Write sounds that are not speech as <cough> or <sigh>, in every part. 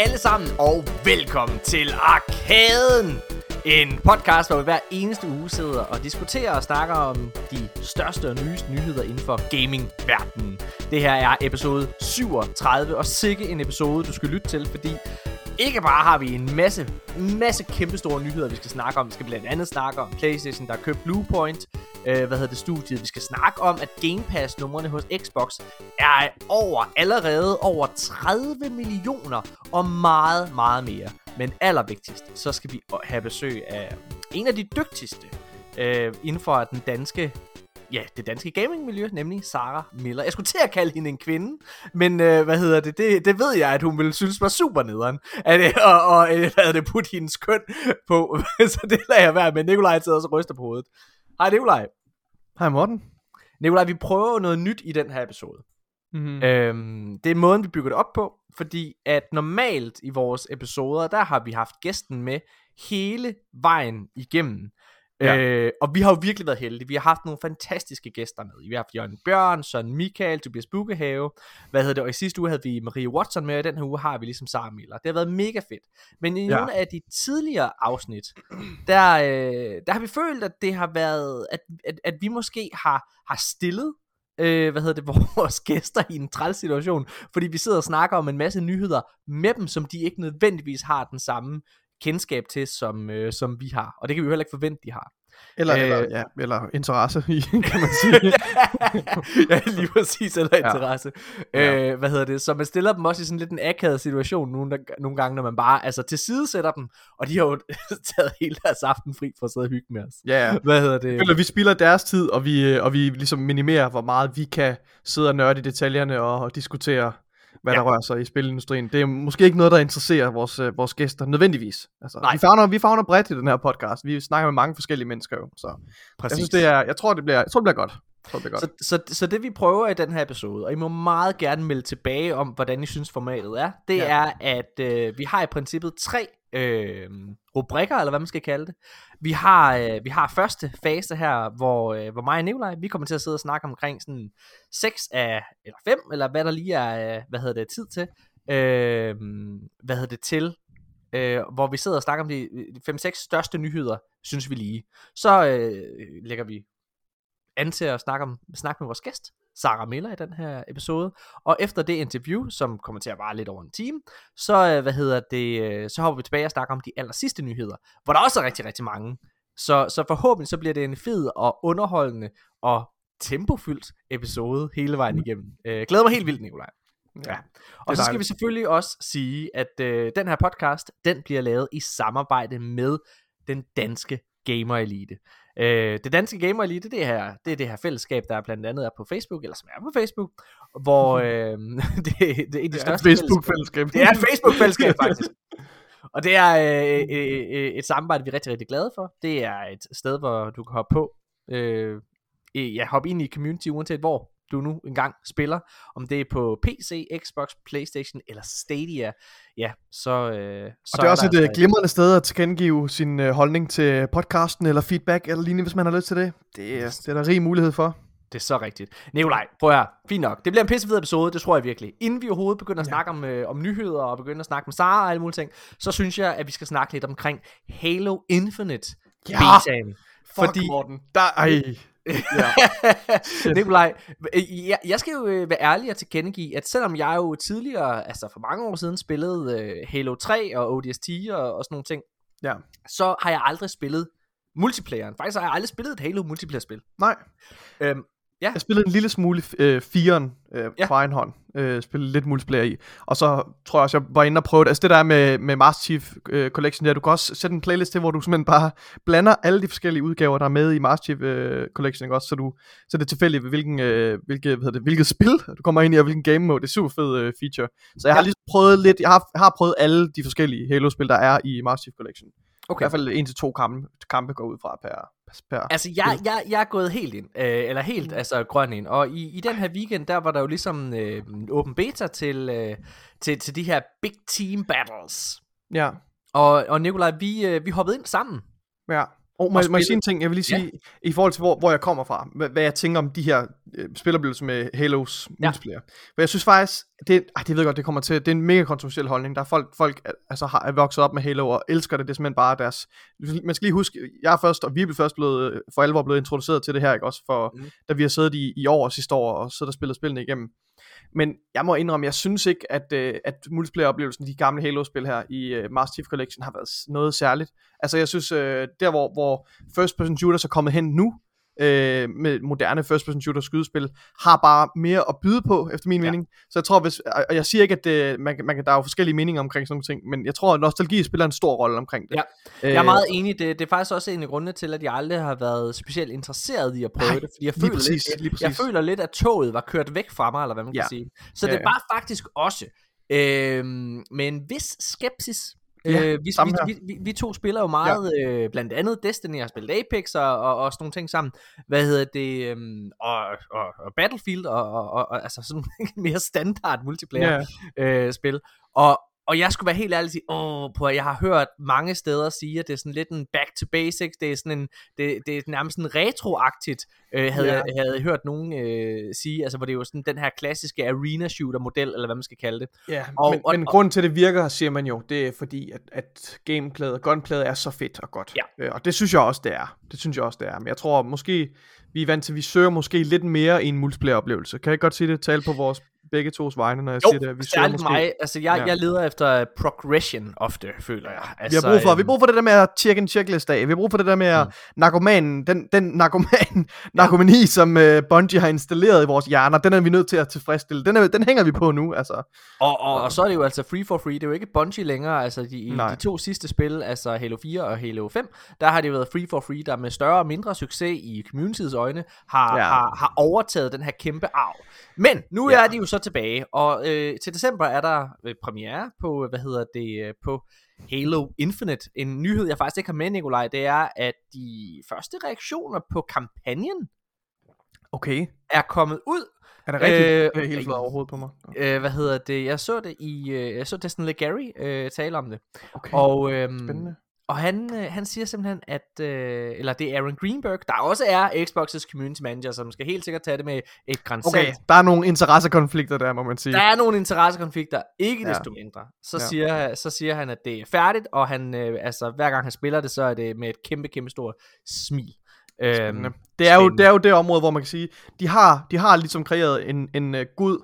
alle sammen, og velkommen til Arkaden! En podcast, hvor vi hver eneste uge sidder og diskuterer og snakker om de største og nyeste nyheder inden for gaming-verdenen. Det her er episode 37, og sikke en episode, du skal lytte til, fordi ikke bare har vi en masse, masse kæmpestore nyheder, vi skal snakke om. Vi skal blandt andet snakke om PlayStation, der har købt Bluepoint. Øh, hvad hedder det studiet? Vi skal snakke om, at Game Pass numrene hos Xbox er over allerede over 30 millioner og meget, meget mere. Men allervigtigst, så skal vi have besøg af en af de dygtigste øh, inden for den danske ja, det danske gamingmiljø, nemlig Sara Miller. Jeg skulle til at kalde hende en kvinde, men øh, hvad hedder det? det? Det ved jeg, at hun ville synes var super nederen. At, øh, og, og øh, hvad det, putte hendes køn på. <laughs> så det lader jeg være med. Nikolaj sidder og ryster på hovedet. Hej Nikolaj. Hej Morten. Nikolaj, vi prøver noget nyt i den her episode. Mm-hmm. Øhm, det er måden, vi bygger det op på, fordi at normalt i vores episoder, der har vi haft gæsten med hele vejen igennem. Ja. Øh, og vi har jo virkelig været heldige. Vi har haft nogle fantastiske gæster med. Vi har haft Jørgen Bjørn, Søren Michael, Tobias Bukkehave. Hvad hedder det? Og i sidste uge havde vi Marie Watson med, og den her uge har vi ligesom Sara Miller. Det har været mega fedt. Men i ja. nogle af de tidligere afsnit, der, øh, der har vi følt, at det har været, at, at, at vi måske har, har stillet øh, hvad hedder det, <laughs> vores gæster i en træls situation, fordi vi sidder og snakker om en masse nyheder med dem, som de ikke nødvendigvis har den samme kendskab til, som, øh, som vi har. Og det kan vi jo heller ikke forvente, de har. Eller, øh, eller, ja, eller interesse i, <laughs> kan man sige. <laughs> ja, lige præcis, eller interesse. Ja. Øh, hvad hedder det? Så man stiller dem også i sådan lidt en akavet situation nogle, nogle gange, når man bare altså tilsidesætter dem, og de har jo <laughs> taget hele deres aften fri for at sidde og hygge med os. Ja, ja. Hvad hedder det? Eller vi spilder deres tid, og vi, og vi ligesom minimerer, hvor meget vi kan sidde og nørde i detaljerne og, og diskutere hvad ja. der rører sig i spilindustrien. Det er måske ikke noget, der interesserer vores, øh, vores gæster nødvendigvis. Altså, Nej. Vi, fagner, vi fagner bredt i den her podcast. Vi snakker med mange forskellige mennesker jo. Så Præcis. jeg synes, det er, jeg tror, det bliver, jeg tror, det bliver godt. tror, det bliver godt. Så, så, så det vi prøver i den her episode, og I må meget gerne melde tilbage om, hvordan I synes formatet er, det ja. er, at øh, vi har i princippet tre øh, rubrikker, eller hvad man skal kalde det. Vi har, øh, vi har første fase her, hvor, øh, hvor mig og Nikolaj, vi kommer til at sidde og snakke omkring sådan 6 af, eller 5, eller hvad der lige er, øh, hvad hedder det, tid til. Øh, hvad hedder det til, øh, hvor vi sidder og snakker om de 5-6 største nyheder, synes vi lige. Så øh, lægger vi an til at snakke, om, snakke med vores gæst, Sarah Miller i den her episode. Og efter det interview, som kommer til at vare lidt over en time, så, øh, hvad hedder det, øh, så hopper vi tilbage og snakker om de aller sidste nyheder, hvor der også er rigtig, rigtig mange. Så, så forhåbentlig så bliver det en fed og underholdende og tempofyldt episode hele vejen mm. igennem. Øh, glæder mig helt vildt, Nikolaj. Ja. Og så skal vi selvfølgelig også sige, at øh, den her podcast, den bliver lavet i samarbejde med den danske Gamer Elite. Øh, det danske Gamer Elite, det, her, det er det her fællesskab, der blandt andet er på Facebook, eller som er på Facebook, hvor <laughs> øh, <laughs> det, det er de det største Facebook-fællesskab. Det er et Facebook-fællesskab, faktisk. <laughs> Og det er øh, øh, øh, et samarbejde, vi er rigtig, rigtig glade for. Det er et sted, hvor du kan hoppe på, øh, ja, hoppe ind i community, uanset hvor du nu engang spiller, om det er på PC, Xbox, Playstation eller Stadia, ja, så... Øh, så og det er også et altså, glimrende sted at tilkendegive sin øh, holdning til podcasten, eller feedback, eller lignende, hvis man har lyst til det. Det er, det er der rig mulighed for. Det er så rigtigt. Nikolaj, prøv her. Fint nok. Det bliver en pissefed episode, det tror jeg virkelig. Inden vi overhovedet begynder at ja. snakke om, øh, om nyheder, og begynder at snakke med Sara og alle mulige ting, så synes jeg, at vi skal snakke lidt omkring Halo Infinite ja. betaen. Fuck, Fordi, Morten. Der, ej. Ja. <laughs> <laughs> Nikolaj, jeg, jeg skal jo øh, være ærlig og tilkendegive, at selvom jeg jo tidligere, altså for mange år siden, spillede uh, Halo 3 og ODST og, og sådan nogle ting, ja. så har jeg aldrig spillet multiplayeren. Faktisk har jeg aldrig spillet et Halo multiplayer spil. Nej. Øhm, Ja. Jeg spillede en lille smule øh, firen øh, ja. på egen hånd. Øh, spillede lidt multiplayer i. Og så tror jeg også, jeg var inde og prøve det. Altså det der med, med Master Chief øh, Collection der, du kan også sætte en playlist til, hvor du simpelthen bare blander alle de forskellige udgaver, der er med i Master Chief øh, Collection, ikke? også? Så, du, så det er tilfældigt, hvilken, øh, hvilket, hvad det, hvilket spil du kommer ind i, og hvilken game mode. Det er super fed øh, feature. Så jeg har lige prøvet lidt, jeg har, har prøvet alle de forskellige Halo-spil, der er i Master Chief Collection. Okay. I hvert fald en til to kampe, kampe går ud fra per, per Altså jeg, jeg, jeg er gået helt ind, øh, eller helt mm. altså grøn ind, og i, i den her weekend, der var der jo ligesom øh, åben beta til, øh, til, til de her big team battles. Ja. Og, og Nikolaj, vi, øh, vi hoppede ind sammen. Ja. Og må, må jeg sige en ting? Jeg vil lige sige, ja. i forhold til hvor, hvor jeg kommer fra, hvad, hvad jeg tænker om de her øh, spiloplevelser med Halos ja. multiplayer. For jeg synes faktisk, det, ej, det ved jeg godt, det kommer til, det er en mega kontroversiel holdning. Der er folk, folk altså, har, er vokset op med Halo og elsker det, det er simpelthen bare deres... Man skal lige huske, jeg er først, og vi er først blevet, øh, for alvor blevet introduceret til det her, ikke også? For, mm. da vi har siddet i, i år og sidste år, og siddet og spillet spillene igennem. Men jeg må indrømme, jeg synes ikke, at, øh, at multiplayer-oplevelsen, de gamle Halo-spil her i øh, Master Chief Collection, har været noget særligt. Altså jeg synes, øh, der hvor, hvor first person shooters er kommet hen nu, øh, med moderne first person shooter skydespil, har bare mere at byde på, efter min ja. mening. Så jeg tror, hvis, og jeg siger ikke, at det, man, man kan, der er jo forskellige meninger omkring sådan nogle ting, men jeg tror, at nostalgi spiller en stor rolle omkring det. Ja. Jeg er meget enig, det, det er faktisk også en af grundene til, at jeg aldrig har været specielt interesseret i at prøve Nej, det, fordi jeg føler, præcis, lidt, jeg, jeg føler lidt, at toget var kørt væk fra mig, eller hvad man ja. kan sige. Så ja, det var faktisk også øh, med en vis skepsis, Ja, øh, vi, vi, vi, vi to spiller jo meget, ja. øh, blandt andet Destiny, har spillet Apex og, og, og sådan nogle ting sammen. Hvad hedder det? Øhm, og, og, og Battlefield og, og, og, altså sådan <laughs> mere standard multiplayer ja. øh, spil. Og, og jeg skulle være helt ærlig og sige, åh, på, jeg har hørt mange steder sige, at det er sådan lidt en back to basics, det er sådan en, det, det er nærmest sådan retroagtigt, øh, havde, jeg, havde jeg hørt nogen øh, sige, altså hvor det er jo sådan den her klassiske arena shooter model, eller hvad man skal kalde det. Ja, og, men, og, men grunden til, det virker, siger man jo, det er fordi, at, at gameplayet og gunplayet er så fedt og godt. Ja. Øh, og det synes jeg også, det er. Det synes jeg også, det er. Men jeg tror måske, vi er vant til, at vi søger måske lidt mere i en multiplayer oplevelse. Kan jeg godt sige det? Tale på vores begge tos vegne, når jeg jo, siger det. Vi særligt måske... mig. Altså, jeg, ja. jeg leder efter progression ofte, føler jeg. Altså, vi har brug for, øhm... vi har brug for det der med at check en checklist af. Vi har brug for det der med at mm. narkomanen, den, den narkoman, narkomani, som uh, Bungie har installeret i vores hjerner, den er vi nødt til at tilfredsstille. Den, er, den hænger vi på nu, altså. Og, og, og så er det jo altså free for free. Det er jo ikke Bungie længere. Altså, de, i de to sidste spil, altså Halo 4 og Halo 5, der har det været free for free, der med større og mindre succes i communityets øjne, har, ja. har, har overtaget den her kæmpe arv. Men nu ja. er de jo så tilbage, og øh, til december er der øh, premiere på, hvad hedder det, øh, på Halo Infinite. En nyhed, jeg faktisk ikke har med, Nikolaj, det er, at de første reaktioner på kampagnen okay. er kommet ud. Er det rigtigt? Øh, det er helt flot overhovedet på mig. Øh, hvad hedder det? Jeg så det i, øh, jeg så Destin Legary øh, tale om det. Okay. Og, øh, Spændende. Og han, øh, han siger simpelthen, at, øh, eller det er Aaron Greenberg, der også er Xbox's community manager, som skal helt sikkert tage det med et grænsalt. Okay, der er nogle interessekonflikter der, må man sige. Der er nogle interessekonflikter, ikke ja. desto mindre. Så, ja. siger, så siger han, at det er færdigt, og han, øh, altså, hver gang han spiller det, så er det med et kæmpe, kæmpe stort smil. Øhm, det, er jo, det er jo det område, hvor man kan sige, de har, de har ligesom kreeret en, en uh, god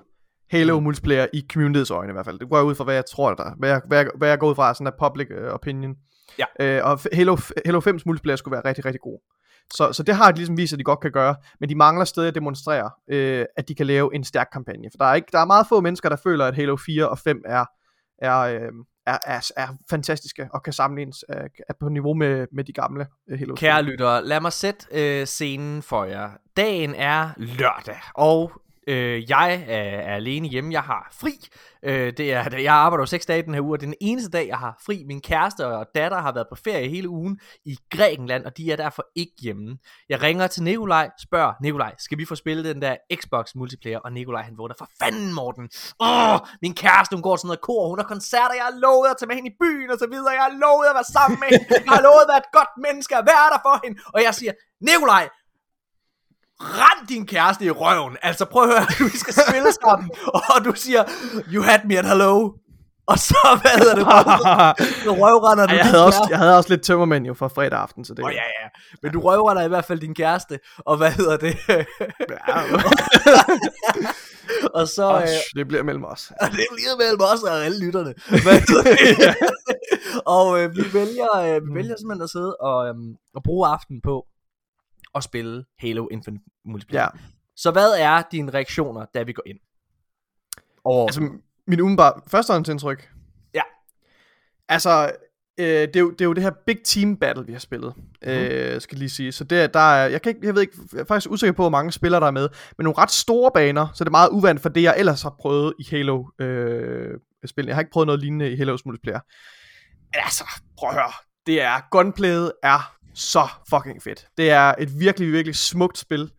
Halo mm. multiplayer i communityets øjne i hvert fald. Det går jeg ud fra, hvad jeg tror, der hvad jeg, hvad jeg, hvad jeg går ud fra, sådan en public uh, opinion. Ja. Øh, og Halo, Halo 5's multiplayer skulle være rigtig, rigtig god. Så, så det har de ligesom vist, at de godt kan gøre, men de mangler stadig at demonstrere, øh, at de kan lave en stærk kampagne. For der er, ikke, der er meget få mennesker, der føler, at Halo 4 og 5 er, er, øh, er, er, er fantastiske og kan sammenlignes er, øh, er på niveau med, med de gamle uh, Halo Kære lyttere, lad mig sætte øh, scenen for jer. Dagen er lørdag, og Øh, jeg er, er alene hjemme, jeg har fri. Øh, det er, jeg arbejder jo seks dage den her uge, og det er den eneste dag, jeg har fri. Min kæreste og datter har været på ferie hele ugen i Grækenland, og de er derfor ikke hjemme. Jeg ringer til Nikolaj, spørger Nikolaj, skal vi få spillet den der Xbox multiplayer? Og Nikolaj han vågner, for fanden Morten. Åh, min kæreste, hun går til noget kor, hun har koncerter, jeg har lovet at tage med hende i byen og så videre, jeg har lovet at være sammen med hende, jeg har lovet at være et godt menneske at være der for hende. Og jeg siger, Nikolaj, rend din kæreste i røven. Altså prøv at høre, <laughs> vi skal spille sammen, og du siger, you had me at hello. Og så, hvad hedder det, så røvrender du jeg havde, også, jeg havde også lidt tømmermænd jo fra fredag aften, så det... oh, ja, ja. Men du røvrender i hvert fald din kæreste, og hvad hedder det? ja. <laughs> og så... Oh, øh, det bliver mellem os. <laughs> det bliver mellem os og alle lytterne. og øh, vi vælger, øh, vi vælger simpelthen at sidde og, øh, og bruge aften på at spille Halo Infinite Multiplayer. Ja. Så hvad er dine reaktioner, da vi går ind? Og... Altså, min umiddelbare førstehåndsindtryk? Ja. Altså, øh, det, er jo, det er jo det her big team battle, vi har spillet, mm. øh, skal lige sige. Så det, der er, jeg, kan ikke, jeg ved ikke, jeg er faktisk usikker på, hvor mange spillere der er med, men nogle ret store baner, så det er meget uvandt for det, jeg ellers har prøvet i Halo øh, spil. Jeg har ikke prøvet noget lignende i Halo's multiplayer. Altså, prøv at høre, det er, gunplayet er så fucking fedt. Det er et virkelig, virkelig smukt spil.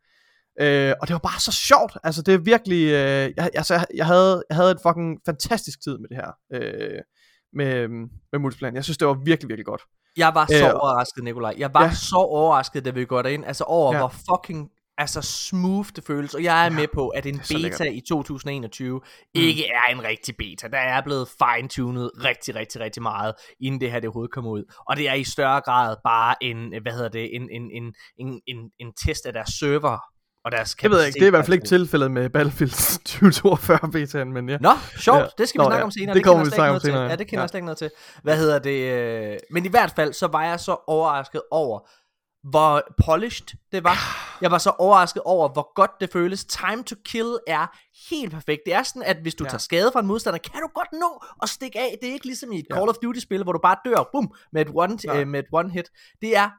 Øh, og det var bare så sjovt. Altså, det er virkelig... Øh, jeg, altså, jeg, havde, jeg havde et fucking fantastisk tid med det her. Øh, med, med multiplayer. Jeg synes, det var virkelig, virkelig godt. Jeg var så øh, overrasket, Nikolaj. Jeg var ja. så overrasket, da vi går derind. Altså over, ja. hvor fucking altså smooth det føles, og jeg er ja, med på, at en beta i 2021 mm. ikke er en rigtig beta. Der er blevet fine-tunet rigtig, rigtig, rigtig meget, inden det her det overhovedet kommer ud. Og det er i større grad bare en, hvad hedder det, en, en, en, en, en, en test af deres server, og deres Jeg ved ikke, det er i hvert fald ikke tilfældet med Battlefield <laughs> 2042 betaen, men ja. Nå, sjovt, ja. det skal vi Nå, snakke ja. om senere. Det, det kommer vi snakke om senere. Ja, det kender ja. jeg slet ikke noget til. Hvad hedder det? Øh... Men i hvert fald, så var jeg så overrasket over, hvor polished det var. Jeg var så overrasket over, hvor godt det føles. Time to kill er helt perfekt. Det er sådan, at hvis du ja. tager skade fra en modstander, kan du godt nå at stikke af. Det er ikke ligesom i et ja. Call of Duty-spil, hvor du bare dør boom, med, et one, øh, med et one hit. Det er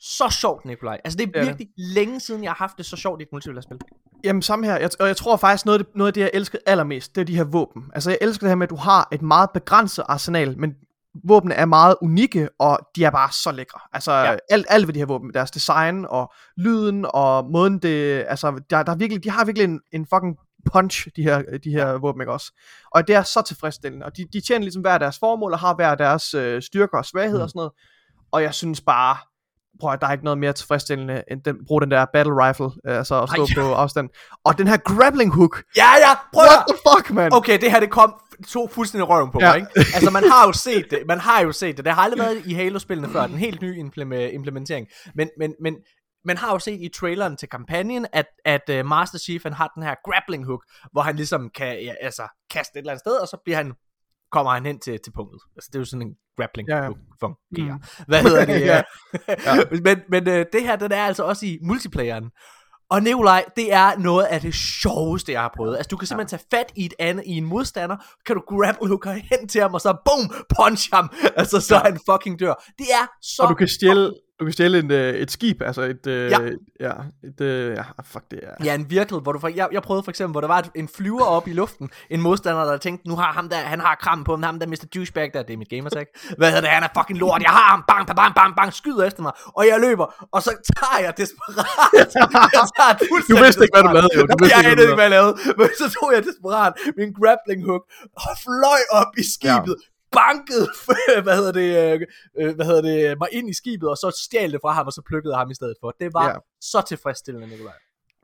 så sjovt, Nikolaj. Altså, det er virkelig ja. længe siden, jeg har haft det så sjovt i et multiplayer-spil. Jamen, samme her. Jeg, og jeg tror faktisk, noget af, det, noget af det, jeg elsker allermest, det er de her våben. Altså, jeg elsker det her med, at du har et meget begrænset arsenal, men våbne er meget unikke, og de er bare så lækre. Altså, ja. alt, alt ved de her våben, deres design, og lyden, og måden det, altså, der, der er virkelig, de har virkelig en, en fucking punch, de her, de her våben, ikke også? Og det er så tilfredsstillende, og de, de tjener ligesom hver deres formål, og har hver deres øh, styrker og svagheder mm. og sådan noget, og jeg synes bare, prøv at der er ikke noget mere tilfredsstillende, end den, bruge den der battle rifle, øh, altså at stå Ej. på afstand. Og den her grappling hook. Ja, ja, prøv What the fuck, man? Okay, det her det kom to fuldstændig røven på ja. mig, ikke? Altså, man har jo <laughs> set det, man har jo set det. Det har aldrig været i Halo-spillene før, den helt nye implementering. Men, men, men man har jo set i traileren til kampagnen, at, at uh, Master Chief han har den her grappling hook, hvor han ligesom kan ja, altså, kaste et eller andet sted, og så bliver han kommer han hen til, til punktet. Altså, det er jo sådan en grappling ja, ja. fungerer. Mm. Hvad hedder det? <laughs> ja. ja. <laughs> Men, men øh, det her, den er altså også i multiplayeren. Og Nikolaj, det er noget af det sjoveste, jeg har prøvet. Altså, du kan simpelthen tage fat i et andet, i en modstander, kan du grapple hooker hen til ham, og så boom, punch ham, altså så han fucking dør. Det er så... Og du kan stjæle, du kan stjæle en, øh, et skib, altså et, øh, ja. ja, et, øh, ja, fuck det er. Ja, en virkelig, hvor du, for, jeg, jeg prøvede for eksempel, hvor der var en flyver op i luften, en modstander, der tænkte, nu har ham der, han har kram på ham, ham der Mr. Douchebag der, det er mit gamertag. <laughs> Hvad hedder det, han er fucking lort, jeg har ham, bang, bang, bang, bang, bang, skyder efter mig, og jeg løber, og så tager jeg desperat. <laughs> jeg tager du vidste ikke, hvad du lavede, jo. Du vidste jeg ikke, hvad jeg lavede, men så tog jeg desperat min grappling hook, og fløj op i skibet, ja bankede, <laughs> hvad hedder det, øh, øh, hvad hedder det, mig ind i skibet, og så stjal det fra ham, og så plukkede ham i stedet for. Det var ja. så tilfredsstillende, Nikolaj.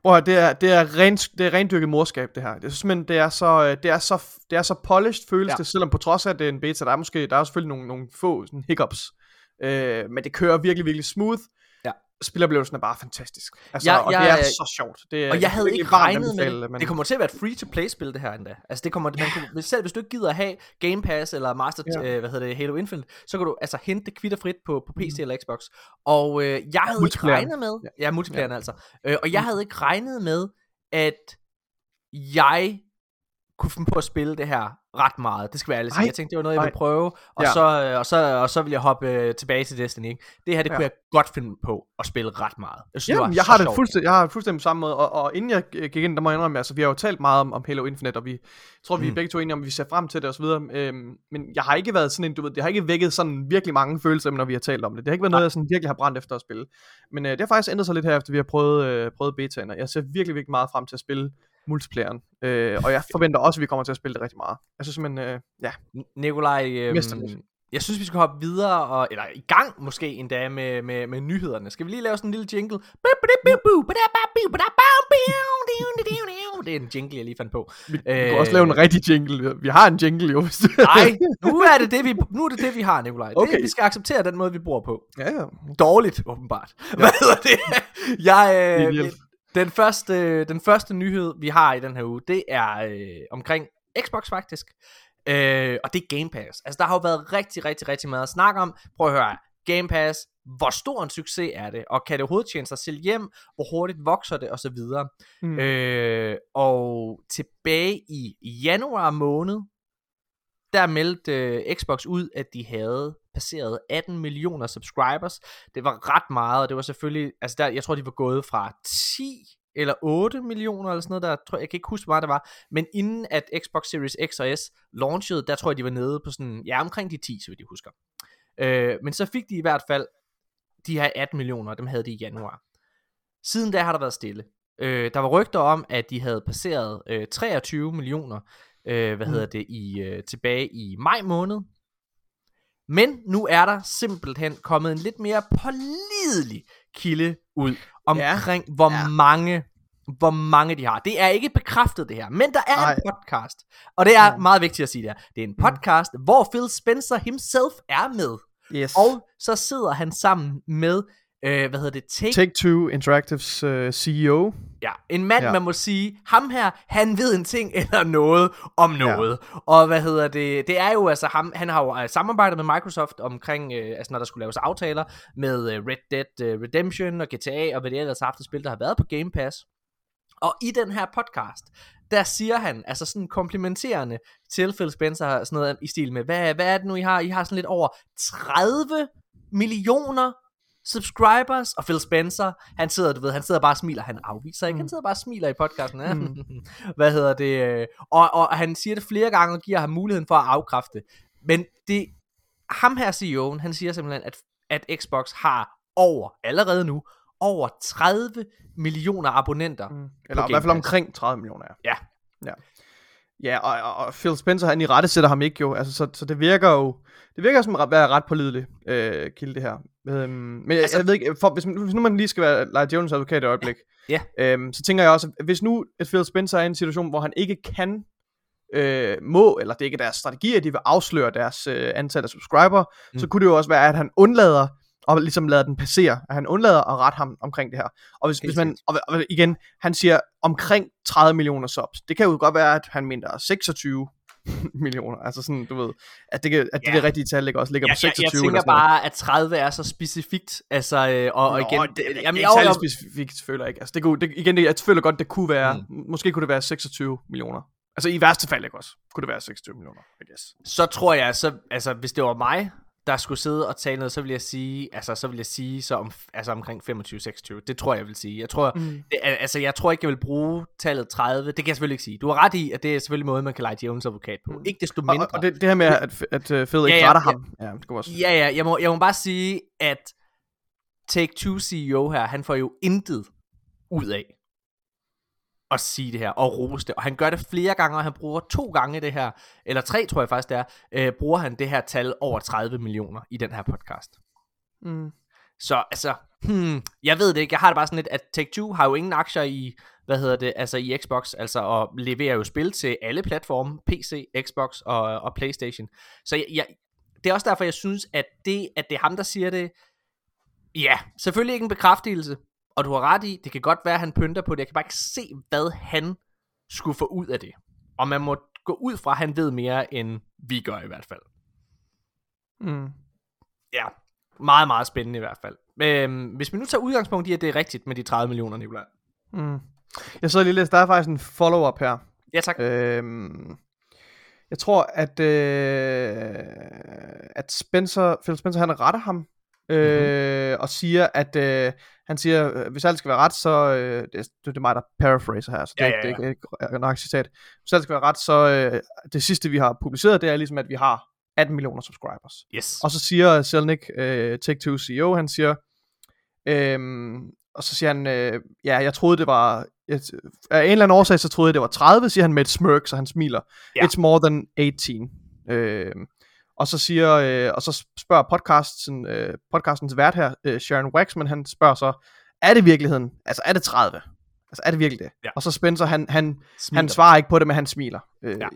Prøv det er, det er, rent, det er rendyrket morskab, det her. Det er simpelthen, det er så, øh, det er så, det er så polished føles ja. det, selvom på trods af, at det er en beta, der er måske, der er selvfølgelig nogle, nogle få sådan hiccups. Øh, men det kører virkelig, virkelig smooth spiloplevelsen er bare fantastisk. Altså, ja, og det er så sjovt. Det og jeg havde ikke regnet med det. Men... Det kommer til at være et free-to-play-spil, det her endda. Altså, det kommer, man kunne, selv hvis du ikke gider at have Game Pass eller Master, ja. øh, hvad hedder det, Halo Infinite, så kan du altså hente det kvitterfrit på, på PC mm. eller Xbox. Og øh, jeg havde ikke regnet med, ja, ja multiplayer ja. altså, øh, og jeg mm. havde ikke regnet med, at jeg kunne finde på at spille det her ret meget. Det skal være ærligt. Jeg tænkte, det var noget, jeg ville prøve, og, ja. så, øh, og, så, og så ville jeg hoppe øh, tilbage til Destiny. Ikke? Det her, det kunne ja. jeg godt finde på at spille ret meget. Jeg, synes, Jamen, det jeg, har det fuldstændig, jeg har det fuldstændig på samme måde, og, og inden jeg gik ind, der må jeg indrømme, altså vi har jo talt meget om, om Halo Infinite, og vi tror, vi mm. er begge to enige om, at vi ser frem til det osv., øhm, men jeg har ikke været sådan en, du ved, det har ikke vækket sådan virkelig mange følelser, når vi har talt om det. Det har ikke været noget, jeg sådan virkelig har brændt efter at spille. Men øh, det har faktisk ændret sig lidt her, efter vi har prøvet, øh, prøvet betaen, og jeg ser virkelig, virkelig meget frem til at spille multiplayeren. Øh, og jeg forventer også, at vi kommer til at spille det rigtig meget. Jeg synes simpelthen, øh, ja. Nikolaj, øh, jeg synes, vi skal hoppe videre, og, eller i gang måske endda med, med, med nyhederne. Skal vi lige lave sådan en lille jingle? Det er en jingle, jeg lige fandt på. Vi kan øh, også lave en rigtig jingle. Vi har en jingle jo. <laughs> Nej, nu er det det, vi, nu er det, det, vi har, Nikolaj. Okay. Det, vi skal acceptere den måde, vi bor på. Ja, ja. Dårligt, åbenbart. Ja. Hvad hedder det? Jeg, øh, den første, den første nyhed, vi har i den her uge, det er øh, omkring Xbox faktisk. Øh, og det er Game Pass. Altså, der har jo været rigtig, rigtig, rigtig meget at snakke om. Prøv at høre, Game Pass, hvor stor en succes er det, og kan det overhovedet tjene sig selv hjem, hvor hurtigt vokser det, og så videre. Mm. Øh, og tilbage i januar måned, der meldte øh, Xbox ud, at de havde passeret 18 millioner subscribers. Det var ret meget, og det var selvfølgelig, altså der, jeg tror, de var gået fra 10 eller 8 millioner eller sådan noget der, tror, jeg kan ikke huske, hvor meget det var, men inden at Xbox Series X og S launchede, der tror jeg, de var nede på sådan, ja, omkring de 10, så vidt jeg husker. Øh, men så fik de i hvert fald de her 18 millioner, dem havde de i januar. Siden da har der været stille. Øh, der var rygter om, at de havde passeret øh, 23 millioner, øh, hvad mm. hedder det, i øh, tilbage i maj måned. Men nu er der simpelthen kommet en lidt mere pålidelig kilde ud omkring, ja. hvor ja. mange hvor mange de har. Det er ikke bekræftet det her, men der er Ej. en podcast. Og det er ja. meget vigtigt at sige det her. Det er en podcast, mm. hvor Phil Spencer himself er med. Yes. Og så sidder han sammen med øh, hvad hedder det? Take, Take Two Interactives øh, CEO. Ja, en mand, ja. man må sige, ham her, han ved en ting eller noget om noget. Ja. Og hvad hedder det? Det er jo altså ham, han har jo uh, samarbejdet med Microsoft omkring, øh, altså når der skulle laves aftaler med øh, Red Dead øh, Redemption og GTA og hvad det ellers har haft spil, der har været på Game Pass. Og i den her podcast, der siger han, altså sådan komplimenterende til Phil Spencer, sådan noget i stil med, hvad, hvad er det nu, I har? I har sådan lidt over 30 millioner subscribers, og Phil Spencer, han sidder, du ved, han sidder bare og smiler, han afviser ikke, mm. han sidder bare og smiler i podcasten, ja. mm. <laughs> hvad hedder det, og, og han siger det flere gange, og giver ham muligheden for at afkræfte, men det, ham her CEO'en, han siger simpelthen, at, at Xbox har over, allerede nu, over 30 millioner abonnenter. Mm. Eller i hvert fald omkring 30 millioner, ja. Ja. Ja, og, og, og Phil Spencer, han i rette sætter ham ikke jo, altså, så, så det virker jo, det virker som at være ret pålidelig øh, kilde det her. Øhm, men altså, jeg ved ikke, for, hvis, hvis nu man lige skal være Larry Jones advokat i øjeblik, ja. øhm, så tænker jeg også, at hvis nu at Phil Spencer er i en situation, hvor han ikke kan, øh, må, eller det er ikke deres strategi, at de vil afsløre deres øh, antal af subscriber, mm. så kunne det jo også være, at han undlader og ligesom lader den passere, at han undlader at rette ham omkring det her. Og hvis, hvis man, og, og igen, han siger omkring 30 millioner subs. Det kan jo godt være, at han mener 26 <laughs> millioner. Altså sådan, du ved, at det, at det, ja. det rigtige tal ligger også ligger ja, på 26. Jeg, jeg tænker bare, at 30 er så specifikt. Altså, øh, og, og igen, det, det, det, jamen, ikke særlig specifikt, føler jeg ikke. Altså, det kunne, det, igen, det, jeg føler godt, det kunne være, mm. måske kunne det være 26 millioner. Altså i værste fald ikke også, kunne det være 26 millioner, I guess. Så tror jeg, så, altså hvis det var mig, der skulle sidde og tale noget, så vil jeg sige, altså så vil jeg sige så om, altså omkring 25-26. Det tror jeg, jeg vil sige. Jeg tror, mm. det, altså jeg tror ikke, jeg vil bruge tallet 30. Det kan jeg selvfølgelig ikke sige. Du har ret i, at det er selvfølgelig måde, man kan lege Jones advokat på. Mm. Ikke desto mindre. Og, og det, det her med, at, at uh, Fed ikke ja, ja, retter ja, ham. Ja, det også. ja, ja, jeg må, jeg må bare sige, at Take-Two CEO her, han får jo intet ud af at sige det her, og rose det. Og han gør det flere gange, og han bruger to gange det her, eller tre tror jeg faktisk det er, øh, bruger han det her tal over 30 millioner i den her podcast. Mm. Så altså, hmm, jeg ved det ikke, jeg har det bare sådan lidt, at Take-Two har jo ingen aktier i, hvad hedder det, altså i Xbox, altså og leverer jo spil til alle platforme, PC, Xbox og, og Playstation. Så jeg, jeg, det er også derfor, jeg synes, at det, at det er ham, der siger det, ja, selvfølgelig ikke en bekræftelse, og du har ret i, det kan godt være, at han pynter på det. Jeg kan bare ikke se, hvad han skulle få ud af det. Og man må gå ud fra, at han ved mere, end vi gør i hvert fald. Mm. Ja, meget, meget spændende i hvert fald. Øhm, hvis vi nu tager udgangspunkt i, at det er rigtigt med de 30 millioner, Nicolaj. Mm. Jeg så lige læst, der er faktisk en follow-up her. Ja, tak. Øhm, jeg tror, at, øh, at Spencer, Phil Spencer, han retter ham øh, mm-hmm. og siger, at øh, han siger, øh, hvis alt skal være ret, så øh, det, det, er mig, der paraphraser her, så det, ja, ja, ja. det, det er ikke nok citat. Hvis alt skal være ret, så øh, det sidste, vi har publiceret, det er ligesom, at vi har 18 millioner subscribers. Yes. Og så siger Selnick, øh, Take-Two CEO, han siger, øh, og så siger han, øh, ja, jeg troede det var, jeg, af en eller anden årsag, så troede jeg det var 30, siger han med et smirk, så han smiler. Ja. It's more than 18. Øh, og så siger, øh, og så spørger podcasten, øh, podcastens vært her, øh, Sharon Waxman, han spørger så, er det virkeligheden? Altså er det 30? Altså er det virkelig det? Ja. Og så Spencer, han, han, han svarer ikke på det, men han smiler. Øh, ja.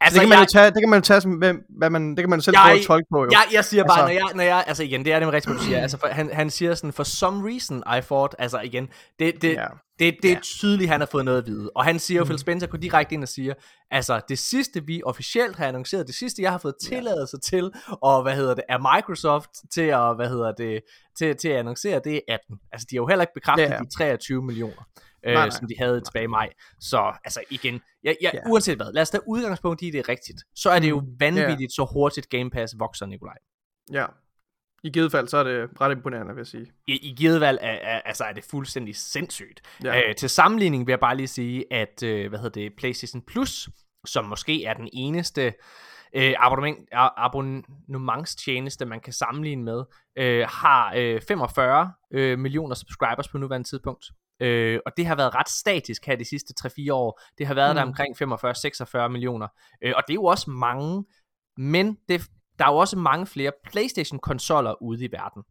altså, det, kan man jeg, jo tage, det kan man jo tage som, hvad, man, det kan man jo selv jeg, prøve at tolke på. Jo. Jeg, jeg siger bare, altså, når, jeg, når jeg, altså igen, det er det rigtigt, hvad du siger. Altså, for, han, han siger sådan, for some reason I thought, altså igen, det, det, ja. Det, det er ja. tydeligt, han har fået noget at vide. Og han siger jo, mm. Phil Spencer går direkte ind og siger, altså det sidste vi officielt har annonceret, det sidste jeg har fået tilladelse ja. til, og hvad hedder det, er Microsoft til at, hvad hedder det, til, til at annoncere, det er 18. Altså de har jo heller ikke bekræftet ja, ja. de 23 millioner. Øh, nej, nej. som de havde tilbage i maj. Så altså igen, jeg, jeg, ja. uanset hvad, lad os tage udgangspunkt i, det er rigtigt. Så er det jo mm. vanvittigt, ja. så hurtigt Game Pass vokser, Nikolaj. Ja, i givet fald, så er det ret imponerende, vil jeg sige. I, i givet fald er, er, altså er det fuldstændig sindssygt. Ja. Øh, til sammenligning vil jeg bare lige sige, at øh, hvad hedder det, PlayStation Plus, som måske er den eneste øh, abonnement, abonnementstjeneste, man kan sammenligne med, øh, har øh, 45 øh, millioner subscribers på nuværende tidspunkt. Øh, og det har været ret statisk her de sidste 3-4 år. Det har været mm. der omkring 45-46 millioner. Øh, og det er jo også mange, men det der er jo også mange flere PlayStation-konsoller ude i verden,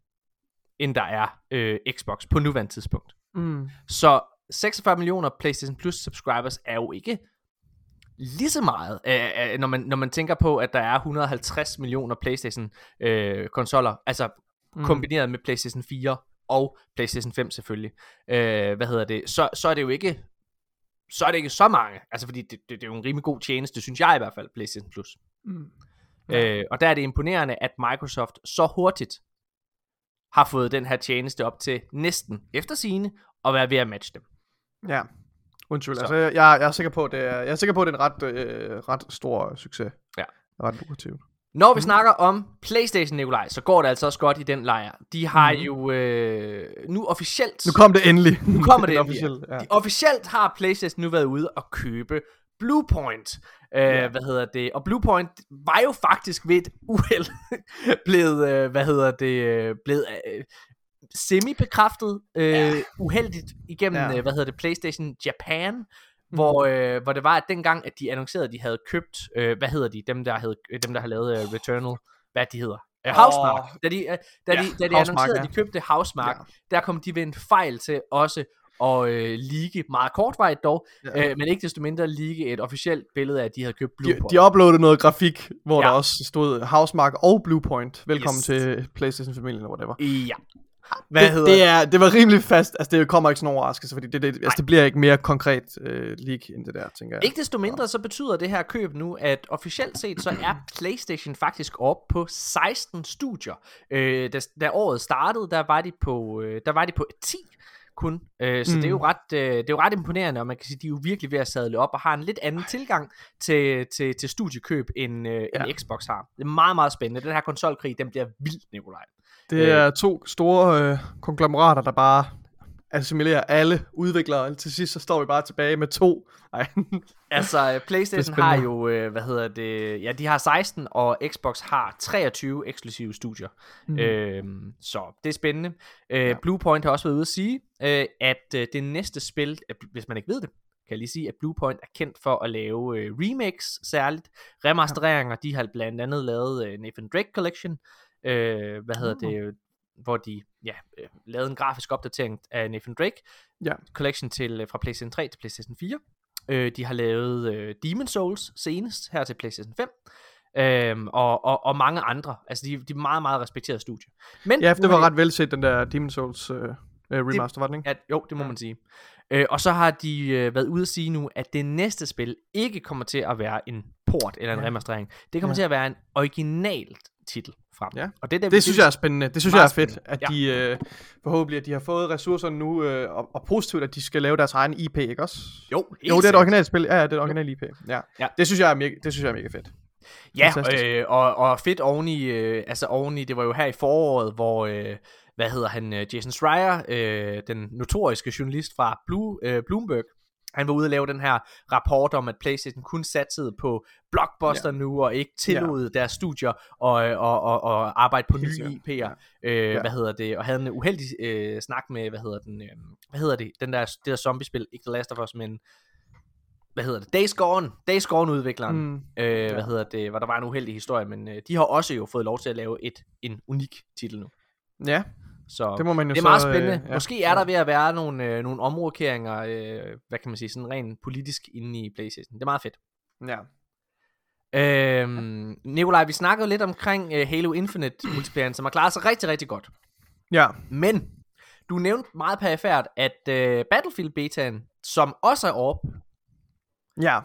end der er øh, Xbox på nuværende tidspunkt. Mm. Så 46 millioner PlayStation Plus subscribers er jo ikke lige så meget, øh, når, man, når man tænker på, at der er 150 millioner PlayStation øh, konsoller, altså mm. kombineret med PlayStation 4 og PlayStation 5 selvfølgelig. Øh, hvad hedder det? Så, så er det jo ikke så er det ikke så mange. Altså fordi det, det, det er jo en rimelig god tjeneste, synes jeg i hvert fald, PlayStation Plus. Mm. Øh, og der er det imponerende, at Microsoft så hurtigt har fået den her tjeneste op til næsten efter sine og være ved at matche dem. Ja. Undskyld, altså jeg, jeg, er sikker på, at det er, jeg er sikker på, at det er en ret, øh, ret stor succes. Ja. Ret lukrativt. Når vi mm. snakker om PlayStation, Nikolaj, så går det altså også godt i den lejr. De har mm. jo øh, nu officielt... Nu kom det endelig. <laughs> Nu kommer <laughs> det endelig. officielt, ja. De, officielt har PlayStation nu været ude og købe Bluepoint. Øh, ja. Hvad hedder det? Og Bluepoint var jo faktisk ved et uheld <laughs> blevet, øh, hvad hedder det, øh, blevet øh, semi-bekræftet øh, ja. uheldigt igennem, ja. øh, hvad hedder det, PlayStation Japan. Hvor, øh, hvor det var, at dengang, at de annoncerede, at de havde købt, øh, hvad hedder de, dem der, havde, dem der har lavet uh, Returnal, hvad de hedder, Uh, Housemark. Oh. Da de, uh, da ja, de, da de annoncerede, ja. at de købte Housemark, ja. der kom de ved en fejl til også og øh, lige meget kortvarigt dog, ja. øh, men ikke desto mindre lige et officielt billede af, at de havde købt Bluepoint. De, de uploadede noget grafik, hvor ja. der også stod Housemark og Bluepoint. Velkommen yes. til PlayStation-familien, eller whatever. Ja. Hvad det, hedder det? Er, det var rimelig fast, altså det kommer ikke sådan overraskelse, fordi det, det, altså det bliver ikke mere konkret øh, leak end det der, tænker jeg. Ikke desto mindre, så betyder det her køb nu, at officielt set, så er PlayStation faktisk op på 16 studier. Øh, da, da året startede, der var de på, øh, der var de på 10 kun. Øh, så mm. det, er jo mm. ret, øh, det er jo ret imponerende, og man kan sige, de er jo virkelig ved at sadle op, og har en lidt anden tilgang til, til, til studiekøb, end, øh, ja. end Xbox har. Det er meget, meget spændende. Den her konsolkrig, den bliver vild, Nikolaj. Det øh. er to store øh, konglomerater, der bare assimilerer alle udviklere, og til sidst så står vi bare tilbage med to. Ej. <laughs> altså, øh, PlayStation har jo, øh, hvad hedder det, ja, de har 16, og Xbox har 23 eksklusive studier. Mm. Øh, så det er spændende. Øh, ja. Bluepoint har også været ude at sige, øh, at øh, det næste spil, hvis man ikke ved det, kan jeg lige sige, at Bluepoint er kendt for at lave øh, remakes særligt. Remastereringer, de har blandt andet lavet øh, Nathan Drake Collection, øh, hvad hedder uh. det, hvor de ja, øh, lavede en grafisk opdatering af Nathan Drake ja. Collection til, øh, fra PlayStation 3 til PlayStation 4. Øh, de har lavet øh, Demon Souls senest her til PlayStation 5. Øhm, og, og, og mange andre. Altså, de, de er meget, meget respekterede studier. Men, ja, det var ret vel set, den der Demon Souls øh, remaster, det, var den ikke? Ja, jo, det må ja. man sige. Øh, og så har de øh, været ude at sige nu, at det næste spil ikke kommer til at være en port eller en ja. remasterering. Det kommer ja. til at være en originalt titel frem. Ja. Og det, der, det synes jeg er spændende. Det synes jeg er fedt, at ja. de øh, forhåbentlig at de har fået ressourcerne nu, øh, og, og positivt, at de skal lave deres egen IP, ikke også? Jo, jo det er et originalt spil. Ja, ja det er et originalt IP. Ja. ja. Det synes jeg er mega, det synes jeg er mega fedt. Ja, øh, og, og fedt oveni, øh, altså oveni, det var jo her i foråret, hvor, øh, hvad hedder han, øh, Jason Schreier, øh, den notoriske journalist fra Blue, øh, Bloomberg, han var ude og lave den her rapport om, at PlayStation kun satsede på blockbuster ja. nu, og ikke tillod ja. deres studier og, og, og, og arbejde på nye IP'er. Ja. Øh, ja. Hvad hedder det? Og havde en uheldig øh, snak med, hvad hedder den, øh, hvad hedder det? Den der, det der zombie-spil, ikke The Last of Us, men hvad hedder det? Days Gone, Days Gone udvikleren, mm. øh, ja. hvad hedder det, hvor der var en uheldig historie, men øh, de har også jo fået lov til at lave et en unik titel nu. Ja, så det, må man jo det er meget så, spændende. Øh, ja. Måske er der ved at være nogle, øh, nogle omrokeringer, øh, hvad kan man sige, sådan rent politisk inde i Playstation. Det er meget fedt. Ja. Øhm, Nikolaj, vi snakkede lidt omkring uh, Halo Infinite <clears throat> multiplayer, som har klaret sig rigtig, rigtig godt. Ja. Men, du nævnte meget perifært, at uh, Battlefield betaen, som også er op, ja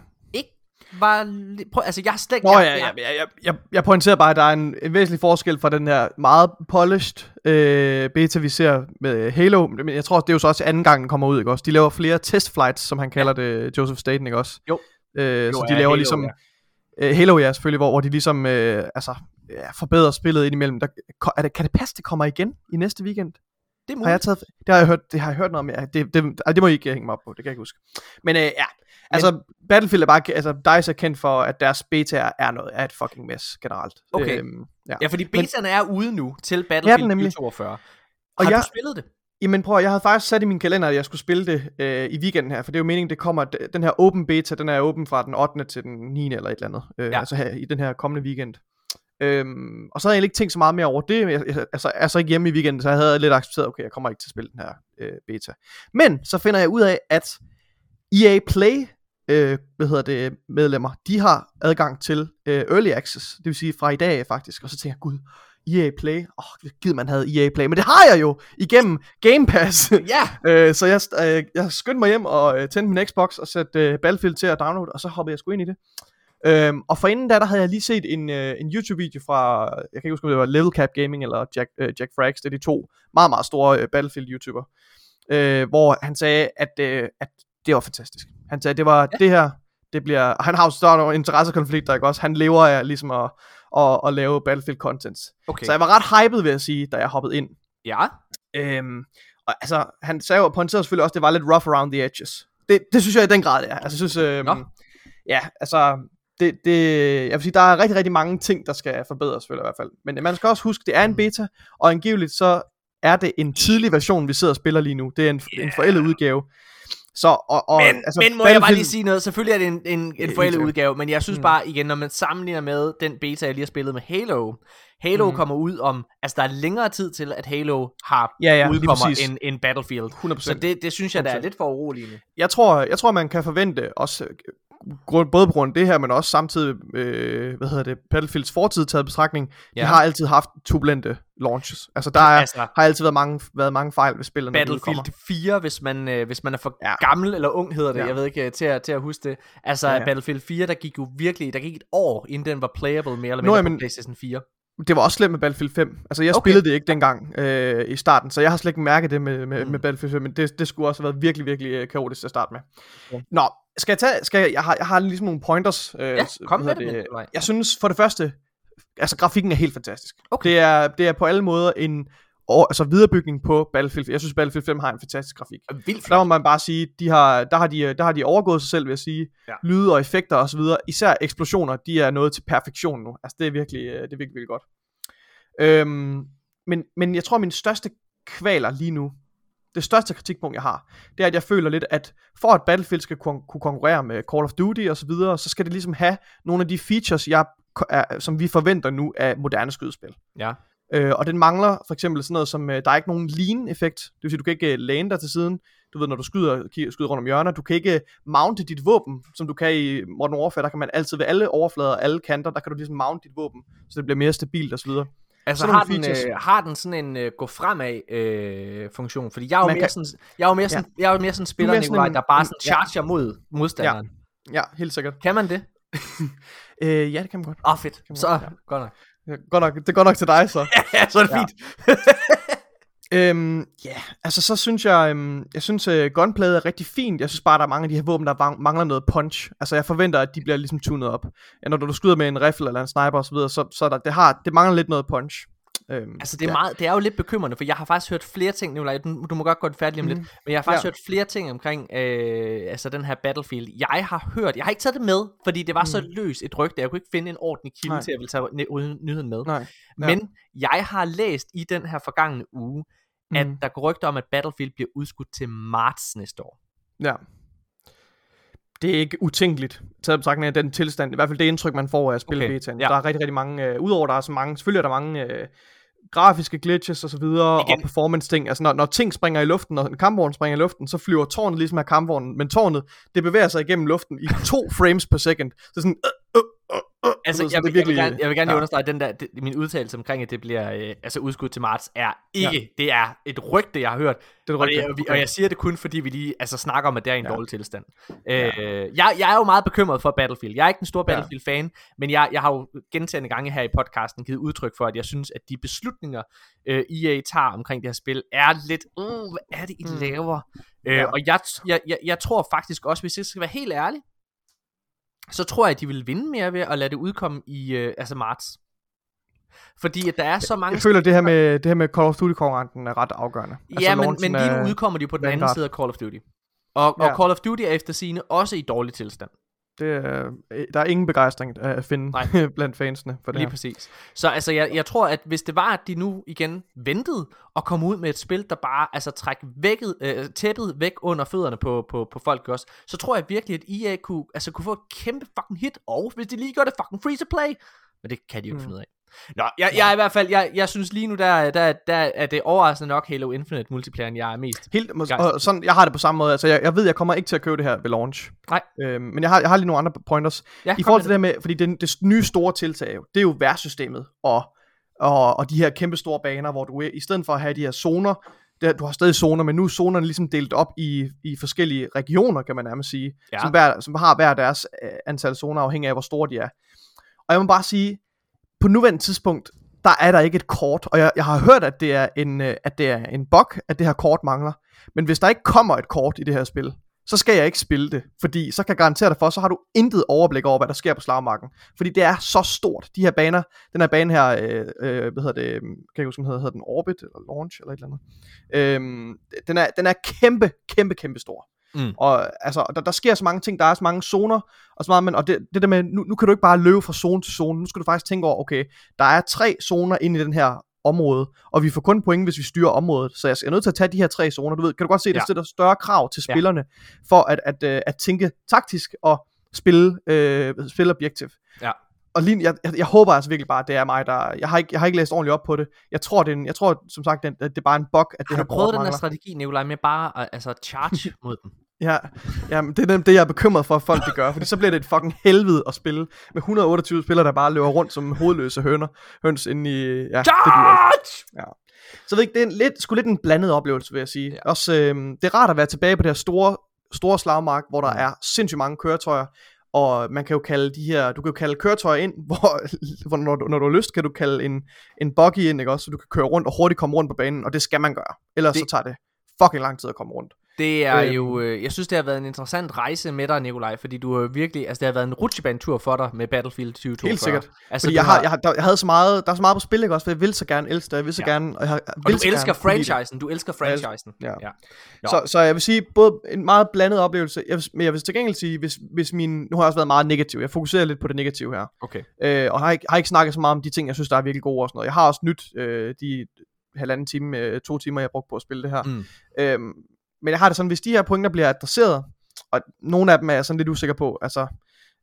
var... Prøv, altså, jeg har slet ikke... Nå, ja, jeg, jeg, jeg, jeg pointerer bare, at der er en, en væsentlig forskel fra den her meget polished øh, beta, vi ser med Halo. Men jeg tror, det er jo så også anden gang, den kommer ud, ikke også? De laver flere test flights, som han kalder ja. det, Joseph Staten, ikke også? Jo. Øh, jo så de ja, laver Halo, ligesom... Ja. Øh, Halo, ja, selvfølgelig, hvor, hvor de ligesom øh, altså, ja, forbedrer spillet indimellem. Der, er det, kan det passe, det kommer igen i næste weekend? Det, har jeg taget, det har jeg hørt, det har jeg hørt noget om. Ja, det, det, det, det må I ikke hænge mig op på, det kan jeg ikke huske. Men øh, ja, Altså, Battlefield er bare, altså, DICE er kendt for, at deres beta er noget, er et fucking mess generelt. Okay. Øhm, ja. ja, fordi betaen er ude nu til Battlefield ja, 2042. Har og jeg, du spillet det? Jamen prøv, jeg havde faktisk sat i min kalender, at jeg skulle spille det øh, i weekenden her, for det er jo meningen, det kommer, den her open beta, den er åben fra den 8. til den 9. eller et eller andet, øh, ja. altså her, i den her kommende weekend. Øhm, og så havde jeg ikke tænkt så meget mere over det. Jeg, jeg, altså, jeg er så ikke hjemme i weekenden, så jeg havde lidt accepteret, okay, jeg kommer ikke til at spille den her øh, beta. Men så finder jeg ud af, at EA Play øh, hvad hedder det, medlemmer, de har adgang til øh, Early Access, det vil sige fra i dag faktisk, og så tænker jeg, gud, EA Play, åh, oh, givet man havde EA Play, men det har jeg jo igennem Game Pass. Ja. <laughs> øh, så jeg, øh, jeg skyndte mig hjem og øh, tændte min Xbox og satte øh, Battlefield til at downloade, og så hoppede jeg sgu ind i det. Øhm, og for inden da, der havde jeg lige set en, øh, en YouTube-video fra, jeg kan ikke huske, om det var Level Cap Gaming eller Jack, øh, Jack Frags, det er de to meget, meget store øh, Battlefield-YouTuber, øh, hvor han sagde, at, øh, at det var fantastisk. Han sagde, det var ja. det her, det bliver, han har jo større interessekonflikter, ikke også? Han lever af ligesom at, at, at lave Battlefield contents. Okay. Så jeg var ret hyped, vil jeg sige, da jeg hoppede ind. Ja. Øhm, og altså, han sagde jo, pointerede selvfølgelig også, at det var lidt rough around the edges. Det, det synes jeg i den grad, ja. Altså, jeg synes, øhm, ja, altså, det, det, jeg vil sige, der er rigtig, rigtig mange ting, der skal forbedres, selvfølgelig i hvert fald. Men man skal også huske, det er en beta, og angiveligt så er det en tidlig version, vi sidder og spiller lige nu. Det er en, yeah. en forældet udgave. Så, og, og, men, altså, men må jeg bare lige sige noget, selvfølgelig er det en, en, en forældet udgave, men jeg synes mm. bare igen, når man sammenligner med den beta, jeg lige har spillet med Halo, Halo mm. kommer ud om, altså der er længere tid til, at Halo har ja, ja, udkommer en, en Battlefield. 100%. Så det, det synes jeg, der er lidt for uroligende. Jeg tror, jeg tror, man kan forvente også grund, både på grund af det her, men også samtidig, øh, hvad hedder det, Battlefields fortid taget betragtning, ja. de har altid haft turbulente launches. Altså der er, altså, har altid været mange, været mange fejl ved spillene. Battlefield 4, hvis man, øh, hvis man er for ja. gammel eller ung hedder det, ja. jeg ved ikke, til at, til at huske det. Altså ja, ja. Battlefield 4, der gik jo virkelig, der gik et år, inden den var playable mere eller mindre Nå, jamen, på PlayStation 4. Det var også slemt med Battlefield 5. Altså jeg okay. spillede det ikke dengang øh, i starten, så jeg har slet ikke mærket det med, med, mm. med Battlefield 5, men det, det skulle også have været virkelig, virkelig øh, kaotisk at starte med. Okay. Nå, skal jeg tage, skal jeg, jeg har, jeg har ligesom nogle pointers. Øh, ja, kom med det. det. Jeg synes for det første, altså grafikken er helt fantastisk. Okay. Det, er, det er på alle måder en og, altså viderebygning på Battlefield. Jeg synes Battlefield 5 har en fantastisk grafik. Vildt der må man bare sige, de har, der, har de, der har de overgået sig selv, vil jeg sige. Ja. Lyde og effekter og så videre. Især eksplosioner, de er nået til perfektion nu. Altså det er virkelig, øh, det er virkelig, virkelig godt. Øhm, men, men jeg tror, min største kvaler lige nu, det største kritikpunkt, jeg har, det er, at jeg føler lidt, at for at Battlefield skal kon- kunne konkurrere med Call of Duty og så videre, så skal det ligesom have nogle af de features, jeg, er, som vi forventer nu af moderne skydespil. Ja. Øh, og den mangler for eksempel sådan noget som, øh, der er ikke nogen lean-effekt. Det vil sige, du kan ikke øh, læne dig til siden. Du ved, når du skyder, skyder rundt om hjørner, du kan ikke mounte dit våben, som du kan i Modern Warfare. Der kan man altid ved alle overflader, alle kanter, der kan du ligesom mounte dit våben, så det bliver mere stabilt osv. Altså har den, øh, har den sådan en uh, gå fremad øh, funktion? Fordi jeg er jo mere, kan... sådan, jeg er jo mere, sådan, ja. jeg er jo mere sådan spiller, Nikolaj, der bare sådan charger ja. mod modstanderen. Ja. ja, helt sikkert. Kan man det? <laughs> øh, ja, det kan man godt. Åh, oh, fedt. Så, godt nok. Godt nok. Det er godt nok til dig, så. <laughs> ja, så er det ja. fint. <laughs> Øhm, ja, yeah. altså så synes jeg, øhm, jeg synes uh, gunplayet er rigtig fint. Jeg synes bare, der er mange af de her våben, der mangler noget punch. Altså jeg forventer, at de bliver ligesom tunet op. Ja, når du skyder med en rifle eller en sniper osv., så, så, så der, det, har, det mangler lidt noget punch. Øhm, altså det er, ja. meget, det er jo lidt bekymrende, for jeg har faktisk hørt flere ting, Nicolaj, du, du må godt gå det færdigt om mm. lidt, men jeg har faktisk ja. hørt flere ting omkring øh, altså den her Battlefield. Jeg har hørt, jeg har ikke taget det med, fordi det var mm. så løs et rygte, jeg kunne ikke finde en ordentlig kilde Nej. til at vil tage nyheden med. Nej. Ja. Men jeg har læst i den her forgangne uge, at mm. der går rygter om, at Battlefield bliver udskudt til marts næste år. Ja. Det er ikke utænkeligt, taget betragtning af den tilstand. I hvert fald det indtryk, man får af at spille okay. betaen. Ja. Der er rigtig, rigtig mange, øh, udover der er så mange, selvfølgelig er der mange øh, grafiske glitches og så videre, Igen. og performance ting. Altså når, når ting springer i luften, når en kampvogn springer i luften, så flyver tårnet ligesom af kampvognen, men tårnet, det bevæger sig igennem luften i to frames per second. Så sådan, øh, altså, jeg, vil, virkelig, jeg, vil gerne, jeg vil gerne ja. understrege, at den der, det, min udtalelse omkring, at det bliver øh, altså udskudt til marts, er ikke, ja. det er et rygte, jeg har hørt. Det er. Og, det, okay. og jeg siger det kun, fordi vi lige altså, snakker om, at det er en ja. dårlig tilstand. Ja. Øh, jeg, jeg er jo meget bekymret for Battlefield. Jeg er ikke en stor Battlefield-fan, men jeg, jeg har jo gentagende gange her i podcasten givet udtryk for, at jeg synes, at de beslutninger, øh, EA tager omkring det her spil, er lidt, uh, hvad er det, I mm. laver? Øh, ja. Øh, og jeg, jeg, jeg, jeg tror faktisk også, hvis jeg skal være helt ærlig, så tror jeg, at de vil vinde mere ved at lade det udkomme i øh, altså marts. Fordi at der er så mange... Jeg føler, det her med, det her med Call of Duty-konkurrenten er ret afgørende. Ja, altså, men, men lige nu udkommer de på den anden side af Call of Duty. Og, ja. og Call of Duty er efter sine også i dårlig tilstand. Det er, der er ingen begejstring at finde Nej. <laughs> blandt fansene for det Lige her. præcis. Så altså, jeg, jeg tror, at hvis det var, at de nu igen ventede og kom ud med et spil, der bare altså træk vækket, øh, tæppet væk under fødderne på, på, på folk også, så tror jeg virkelig, at EA kunne, altså, kunne få et kæmpe fucking hit, og hvis de lige gør det fucking free to play, men det kan de jo ikke mm. finde ud af. Nå, jeg, jeg er i hvert fald, jeg, jeg synes lige nu, der, der, der er det overraskende nok Halo Infinite multiplayeren, jeg er mest Helt, og sådan, jeg har det på samme måde, altså jeg, jeg ved, jeg kommer ikke til at købe det her ved launch. Nej. Øhm, men jeg har, jeg har lige nogle andre pointers. Ja, I forhold til det. det med, fordi det, det nye store tiltag, det er jo værtssystemet, og, og, og de her kæmpe store baner, hvor du i stedet for at have de her zoner, det, du har stadig zoner, men nu er zonerne ligesom delt op i, i forskellige regioner, kan man nærmest sige, ja. som, hver, som har hver deres uh, antal zoner, afhængig af, hvor store de er. Og jeg må bare sige, på nuværende tidspunkt, der er der ikke et kort, og jeg, jeg har hørt, at det, er en, øh, at det er en bug, at det her kort mangler. Men hvis der ikke kommer et kort i det her spil, så skal jeg ikke spille det, fordi så kan jeg garantere dig for, så har du intet overblik over, hvad der sker på slagmarken. Fordi det er så stort. De her baner, den her bane her, øh, øh, hvad hedder det, kan jeg huske, hedder, hedder den Orbit, eller Launch, eller et eller andet. Øh, den, er, den er kæmpe, kæmpe, kæmpe stor. Mm. Og altså, der, der sker så mange ting, der er så mange zoner, og så meget, men, og det, det der med, nu, nu kan du ikke bare løbe fra zone til zone, nu skal du faktisk tænke over, okay, der er tre zoner inde i den her område, og vi får kun point, hvis vi styrer området. Så jeg er nødt til at tage de her tre zoner. Du ved, kan du godt se, der ja. stiller større krav til spillerne, ja. for at, at, at, øh, at tænke taktisk og spille, øh, spille objektiv. Ja. Og lige, jeg, jeg, jeg, håber altså virkelig bare, at det er mig, der... Jeg har ikke, jeg har ikke læst ordentligt op på det. Jeg tror, det er en, jeg tror som sagt, at det er bare en bug, at det har du prøvet den her strategi, Nikolaj, med bare at altså, charge <laughs> mod den? Ja, ja det er det, jeg er bekymret for, at folk det gør, fordi så bliver det et fucking helvede at spille med 128 spillere, der bare løber rundt som hovedløse høner, høns inde i... Ja! Det ja. Så ved ikke, det er en lidt, sgu lidt en blandet oplevelse, vil jeg sige. Ja. Også, øh, det er rart at være tilbage på det her store, store slagmark, hvor der mm. er sindssygt mange køretøjer, og man kan jo kalde de her, du kan jo kalde køretøjer ind, <laughs> hvor, hvor når, du, når du har lyst, kan du kalde en, en buggy ind, ikke også, så du kan køre rundt og hurtigt komme rundt på banen, og det skal man gøre. Ellers det... så tager det fucking lang tid at komme rundt. Det er øhm. jo, øh, jeg synes det har været en interessant rejse med dig, Nikolaj, fordi du har virkelig, altså det har været en rutsjebanetur for dig med Battlefield 2042. Helt sikkert. Altså, fordi jeg, har, jeg, har, der, jeg havde så meget, der er så meget på spil, ikke også, for jeg vil så gerne elske det, jeg vil så ja. gerne, og, jeg, og du elsker gerne, franchisen, du elsker franchisen. Ja. ja. Så, så jeg vil sige, både en meget blandet oplevelse, jeg vil, men jeg vil til gengæld sige, hvis, hvis min, nu har jeg også været meget negativ, jeg fokuserer lidt på det negative her, okay. øh, og har ikke, har ikke snakket så meget om de ting, jeg synes, der er virkelig gode og sådan noget. Jeg har også nyt øh, de halvanden time, øh, to timer, jeg har brugt på at spille det her. Mm. Øhm, men jeg har det sådan, hvis de her pointer bliver adresseret, og nogle af dem er jeg sådan lidt usikker på, altså,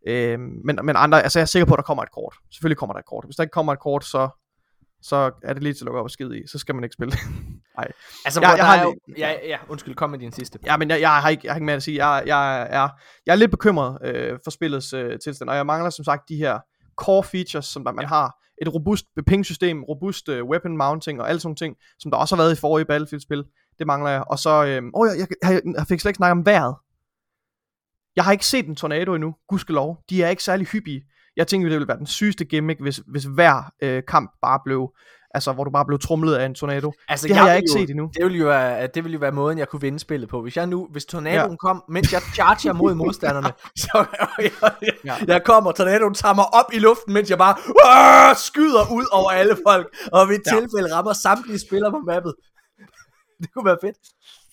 øh, men, men andre, altså jeg er sikker på, at der kommer et kort. Selvfølgelig kommer der et kort. Hvis der ikke kommer et kort, så, så er det lige til at lukke op og skide i. Så skal man ikke spille <laughs> Nej. Altså, jeg, jeg, har, jo, ja, ja, undskyld, kom med din sidste. Ja, men jeg, jeg, har, ikke, jeg har ikke mere at sige. Jeg, jeg, er, jeg er lidt bekymret øh, for spillets øh, tilstand, og jeg mangler som sagt de her core features, som der, man ja. har. Et robust ping-system, robust øh, weapon mounting og alle sådan ting, som der også har været i forrige Battlefield-spil. Det mangler jeg. Og så, øh, oh, jeg, jeg, jeg, jeg fik slet ikke snakket om vejret. Jeg har ikke set en tornado endnu, gudskelov. De er ikke særlig hyppige. Jeg tænker, det ville være den sygeste gimmick, hvis, hvis hver øh, kamp bare blev, altså hvor du bare blev trumlet af en tornado. Altså, det har jeg, jeg ikke jo, set endnu. Det ville, jo være, det ville jo være måden, jeg kunne vinde spillet på. Hvis jeg nu, hvis tornadoen ja. kom, mens jeg charger mod modstanderne, <laughs> så jeg, jeg, ja. <laughs> jeg kommer, tornadoen tager mig op i luften, mens jeg bare øh, skyder ud over alle folk, og ved et ja. tilfælde rammer samtlige spillere på mappet. <laughs> det kunne være fedt.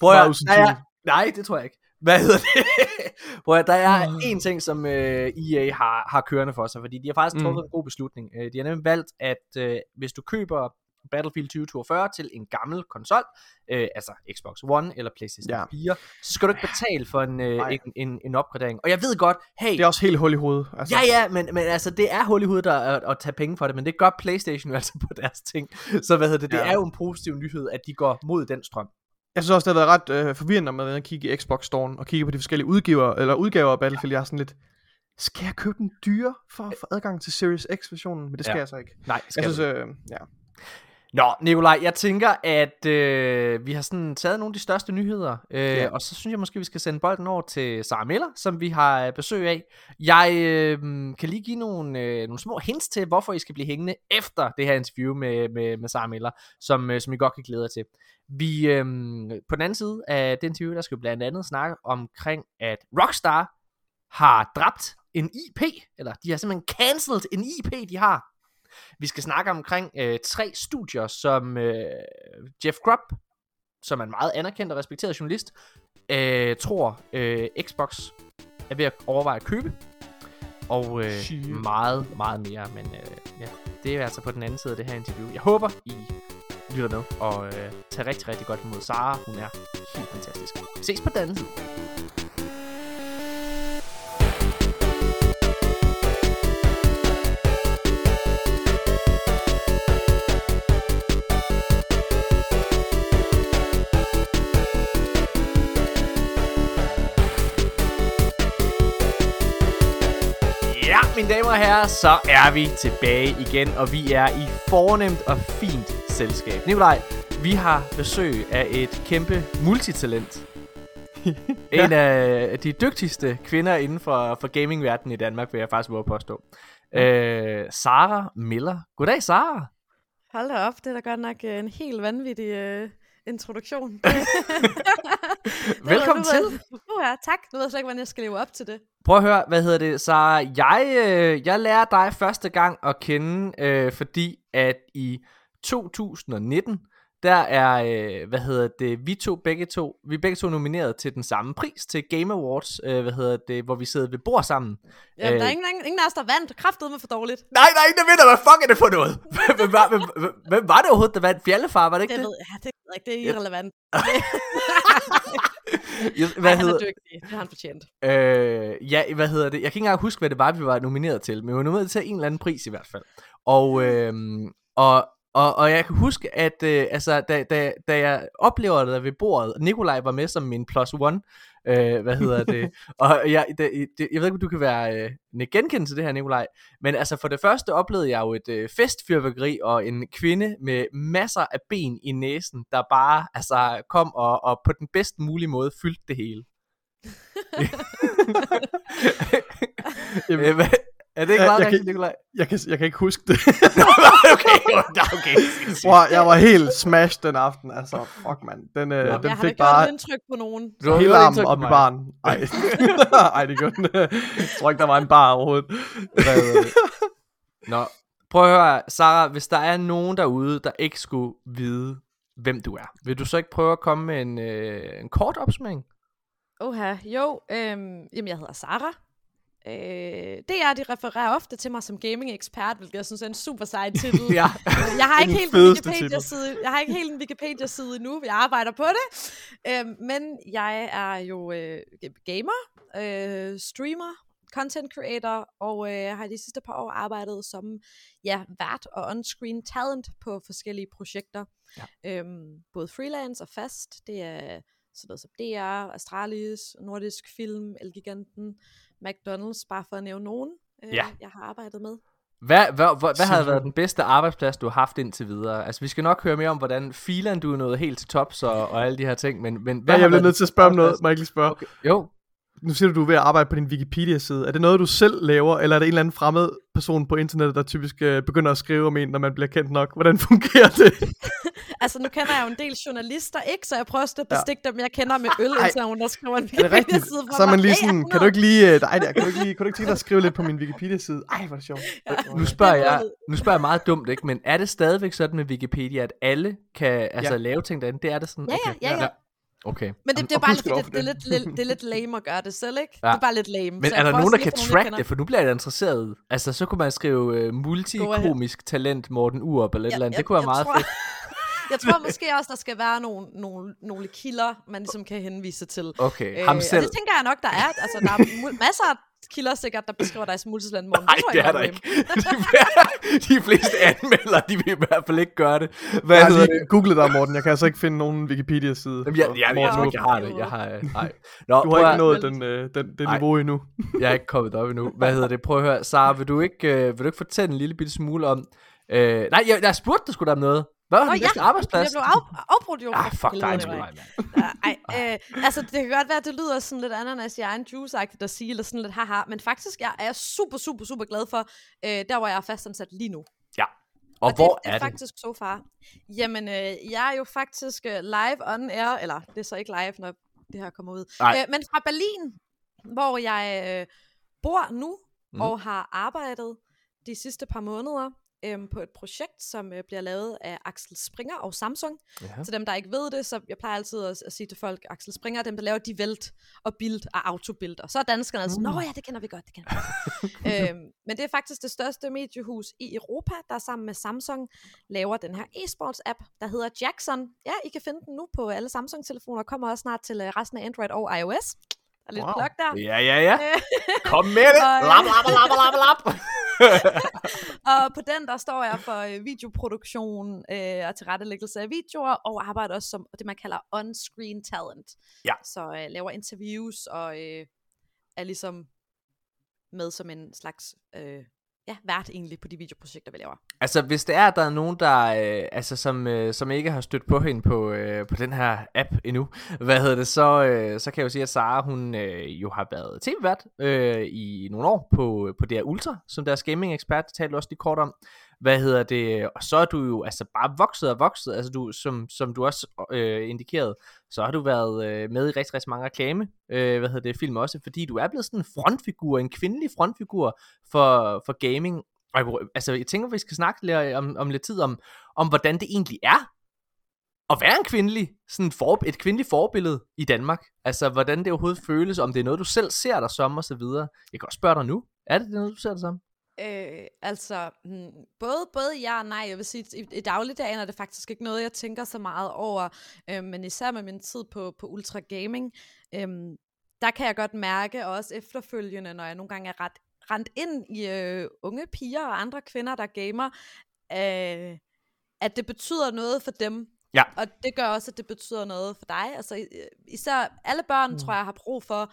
Prøv at, der er, nej, det tror jeg ikke. Hvad hedder det? <laughs> Prøv at, der er mm. en ting, som øh, EA har, har kørende for sig, fordi de har faktisk truffet mm. en god beslutning. Øh, de har nemlig valgt, at øh, hvis du køber Battlefield 2042 til en gammel konsol, øh, altså Xbox One eller PlayStation ja. 4, så skal du ikke betale for en, øh, en, en, en opgradering. Og jeg ved godt, hey... Det er også helt hul i hovedet. Altså. Ja, ja, men, men altså, det er hul i hovedet at, at, at tage penge for det, men det gør PlayStation jo altså på deres ting. Så hvad hedder det, det ja. er jo en positiv nyhed, at de går mod den strøm. Jeg synes også, det har været ret øh, forvirrende med at kigge i Xbox Store og kigge på de forskellige udgiver, eller udgaver af Battlefield. Jeg er sådan lidt, skal jeg købe den dyre for at få adgang til Series X-versionen? Men det skal ja. jeg så ikke. Nej, skal jeg synes, øh, ja. Nå, Nikolaj, jeg tænker, at øh, vi har sådan taget nogle af de største nyheder, øh, ja. og så synes jeg måske, vi skal sende bolden over til Sara Miller, som vi har besøg af. Jeg øh, kan lige give nogle, øh, nogle små hints til, hvorfor I skal blive hængende efter det her interview med, med, med Sara Miller, som, øh, som I godt kan glæde jer til. Vi, øh, på den anden side af det interview, der skal vi blandt andet snakke omkring, at Rockstar har dræbt en IP, eller de har simpelthen cancelled en IP, de har vi skal snakke omkring øh, tre studier, som øh, Jeff Grubb, som er en meget anerkendt og respekteret journalist, øh, tror øh, Xbox er ved at overveje at købe. Og øh, meget, meget mere. Men øh, ja, det er altså på den anden side af det her interview. Jeg håber, I lytter med og øh, tager rigtig, rigtig godt imod Sara. Hun er helt fantastisk. Ses på den anden side. Mine damer og herrer, så er vi tilbage igen, og vi er i fornemt og fint selskab. Nikolaj, vi har besøg af et kæmpe multitalent. ja. En af de dygtigste kvinder inden for, for gamingverdenen i Danmark, vil jeg faktisk våge påstå. Øh, Sara Miller. Goddag, Sara. Hold da op, det er da godt nok øh, en helt vanvittig uh, introduktion. <laughs> Velkommen til. Uh, ja, tak. Nu ved jeg slet ikke, hvordan jeg skal leve op til det. Prøv at høre, hvad hedder det? Så jeg, øh, jeg lærer dig første gang at kende, øh, fordi at i 2019, der er, øh, hvad hedder det, vi to begge to, vi er begge to nomineret til den samme pris, til Game Awards, øh, hvad hedder det, hvor vi sidder ved bord sammen. Jamen, øh, der er ingen, ingen, ingen af os, der vandt. Kraftet med for dårligt. Nej, der er ingen, der vinder. Hvad fuck er det for noget? <laughs> hvem, var, hvem, hvem, var det overhovedet, der vandt? Fjallefar, var det ikke det? Det ved jeg, det ikke. Det er irrelevant. <laughs> <laughs> hvad Ej, hedder, han er dygtig. Det har han fortjent. Øh, ja, hvad hedder det? Jeg kan ikke engang huske, hvad det var, vi var nomineret til, men vi var nomineret til en eller anden pris i hvert fald. Og, øh, og, og, og jeg kan huske, at øh, altså, da, da, da jeg oplever det ved bordet, Nikolaj var med som min plus one, øh, hvad hedder det, <laughs> og jeg, det, det, jeg ved ikke, om du kan være øh, genkendt til det her, Nikolaj, men altså for det første oplevede jeg jo et øh, festfyrværkeri og en kvinde med masser af ben i næsen, der bare altså, kom og, og på den bedst mulige måde fyldte det hele. <laughs> <laughs> Jamen, er det ikke meget jeg, rigtigt, kan, Nikolaj? Jeg kan, jeg kan ikke huske det. <laughs> okay, okay. <laughs> Wow, jeg var helt smashed den aften. Altså, fuck man. Den, øh, Ja. den jeg har fik ikke bare gjort indtryk på nogen. Du har hele armen op på i baren. Ej. <laughs> Ej, det gjorde den. Jeg tror ikke, der var en bar overhovedet. Det? Nå, prøv at høre, Sara, hvis der er nogen derude, der ikke skulle vide, hvem du er, vil du så ikke prøve at komme med en, øh, en kort opsummering? Oha, jo, øhm, jamen jeg hedder Sara. Øh, det er, de refererer ofte til mig som gaming-ekspert, hvilket jeg synes er en super sej titel. <laughs> ja. Jeg har <laughs> ikke helt en Wikipedia-side. Jeg har ikke helt en Wikipedia-side endnu. Jeg arbejder på det. Øhm, men jeg er jo øh, gamer, øh, streamer, content creator, og øh, har de sidste par år arbejdet som ja, vært og on-screen talent på forskellige projekter. Ja. Øhm, både freelance og fast. Det er sådan noget som DR, Astralis, Nordisk Film, Elgiganten, McDonald's, bare for at nævne nogen, øh, Ja. jeg har arbejdet med. Hvad, hvad, hvad, hvad havde Simpelthen. været den bedste arbejdsplads, du har haft indtil videre? Altså, vi skal nok høre mere om, hvordan filen du er nået helt til tops og, og alle de her ting, men, men hvad Ja, har jeg bliver nødt til at spørge om noget. Må jeg ikke lige spørge? Okay. Jo, Nu siger du, du er ved at arbejde på din Wikipedia-side. Er det noget, du selv laver, eller er det en eller anden fremmed person på internettet, der typisk øh, begynder at skrive om en, når man bliver kendt nok? Hvordan <laughs> fungerer det? <laughs> Altså, nu kender jeg jo en del journalister, ikke? Så jeg prøver at Ja. bestikke dem, jeg kender med øl, indtil nogen, der skriver en? Wikipedia-side for Så er man lige Ja, ja, sådan, kan du ikke lige, nej, der, kan du ikke lige, kan du ikke tænke dig at skrive lidt på min Wikipedia-side? Ej, hvor er det sjovt. nu spørger, er jeg, nu spørger jeg meget dumt, ikke? Men er det stadigvæk sådan med Wikipedia, at alle kan altså, Ja. lave ting derinde? Det er det sådan? Ja, ja, okay. ja, ja. Okay. Men det, det er Og bare lidt, det, det, er lidt, lidt, det er lidt lame at gøre det selv, ikke? Ja. Det er bare lidt lame. Men er jeg der nogen, der at kan jeg track det? For nu bliver jeg interesseret. Altså, så kunne man skrive uh, multikomisk talent Morten Urup eller et eller andet. Det kunne være meget tror, fedt. jeg tror <laughs> måske også, der skal være nogle, nogle, nogle kilder, man ligesom kan henvise til. Okay, Øh, ham og selv. det tænker jeg nok, der er. Altså, der er masser af kilder sikkert, der beskriver dig som multitalent, Morten. Nej, tror det jeg er der ikke. <laughs> De, de fleste anmeldere, de vil i hvert fald ikke gøre det. Hvad Jeg har hedder lige det? googlet dig, Morten. Jeg kan altså ikke finde nogen Wikipedia-side. Jamen, jeg, jeg, jeg, Morten ikke, jeg har det. Jeg har, nej. Nå, Du har at- ikke nået den, øh, den, det niveau endnu. Jeg er ikke kommet op endnu. Hvad hedder det? Prøv at høre. Sara, vil du ikke, øh, vil du ikke fortælle en lille bitte smule om... Øh, nej, jeg, jeg spurgte dig sgu da om noget. Hvad Nå bedste Jeg arbejdsplads? blev af, afbrudt jo. Ah, fuck dig, mand. Ja, Ej, øh, altså det kan godt være, at det lyder sådan lidt ananas i egen juice-agtigt at sige, eller sådan lidt haha, men faktisk jeg er super, super, super glad for, øh, der hvor jeg er fastansat lige nu. Ja. Og, det, hvor det er det? faktisk så far. Jamen, øh, jeg er jo faktisk øh, live on air, eller det er så ikke live, når det her kommer ud. Nej. Øh, men fra Berlin, hvor jeg øh, bor nu, mm. og har arbejdet de sidste par måneder øhm, på et projekt, som øh, bliver lavet af Axel Springer og Samsung. Ja. Til dem, der ikke ved det, så jeg plejer altid at, at sige til folk, Axel Springer er dem, der laver de vælt og bild og autobild. Og så er danskerne altså, nå ja, det kender vi godt, det kender vi godt. <laughs> øhm, men det er faktisk det største mediehus i Europa, der sammen med Samsung laver den her e-sports app, der hedder Jackson. Ja, I kan finde den nu på alle Samsung-telefoner, kommer også snart til øh, resten af Android og iOS. Er lidt Wow. plug der. Ja, ja, ja. Øh, Kom med det. Og, øh, Lap, lap, lap, lap, lap. <laughs> og på den, der står jeg for øh, videoproduktion øh, og tilrettelæggelse af videoer, og arbejder også som det, man kalder on-screen talent. Ja. Så øh, laver interviews og øh, er ligesom med som en slags øh, ja, vært egentlig på de videoprojekter, vi laver. Altså, hvis det er, at der er nogen, der, øh, altså, som, øh, som ikke har stødt på hende på, øh, på den her app endnu, hvad hedder det, så, øh, så kan jeg jo sige, at Sara, hun øh, jo har været tv-vært øh, i nogle år på, på DR Ultra, som deres gaming-ekspert, det talte også lige kort om. Hvad hedder det, og så er du jo altså bare vokset og vokset, altså du, som, som du også øh, indikerede, så har du været øh, med i rigtig, rigtig mange reklame, øh, hvad hedder det, film også, fordi du er blevet sådan en frontfigur, en kvindelig frontfigur for, for gaming. Og, altså, jeg tænker, vi skal snakke lidt om, om lidt tid om, om, hvordan det egentlig er at være en kvindelig, sådan for, et kvindeligt forbillede i Danmark. Altså, hvordan det overhovedet føles, om det er noget, du selv ser dig som, og så videre. Jeg kan også spørge dig nu, er det, det noget, du ser dig som? Øh, altså, hmm, både, både ja og nej. Jeg vil sige, i, i dagligdagen er det faktisk ikke noget, jeg tænker så meget over. Øh, men især med min tid på, på Ultra Gaming, øh, der kan jeg godt mærke, og også efterfølgende, når jeg nogle gange er ret rent ind i øh, unge piger og andre kvinder, der gamer, øh, at det betyder noget for dem. Ja. Og det gør også, at det betyder noget for dig. Altså især alle børn, mm. tror jeg, har brug for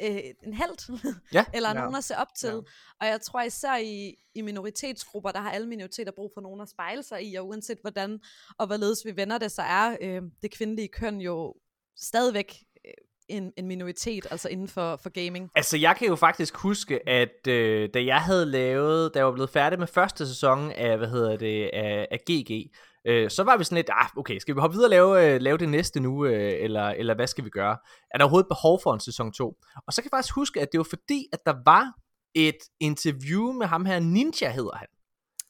øh, en held, ja. <laughs> eller ja. nogen at se op til. Ja. Og jeg tror især i, i minoritetsgrupper, der har alle minoriteter brug for nogen at spejle sig i, og uanset hvordan og hvorledes vi vender det, så er øh, det kvindelige køn jo stadigvæk øh, en, en minoritet, altså inden for, for gaming. Altså, jeg kan jo faktisk huske, at øh, da jeg havde lavet, da jeg var blevet færdig med første sæson af, hvad hedder det, af, af GG, øh, så var vi sådan lidt, ah, okay, skal vi hoppe videre og lave, øh, lave det næste nu, øh, eller, eller hvad skal vi gøre? Er der overhovedet behov for en sæson 2? Og så kan jeg faktisk huske, at det var fordi, at der var et interview med ham her, Ninja hedder han.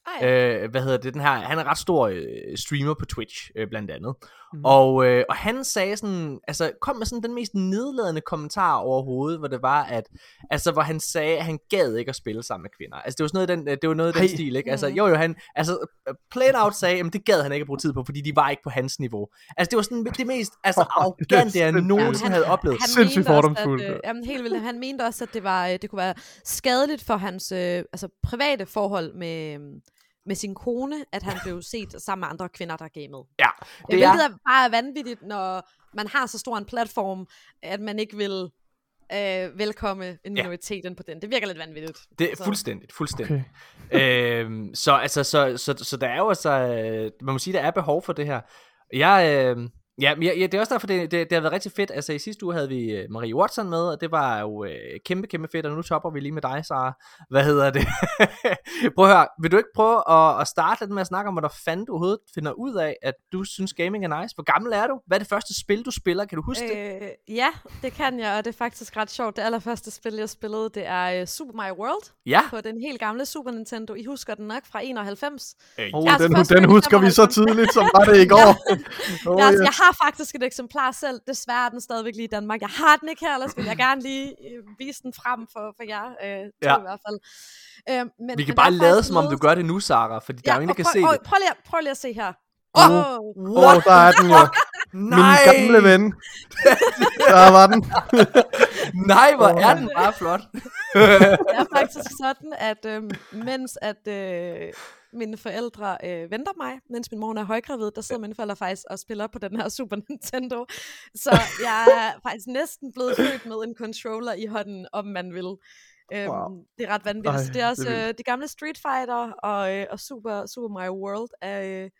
Ah, ja. øh, hvad hedder det, den her, han er ret stor øh, streamer på Twitch, øh, blandt andet. Mm. Og, øh, og han sagde sådan, altså kom med sådan den mest nedladende kommentar overhovedet, hvor det var, at, altså hvor han sagde, at han gad ikke at spille sammen med kvinder. Altså det var sådan noget den, det var noget af den stil, ikke? Altså jo jo, han, altså plain out sagde, at det gad han ikke at bruge tid på, fordi de var ikke på hans niveau. Altså det var sådan det mest altså, arrogante, jeg nogensinde havde oplevet. Han, han Sindssygt fordomsfuldt. Øh, jamen helt vildt, han mente også, at det, var, øh, det kunne være skadeligt for hans øh, altså, private forhold med, med sin kone, at han blev set sammen med andre kvinder, der gamede. Ja, det Hvilket er... er bare vanvittigt, når man har så stor en platform, at man ikke vil øh, velkomme en minoritet ja. på den. Det virker lidt vanvittigt. Det er så. fuldstændigt, fuldstændigt. Okay. <laughs> øhm, så, altså, så, så, så, så der er jo altså, øh, man må sige, der er behov for det her. Jeg, øh, Ja, ja, ja, det er også derfor, det, det, det har været rigtig fedt. Altså i sidste uge havde vi øh, Marie Watson med, og det var jo øh, kæmpe, kæmpe fedt, og nu topper vi lige med dig, Sara. Hvad hedder det? <laughs> Prøv at høre, vil du ikke prøve at, at starte lidt med at snakke om, hvad der fanden du overhovedet finder ud af, at du synes gaming er nice? Hvor gammel er du? Hvad er det første spil, du spiller? Kan du huske øh, det? Ja, det kan jeg, og det er faktisk ret sjovt. Det allerførste spil, jeg spillede, det er uh, Super Mario World. Ja. På den helt gamle Super Nintendo. I husker den nok fra 91. Øh, oh, den, den husker vi så tydeligt, som var det i <laughs> går. oh, jeg, jeg har faktisk et eksemplar selv. Desværre er den stadigvæk lige i Danmark. Jeg har den ikke her, ellers vil jeg <laughs> gerne lige øh, vise den frem for, for jer. Øh, ja. i hvert fald. Øh, men, vi kan men bare lade som om du gør det nu, Sara, fordi ja, der er ingen, der kan prøv, se prøv, det. Prøv lige, prøv lige at se her. Åh, oh, oh, oh, der er den jo. <laughs> Min gamle ven. <laughs> Der var den. <laughs> Nej, hvor er den bare flot. <laughs> det er faktisk sådan, at øh, mens at øh, mine forældre øh, venter mig, mens min mor er højgravid, der sidder mine forældre faktisk og spiller på den her Super Nintendo. Så jeg er faktisk næsten blevet født med en controller i hånden, om man vil. Øhm, wow. Det er ret vanvittigt. Ej, det er også det øh, de gamle Street Fighter og, øh, og Super, Super Mario World er øh,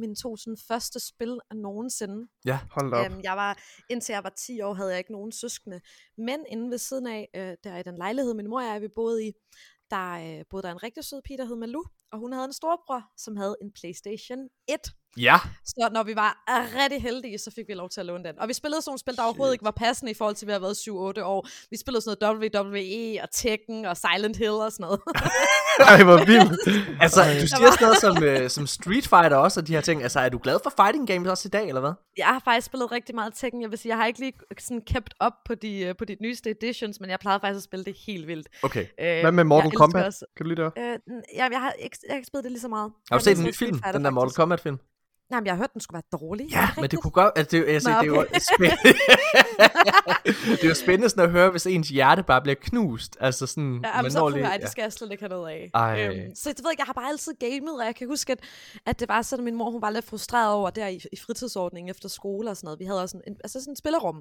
mine to sådan, første spil af nogensinde. Ja, hold op. Øhm, jeg var, indtil jeg var 10 år, havde jeg ikke nogen søskende. Men inden ved siden af, øh, der i den lejlighed, min mor og jeg, vi boede i, der øh, boede der en rigtig sød pige, der hed Malou, og hun havde en storbror, som havde en Playstation 1. Ja. Så når vi var rigtig heldige, så fik vi lov til at låne den. Og vi spillede sådan nogle spil, der overhovedet ikke var passende i forhold til, at vi har været 7-8 år. Vi spillede sådan noget WWE og Tekken og Silent Hill og sådan noget. <laughs> Ej, hvor vildt. <laughs> altså, du siger sådan noget som, uh, som Street Fighter også, og de her ting. Altså, er du glad for fighting games også i dag, eller hvad? Jeg har faktisk spillet rigtig meget Tekken. Jeg vil sige, jeg har ikke lige sådan kept op på de, uh, på de nyeste editions, men jeg plejede faktisk at spille det helt vildt. Okay. Uh, Hvad med Mortal Kombat? Også. Kan du lide det? Uh, ja, jeg har ikke, jeg har ikke spillet det lige så meget. Har du set den nye film? Den der Mortal Kombat film? Nej, men jeg har hørt, den skulle være dårlig. Ja, det men det kunne godt... Altså, det, altså, Nå, okay. det, jo spændende. det er jo spændende sådan at høre, hvis ens hjerte bare bliver knust. Altså sådan... Ja, men så lige, ja. det skal jeg slet ikke have noget af. Ej. Øhm, så det ved jeg, jeg har bare altid gamet, og jeg kan huske, at, at det var sådan, at min mor hun var lidt frustreret over der i, i fritidsordningen efter skole og sådan noget. Vi havde også en, altså sådan en spillerum.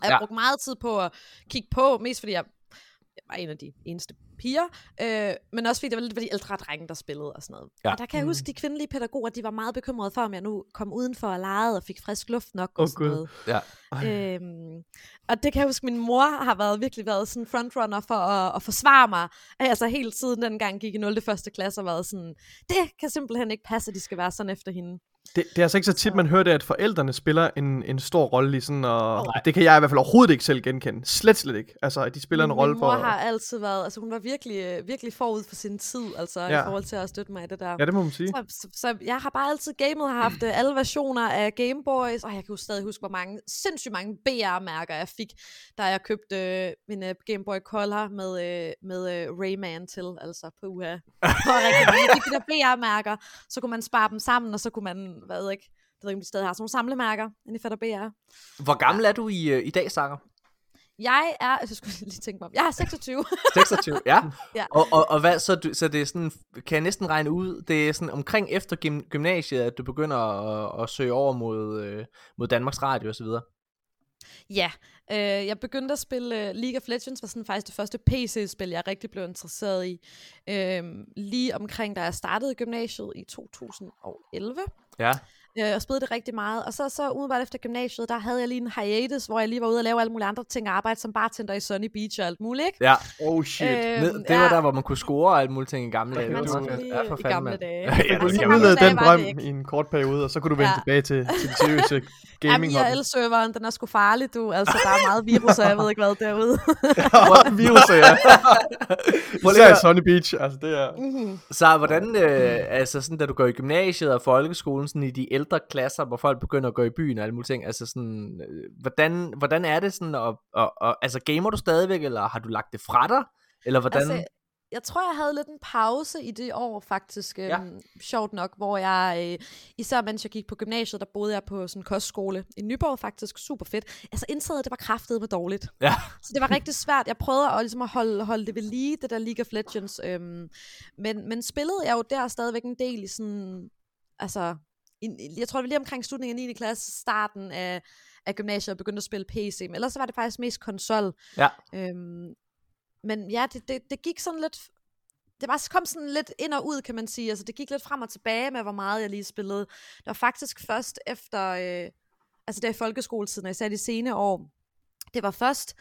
Og jeg ja. brugte meget tid på at kigge på, mest fordi jeg var en af de eneste piger, øh, men også fordi det var lidt var de ældre drenge, der spillede og sådan noget. Ja. Og der kan jeg huske, de kvindelige pædagoger, de var meget bekymrede for, om jeg nu kom udenfor og legede og fik frisk luft nok og oh, sådan God. noget. Ja. Øhm, og det kan jeg huske, min mor har været virkelig været sådan frontrunner for at, at forsvare mig. Altså helt siden den gang gik i 0. første klasse og været sådan, det kan simpelthen ikke passe, at de skal være sådan efter hende. Det, det er altså ikke så tit, man hører det, at forældrene spiller en, en stor rolle i sådan, og oh, det kan jeg i hvert fald overhovedet ikke selv genkende. Slet, slet ikke. Altså, at de spiller en rolle for... Min mor har altid været, altså hun var virkelig, virkelig forud for sin tid, altså ja. i forhold til at støtte mig i det der. Ja, det må man sige. Så, så, så jeg har bare altid gamet, har haft øh, alle versioner af Game Boys, og jeg kan jo stadig huske, hvor mange, sindssygt mange BR-mærker jeg fik, da jeg købte øh, min øh, Game Boy Color med, øh, med øh, Rayman til, altså på UHA. Og rigtig mange. De der BR-mærker, så kunne man spare dem sammen, og så kunne man, hvad ikke, ved ikke, om de stadig har sådan nogle samlemærker, inde i Fatter BR. Hvor gammel er du i, øh, i dag, Sarah? Jeg er, jeg skulle lige tænke mig om, jeg er 26. 26, <laughs> ja. <laughs> ja. Og, og, og hvad, så, du, så det er sådan, kan jeg næsten regne ud, det er sådan omkring efter gym, gymnasiet, at du begynder at, at søge over mod, øh, mod Danmarks Radio og så videre. Ja, øh, jeg begyndte at spille uh, League of Legends, var sådan faktisk det første PC-spil, jeg rigtig blev interesseret i. Øh, lige omkring, da jeg startede gymnasiet i 2011. Ja øh, og spillede det rigtig meget. Og så, så umiddelbart efter gymnasiet, der havde jeg lige en hiatus, hvor jeg lige var ude og lave alle mulige andre ting, og arbejde som bartender i Sunny Beach og alt muligt, ikke? Ja. Oh shit. Øhm, det ja. var der, hvor man kunne score og alt muligt ting i gamle dage. Man skulle lige ja, for i gamle dage. ja, du kunne lige udlede den drøm i en kort periode, og så kunne du vende ja. tilbage til, til den seriøse <laughs> gaming Jamen, IRL-serveren, den er sgu farlig, du. Altså, der er meget virus, og jeg ved ikke hvad derude. <laughs> ja, virus, ja. Især i Sunny Beach, altså det er... Mm-hmm. Så hvordan, øh, altså sådan, da du går i gymnasiet og folkeskolen, sådan i de ældre klasser, hvor folk begynder at gå i byen og alle mulige ting, altså sådan, øh, hvordan, hvordan er det sådan, og, og, og, altså gamer du stadigvæk, eller har du lagt det fra dig? Eller hvordan? Altså, jeg tror, jeg havde lidt en pause i det år, faktisk, øhm, ja. sjovt nok, hvor jeg, øh, især mens jeg gik på gymnasiet, der boede jeg på sådan en kostskole i Nyborg, faktisk super fedt. Altså indsædet, det var kraftet med dårligt. Ja. Så det var rigtig svært. Jeg prøvede at, ligesom at holde, holde det ved lige, det der League of Legends. Øhm, men, men spillede jeg jo der stadigvæk en del i sådan, altså, jeg tror, det var lige omkring slutningen af 9. klasse, starten af, af gymnasiet, og begyndte at spille PC, men ellers så var det faktisk mest konsol. Ja. Øhm, men ja, det, det, det gik sådan lidt, det var kom sådan lidt ind og ud, kan man sige. Altså, det gik lidt frem og tilbage med, hvor meget jeg lige spillede. Det var faktisk først efter, øh, altså der i folkeskoletiden, jeg sagde de sene år, det var først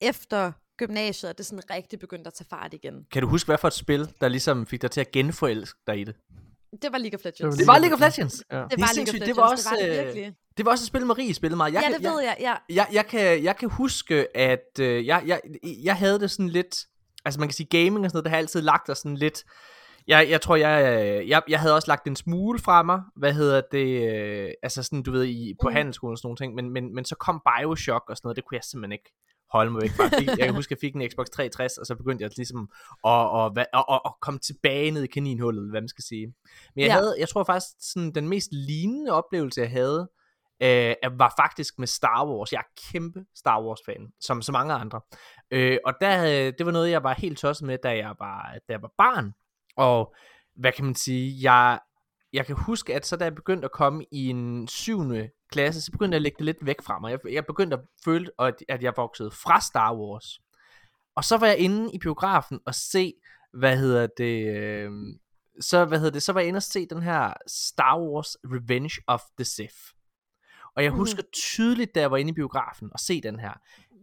efter gymnasiet, at det sådan rigtig begyndte at tage fart igen. Kan du huske, hvad for et spil, der ligesom fik dig til at genforelske dig i det? Det var League of Legends. Det var League of Legends? Ja. Det, var League of Legends, det var også, det var det virkelig. Det var også et spil, Marie spillede meget. Jeg ja, kan, det ved jeg, ja. Jeg, jeg, kan, jeg kan huske, at øh, jeg, jeg, jeg havde det sådan lidt, altså man kan sige gaming og sådan noget, det har altid lagt dig sådan lidt, jeg, jeg tror, jeg, jeg, jeg havde også lagt en smule fra mig, hvad hedder det, øh, altså sådan, du ved, i, på mm. handelsskolen og sådan nogle ting, men, men, men så kom Bioshock og sådan noget, det kunne jeg simpelthen ikke holde mig væk fra. Jeg kan huske, at jeg fik en Xbox 360, og så begyndte jeg ligesom at, at, at, at, at komme tilbage ned i kaninhullet, hvad man skal sige. Men jeg, ja. havde, jeg tror faktisk, sådan, den mest lignende oplevelse, jeg havde, øh, var faktisk med Star Wars. Jeg er kæmpe Star Wars-fan, som så mange andre. Øh, og der, det var noget, jeg var helt tosset med, da jeg var, da jeg var barn. Og hvad kan man sige, jeg, jeg kan huske, at så da jeg begyndte at komme i en syvende klasse, så begyndte jeg at lægge det lidt væk fra mig. Jeg, jeg begyndte at føle, at, at jeg voksede fra Star Wars. Og så var jeg inde i biografen og se, hvad hedder det, øh, så, hvad hedder det, så var jeg inde og se den her Star Wars Revenge of the Sith. Og jeg husker mm. tydeligt, da jeg var inde i biografen og se den her,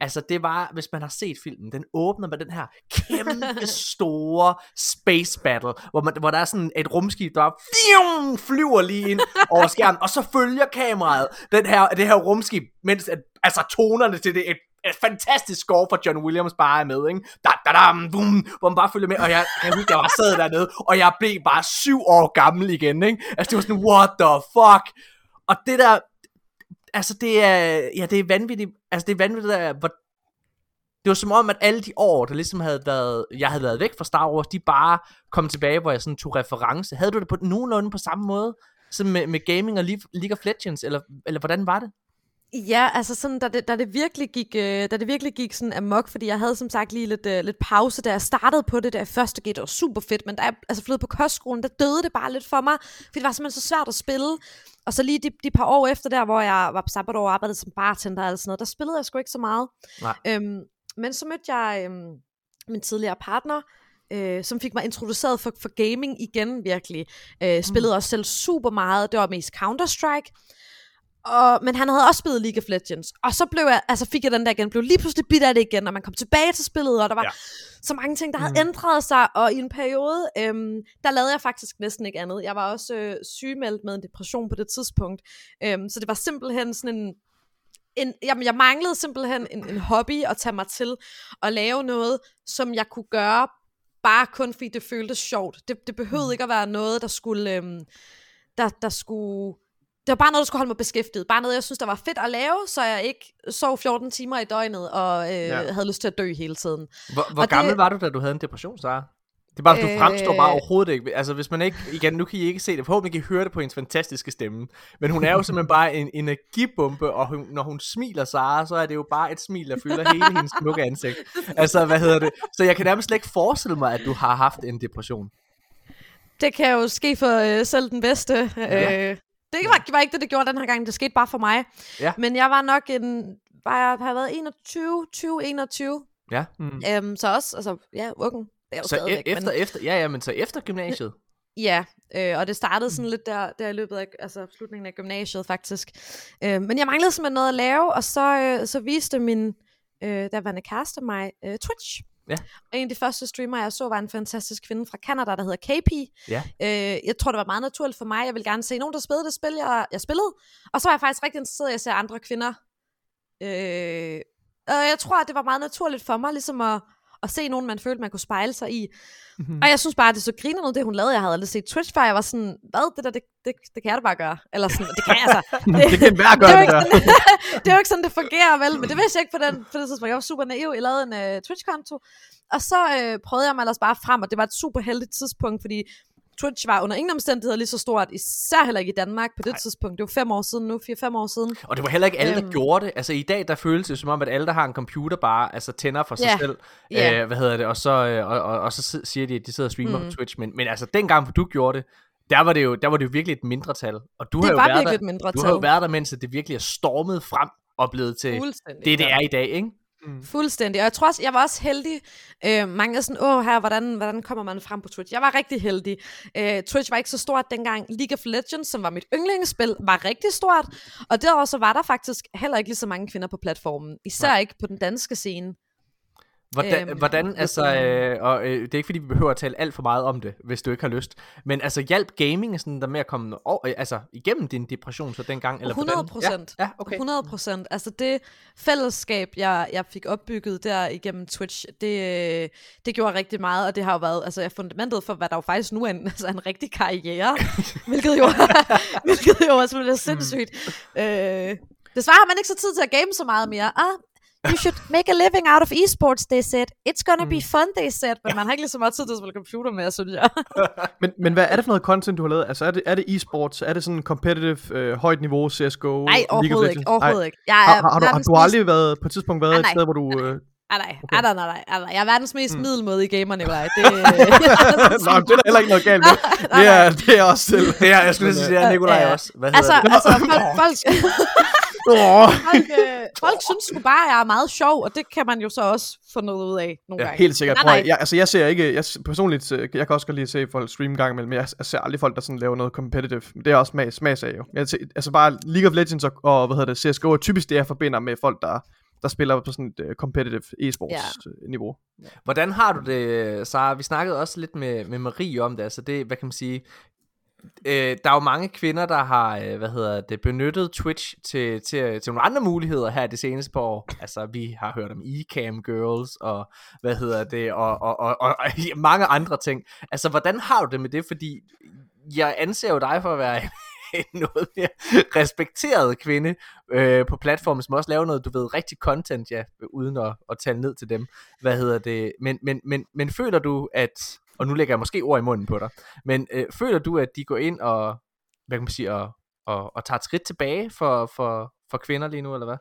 Altså det var, hvis man har set filmen, den åbner med den her kæmpe <laughs> store space battle, hvor, man, hvor der er sådan et rumskib, der fium, flyver lige ind over <laughs> skærmen, og så følger kameraet den her, det her rumskib, mens at, altså tonerne til det, et, et fantastisk score for John Williams bare er med, ikke? Da, da, da, boom, hvor man bare følger med, og jeg, jeg husker, jeg var sad dernede, og jeg blev bare syv år gammel igen, ikke? Altså det var sådan, what the fuck? Og det der, altså det er, ja, det er vanvittigt, altså det er vanvittigt, der, hvor, det var som om, at alle de år, der ligesom havde været, jeg havde været væk fra Star Wars, de bare kom tilbage, hvor jeg sådan tog reference. Havde du det på nogenlunde på samme måde, som med, med gaming og League of Legends, eller, eller hvordan var det? Ja, altså sådan, da det, da det virkelig gik, øh, da det virkelig gik sådan amok, fordi jeg havde som sagt lige lidt, øh, lidt pause, da jeg startede på det, jeg første gik, det var super fedt, men da jeg altså flyttede på kostskolen, der døde det bare lidt for mig, fordi det var simpelthen så svært at spille. Og så lige de, de par år efter der, hvor jeg var på sabbatår og arbejdede som bartender og sådan noget, der spillede jeg sgu ikke så meget. Nej. Øhm, men så mødte jeg øhm, min tidligere partner, øh, som fik mig introduceret for, for gaming igen virkelig. Øh, spillede mm. også selv super meget, det var mest Counter-Strike. Og, men han havde også spillet League of Legends. Og så blev jeg, altså fik jeg den der igen, blev lige pludselig bit af det igen, og man kom tilbage til spillet, og der var ja. så mange ting, der havde mm. ændret sig. Og i en periode, øhm, der lavede jeg faktisk næsten ikke andet. Jeg var også øh, sygemeldt med en depression på det tidspunkt. Øhm, så det var simpelthen sådan en en, jamen, jeg manglede simpelthen en, en hobby at tage mig til at lave noget, som jeg kunne gøre, bare kun fordi det føltes sjovt. Det, det behøvede mm. ikke at være noget, der skulle, øhm, der, der skulle det var bare noget, der skulle holde mig beskæftiget. Bare noget, jeg synes, der var fedt at lave, så jeg ikke sov 14 timer i døgnet og øh, ja. havde lyst til at dø hele tiden. Hvor, hvor gammel det, var du, da du havde en depression, Sara? Det er bare, at du øh, fremstår bare overhovedet ikke. Altså, hvis man ikke, igen, nu kan I ikke se det, forhåbentlig kan I høre det på hendes fantastiske stemme. Men hun er jo simpelthen bare en energibombe, og hun, når hun smiler Sara, så er det jo bare et smil, der fylder hele hendes smukke ansigt. Altså, hvad hedder det? Så jeg kan nærmest slet ikke forestille mig, at du har haft en depression. Det kan jo ske for øh, selv den bedste. Ja. Øh, det var, var ikke det, det gjorde den her gang. Det skete bare for mig. Ja. Men jeg var nok en... Var jeg, har været 21, 20, 21. Ja. Mm. Øhm, så også, altså, ja, ungen. Det så e- efter, men... efter, ja, ja, men så efter gymnasiet? Ja, øh, og det startede sådan lidt der, der i løbet af, altså slutningen af gymnasiet faktisk. Øh, men jeg manglede simpelthen noget at lave, og så, øh, så viste min øh, derværende kæreste mig øh, Twitch. Ja. Og en af de første streamer, jeg så, var en fantastisk kvinde fra Canada, der hedder KP. Ja. Øh, jeg tror, det var meget naturligt for mig. Jeg ville gerne se nogen, der spillede det spil, jeg, jeg spillede. Og så var jeg faktisk rigtig interesseret i at se andre kvinder. Øh, og jeg tror, at det var meget naturligt for mig, ligesom at, at se nogen, man følte, man kunne spejle sig i. Mm-hmm. Og jeg synes bare, at det så griner noget, det hun lavede. Jeg havde aldrig set Twitch før. Jeg var sådan, hvad, det der, det, det, det kan jeg da bare gøre. Eller sådan, det kan jeg altså. <laughs> Det, det kan hver gøre, det, det, der. <laughs> det er jo ikke sådan, det fungerer, vel? Men det vidste jeg ikke på den, på det tidspunkt. Jeg var super naiv. Jeg lavede en uh, Twitch-konto. Og så øh, prøvede jeg mig ellers bare frem, og det var et super heldigt tidspunkt, fordi Twitch var under ingen omstændigheder lige så stort, især heller ikke i Danmark på det Ej. tidspunkt. Det var fem år siden nu, fire-fem år siden. Og det var heller ikke alle, der øhm. gjorde det. Altså i dag, der føles det som om, at alle, der har en computer, bare altså, tænder for sig yeah. selv. Yeah. Øh, hvad hedder det? Og så, øh, og, og, og, så siger de, at de sidder og streamer mm. på Twitch. Men, men altså dengang, du gjorde det, der var det jo, der var det jo virkelig et mindretal. Og du det har jo var været der, et mindretal. Du har jo været der, mens det virkelig er stormet frem og blevet til det, det er i dag, ikke? Mm. Fuldstændig. Og jeg tror også, jeg var også heldig. Øh, mange er sådan, åh her, hvordan, hvordan kommer man frem på Twitch? Jeg var rigtig heldig. Øh, Twitch var ikke så stort dengang. League of Legends, som var mit yndlingsspil, var rigtig stort. Og derover så var der faktisk heller ikke lige så mange kvinder på platformen. Især Nej. ikke på den danske scene. Hvordan, øhm, hvordan altså, øh, og øh, det er ikke fordi, vi behøver at tale alt for meget om det, hvis du ikke har lyst, men altså hjælp gaming sådan der med at komme over, øh, altså, igennem din depression så dengang? Eller 100 procent. Ja, ja, okay. 100 procent. Altså det fællesskab, jeg, jeg fik opbygget der igennem Twitch, det, det gjorde rigtig meget, og det har jo været altså, fundamentet for, hvad der jo faktisk nu er en, <laughs> altså, en rigtig karriere, <laughs> hvilket jo, <laughs> hvilket jo også er sindssygt. Mm. Øh, Desværre har man ikke så tid til at game så meget mere. Ah, you should make a living out of esports, they said. It's gonna mm. be fun, they said. Men man har ikke lige så meget tid til at spille computer med, synes jeg. <laughs> men, men hvad er det for noget content, du har lavet? Altså, er det, er det esports? Er det sådan competitive, øh, højt niveau, CSGO? Nej, overhovedet ikke. Overhovedet ikke. Jeg er har, har, du, har du aldrig været på et tidspunkt været ah, et sted, hvor du... Øh, Ah, nej, okay. ah, nej, nej, nej, nej, Jeg er verdens mest mm. middelmåde i gamer, Nikolaj. <laughs> Det, Nå, det er der heller ikke noget galt med. <laughs> det, er, det er også selv. Det er, jeg skulle sige, det er Nikolaj også. Hvad altså, det? altså, folk, folk, <laughs> folk, øh, folk synes sgu bare, at jeg er meget sjov, og det kan man jo så også få noget ud af nogle ja, gange. Helt sikkert. Nej, nej. Jeg, altså, jeg ser ikke, jeg, personligt, øh, jeg kan også godt lide at se folk streame gang imellem, men jeg, jeg ser aldrig folk, der sådan laver noget competitive. Det er også smag, smagsag jo. Jeg, altså bare League of Legends og, og hvad hedder det, CSGO er typisk det, jeg forbinder med folk, der der spiller på sådan et uh, competitive e-sports ja. Øh, niveau. Ja. Hvordan har du det, Sara? Vi snakkede også lidt med, med Marie om det, altså det, hvad kan man sige, øh, der er jo mange kvinder, der har, øh, hvad hedder det, benyttet Twitch til, til, til nogle andre muligheder her det seneste par år. Altså, vi har hørt om e-cam girls, og hvad hedder det, og, og, og, og, og <laughs> mange andre ting. Altså, hvordan har du det med det? Fordi jeg anser jo dig for at være <laughs> en noget mere respekteret kvinde øh, på platformen, som også laver noget, du ved, rigtig content, ja, uden at, at tale ned til dem. Hvad hedder det? Men, men, men, men føler du, at, og nu lægger jeg måske ord i munden på dig, men øh, føler du, at de går ind og, hvad kan man sige, og, og, og tager et skridt tilbage for, for, for kvinder lige nu, eller hvad?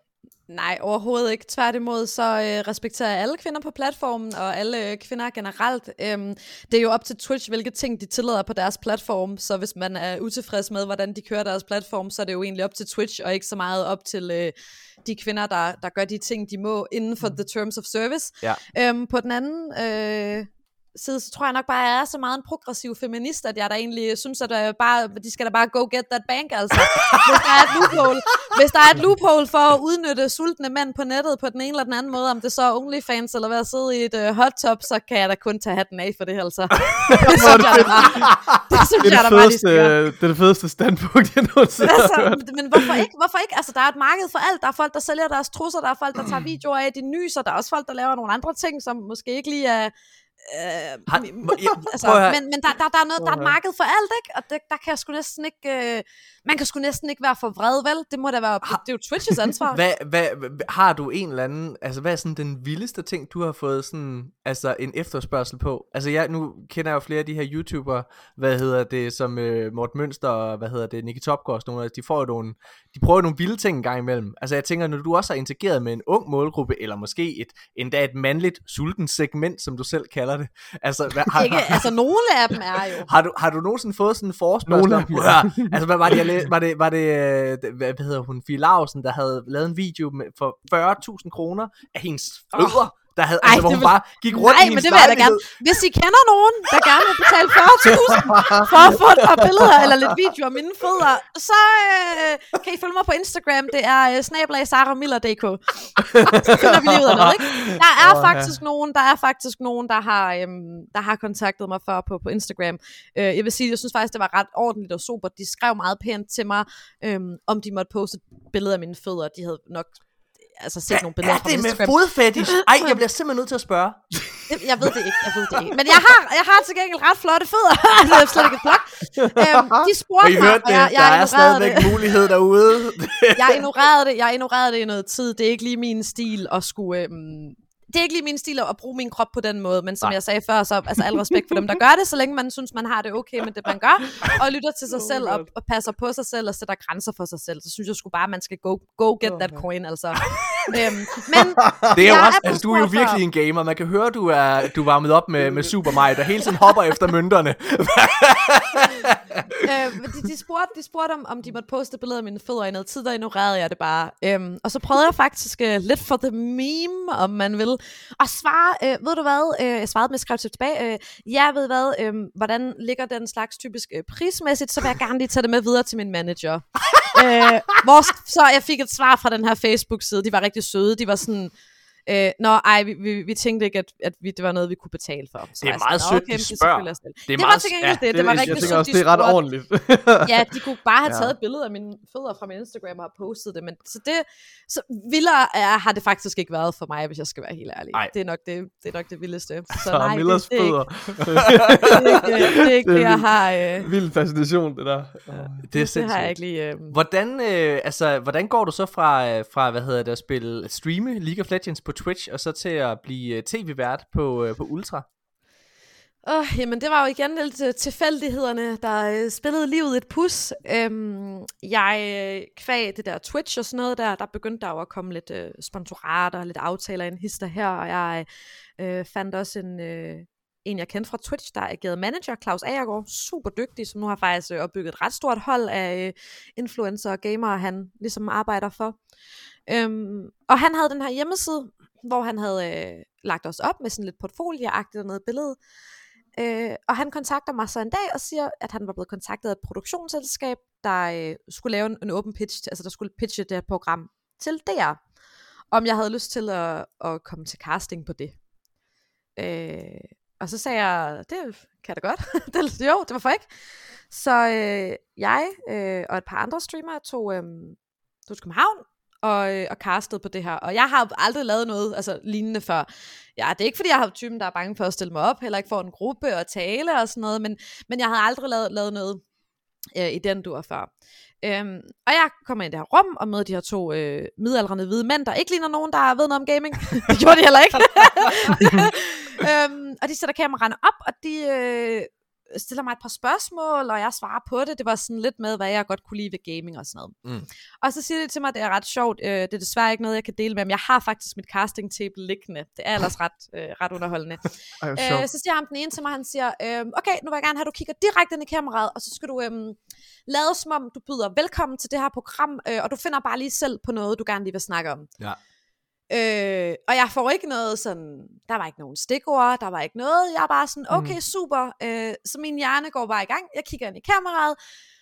Nej, overhovedet ikke. Tværtimod, så øh, respekterer jeg alle kvinder på platformen, og alle øh, kvinder generelt. Øhm, det er jo op til Twitch, hvilke ting de tillader på deres platform, så hvis man er utilfreds med, hvordan de kører deres platform, så er det jo egentlig op til Twitch, og ikke så meget op til øh, de kvinder, der, der gør de ting, de må inden for mm. the terms of service. Ja. Øhm, på den anden... Øh, side, så tror jeg nok bare, at jeg er så meget en progressiv feminist, at jeg da egentlig synes, at jeg bare, de skal da bare go get that bank, altså. Hvis der er et loophole, hvis der er et loophole for at udnytte sultne mænd på nettet på den ene eller den anden måde, om det så er OnlyFans eller hvad sidde i et uh, hot tub, så kan jeg da kun tage hatten af for det, altså. <laughs> det synes jeg da bare, det synes det er jeg det, da bare, de skal gøre. det er det fedeste standpunkt, jeg nogensinde har Altså, hørt. men hvorfor ikke? Hvorfor ikke? Altså, der er et marked for alt. Der er folk, der sælger deres trusser, der er folk, der tager <clears throat> videoer af, de nyser, der er også folk, der laver nogle andre ting, som måske ikke lige er... Øh, Har- må- ja, <laughs> altså, men men der, der, der, er noget, der er et marked for alt, ikke? Og det, der kan jeg sgu næsten ikke... Øh, man kan sgu næsten ikke være for vred, vel? Det må da være... Det er jo Twitches ansvar. <laughs> Hvad, hvad, har du en eller anden, altså hvad er sådan den vildeste ting, du har fået sådan, altså en efterspørgsel på? Altså jeg, nu kender jeg jo flere af de her YouTubere, hvad hedder det, som øh, Mort Mønster og hvad hedder det, Nicky Topgaard og sådan nogle, af- de får jo nogle, de prøver nogle vilde ting en gang imellem. Altså jeg tænker, når du også har interageret med en ung målgruppe, eller måske et, endda et mandligt sulten segment, som du selv kalder det. Altså, hvad, har, ikke, altså, nogle af dem er jo... har du, har du nogensinde fået sådan en forespørgsel? Nogle af dem, "Prøv at høre, altså, hvad var det, jeg læ- var det, var det øh, hvad, hvad hedder hun, Fie Lausen, der havde lavet en video med, for 40.000 kroner af hendes fødder, der havde, Ej, altså, hvor hun vil- bare gik rundt Nej, i men det vil jeg da gerne. Hvis I kender nogen, der gerne vil betale 40.000 for at få et par billeder eller lidt video af mine fødder, så øh, kan I følge mig på Instagram. Det er øh, snabelag saramiller.dk. Så finder vi lige ud af noget, ikke? Der er ja. faktisk nogen, der er faktisk nogen, der har, øhm, der har kontaktet mig før på, på Instagram. Øh, jeg vil sige, jeg synes faktisk, det var ret ordentligt og super. De skrev meget pænt til mig, øhm, om de måtte poste billeder af mine fødder. De havde nok altså set nogle billeder Er fra det med Instagram. fodfetish? <laughs> Ej, jeg bliver simpelthen nødt til at spørge. Jeg ved det ikke, jeg ved det ikke. Men jeg har, jeg har til gengæld ret flotte fødder. <laughs> det er slet ikke et plot. Øhm, de spurgte mig, og jeg, jeg der er stadigvæk det. mulighed derude. <laughs> Jeg ignorerede det, jeg ignorerede det i noget tid. Det er ikke lige min stil at skulle... Øhm, det er ikke lige min stil at bruge min krop på den måde, men som Nej. jeg sagde før, så altså al respekt for dem, der gør det, så længe man synes, man har det okay med det, man gør, og lytter til sig selv og, og passer på sig selv og sætter grænser for sig selv, så synes jeg sgu bare, man skal go, go get that coin, altså. <laughs> øhm, men <laughs> Det er jo også, er altså, du er jo virkelig en gamer. Man kan høre, du er, du varmet op med, med Super Mario, der hele tiden hopper efter mønterne. <laughs> <laughs> øh, de, de, spurgte, de spurgte om, om de måtte poste billeder af mine fødder i noget tid, der ignorerede jeg det bare. Øhm, og så prøvede jeg faktisk øh, lidt for the meme, om man vil, at svare, øh, ved du hvad, øh, jeg svarede med til tilbage, øh, ja, ved hvad, øh, hvordan ligger den slags typisk øh, prismæssigt, så vil jeg gerne lige tage det med videre til min manager. <laughs> øh, hvor, så jeg fik et svar fra den her Facebook-side, de var rigtig søde, de var sådan, Øh, nå, ej, vi, vi, vi tænkte ikke, at, at vi, det var noget, vi kunne betale for. Så Det er meget sødt, de det er spørger. det. Det er Det var til gengæld ja, det, det var rigtig sødt, også, de det er ret spurgte. ordentligt. Ja, de kunne bare have Ja. taget et billede af mine fødder fra min Instagram og postet det, men så det, så vildere er, har det faktisk ikke været for mig, hvis jeg skal være helt ærlig. Ej. Det er nok det, det, er nok det vildeste. <laughs> Så, Så nej, det, Millers det, er ikke, fødder. <laughs> det, er ikke, det, er ikke <laughs> Det det, jeg har, øh, Vild fascination, det der. Det er det har jeg ikke lige... Øh, Hvordan, øh, altså, hvordan går du så fra, øh, fra hvad hedder det, at spille, streame League of Legends på Twitch, og så til at blive øh, tv-vært på, øh, på Ultra? Åh, jamen det var jo igen lidt øh, tilfældighederne, der øh, spillede livet et pus. Øhm, jeg øh, kvæg det der Twitch og sådan noget der, der begyndte der jo at komme lidt øh, sponsorater, lidt aftaler en hister her, og jeg øh, fandt også en, øh, en, jeg kendte fra Twitch, der agerede manager, Claus Agergaard, super dygtig, som nu har faktisk øh, opbygget et ret stort hold af øh, influencer og gamere, han ligesom arbejder for. Øhm, og han havde den her hjemmeside, hvor han havde øh, lagt os op med sådan lidt portfolieagtigt og noget billede. Øh, og han kontakter mig så en dag og siger, at han var blevet kontaktet af et produktionsselskab, der øh, skulle lave en, en open pitch, altså der skulle pitche det her program til DR. Om jeg havde lyst til at, at komme til casting på det. Øh, og så sagde jeg, det kan jeg da godt. <laughs> det, jo, det var for ikke. Så øh, jeg øh, og et par andre streamere tog, øh, tog til København og, øh, og castede på det her. Og jeg har aldrig lavet noget altså, lignende før. Ja, det er ikke fordi, jeg har typen, der er bange for at stille mig op, heller ikke for en gruppe og tale og sådan noget, men, men jeg havde aldrig lavet, lavet noget øh, i den dur før. Øhm, og jeg kommer ind i det her rum og møder de her to øh, midaldrende hvide mænd, der ikke ligner nogen, der ved noget om gaming. <laughs> det gjorde de heller ikke. <laughs> øhm, og de sætter kameraerne op, og de øh, stiller mig et par spørgsmål, og jeg svarer på det. Det var sådan lidt med, hvad jeg godt kunne lide ved gaming og sådan noget. Mm. Og så siger de til mig, at det er ret sjovt. Øh, det er desværre ikke noget, jeg kan dele med, men jeg har faktisk mit casting table liggende. Det er ellers ret, øh, ret underholdende. <laughs> Ej, øh, så siger ham den ene til mig, han siger, øh, okay, nu vil jeg gerne have, at du kigger direkte ind i kameraet, og så skal du øh, lade som om, du byder velkommen til det her program, øh, og du finder bare lige selv på noget, du gerne lige vil snakke om. Ja. Øh, og jeg får ikke noget sådan, der var ikke nogen stikord, der var ikke noget, jeg er bare sådan, okay, mm. super, øh, så min hjerne går bare i gang, jeg kigger ind i kameraet,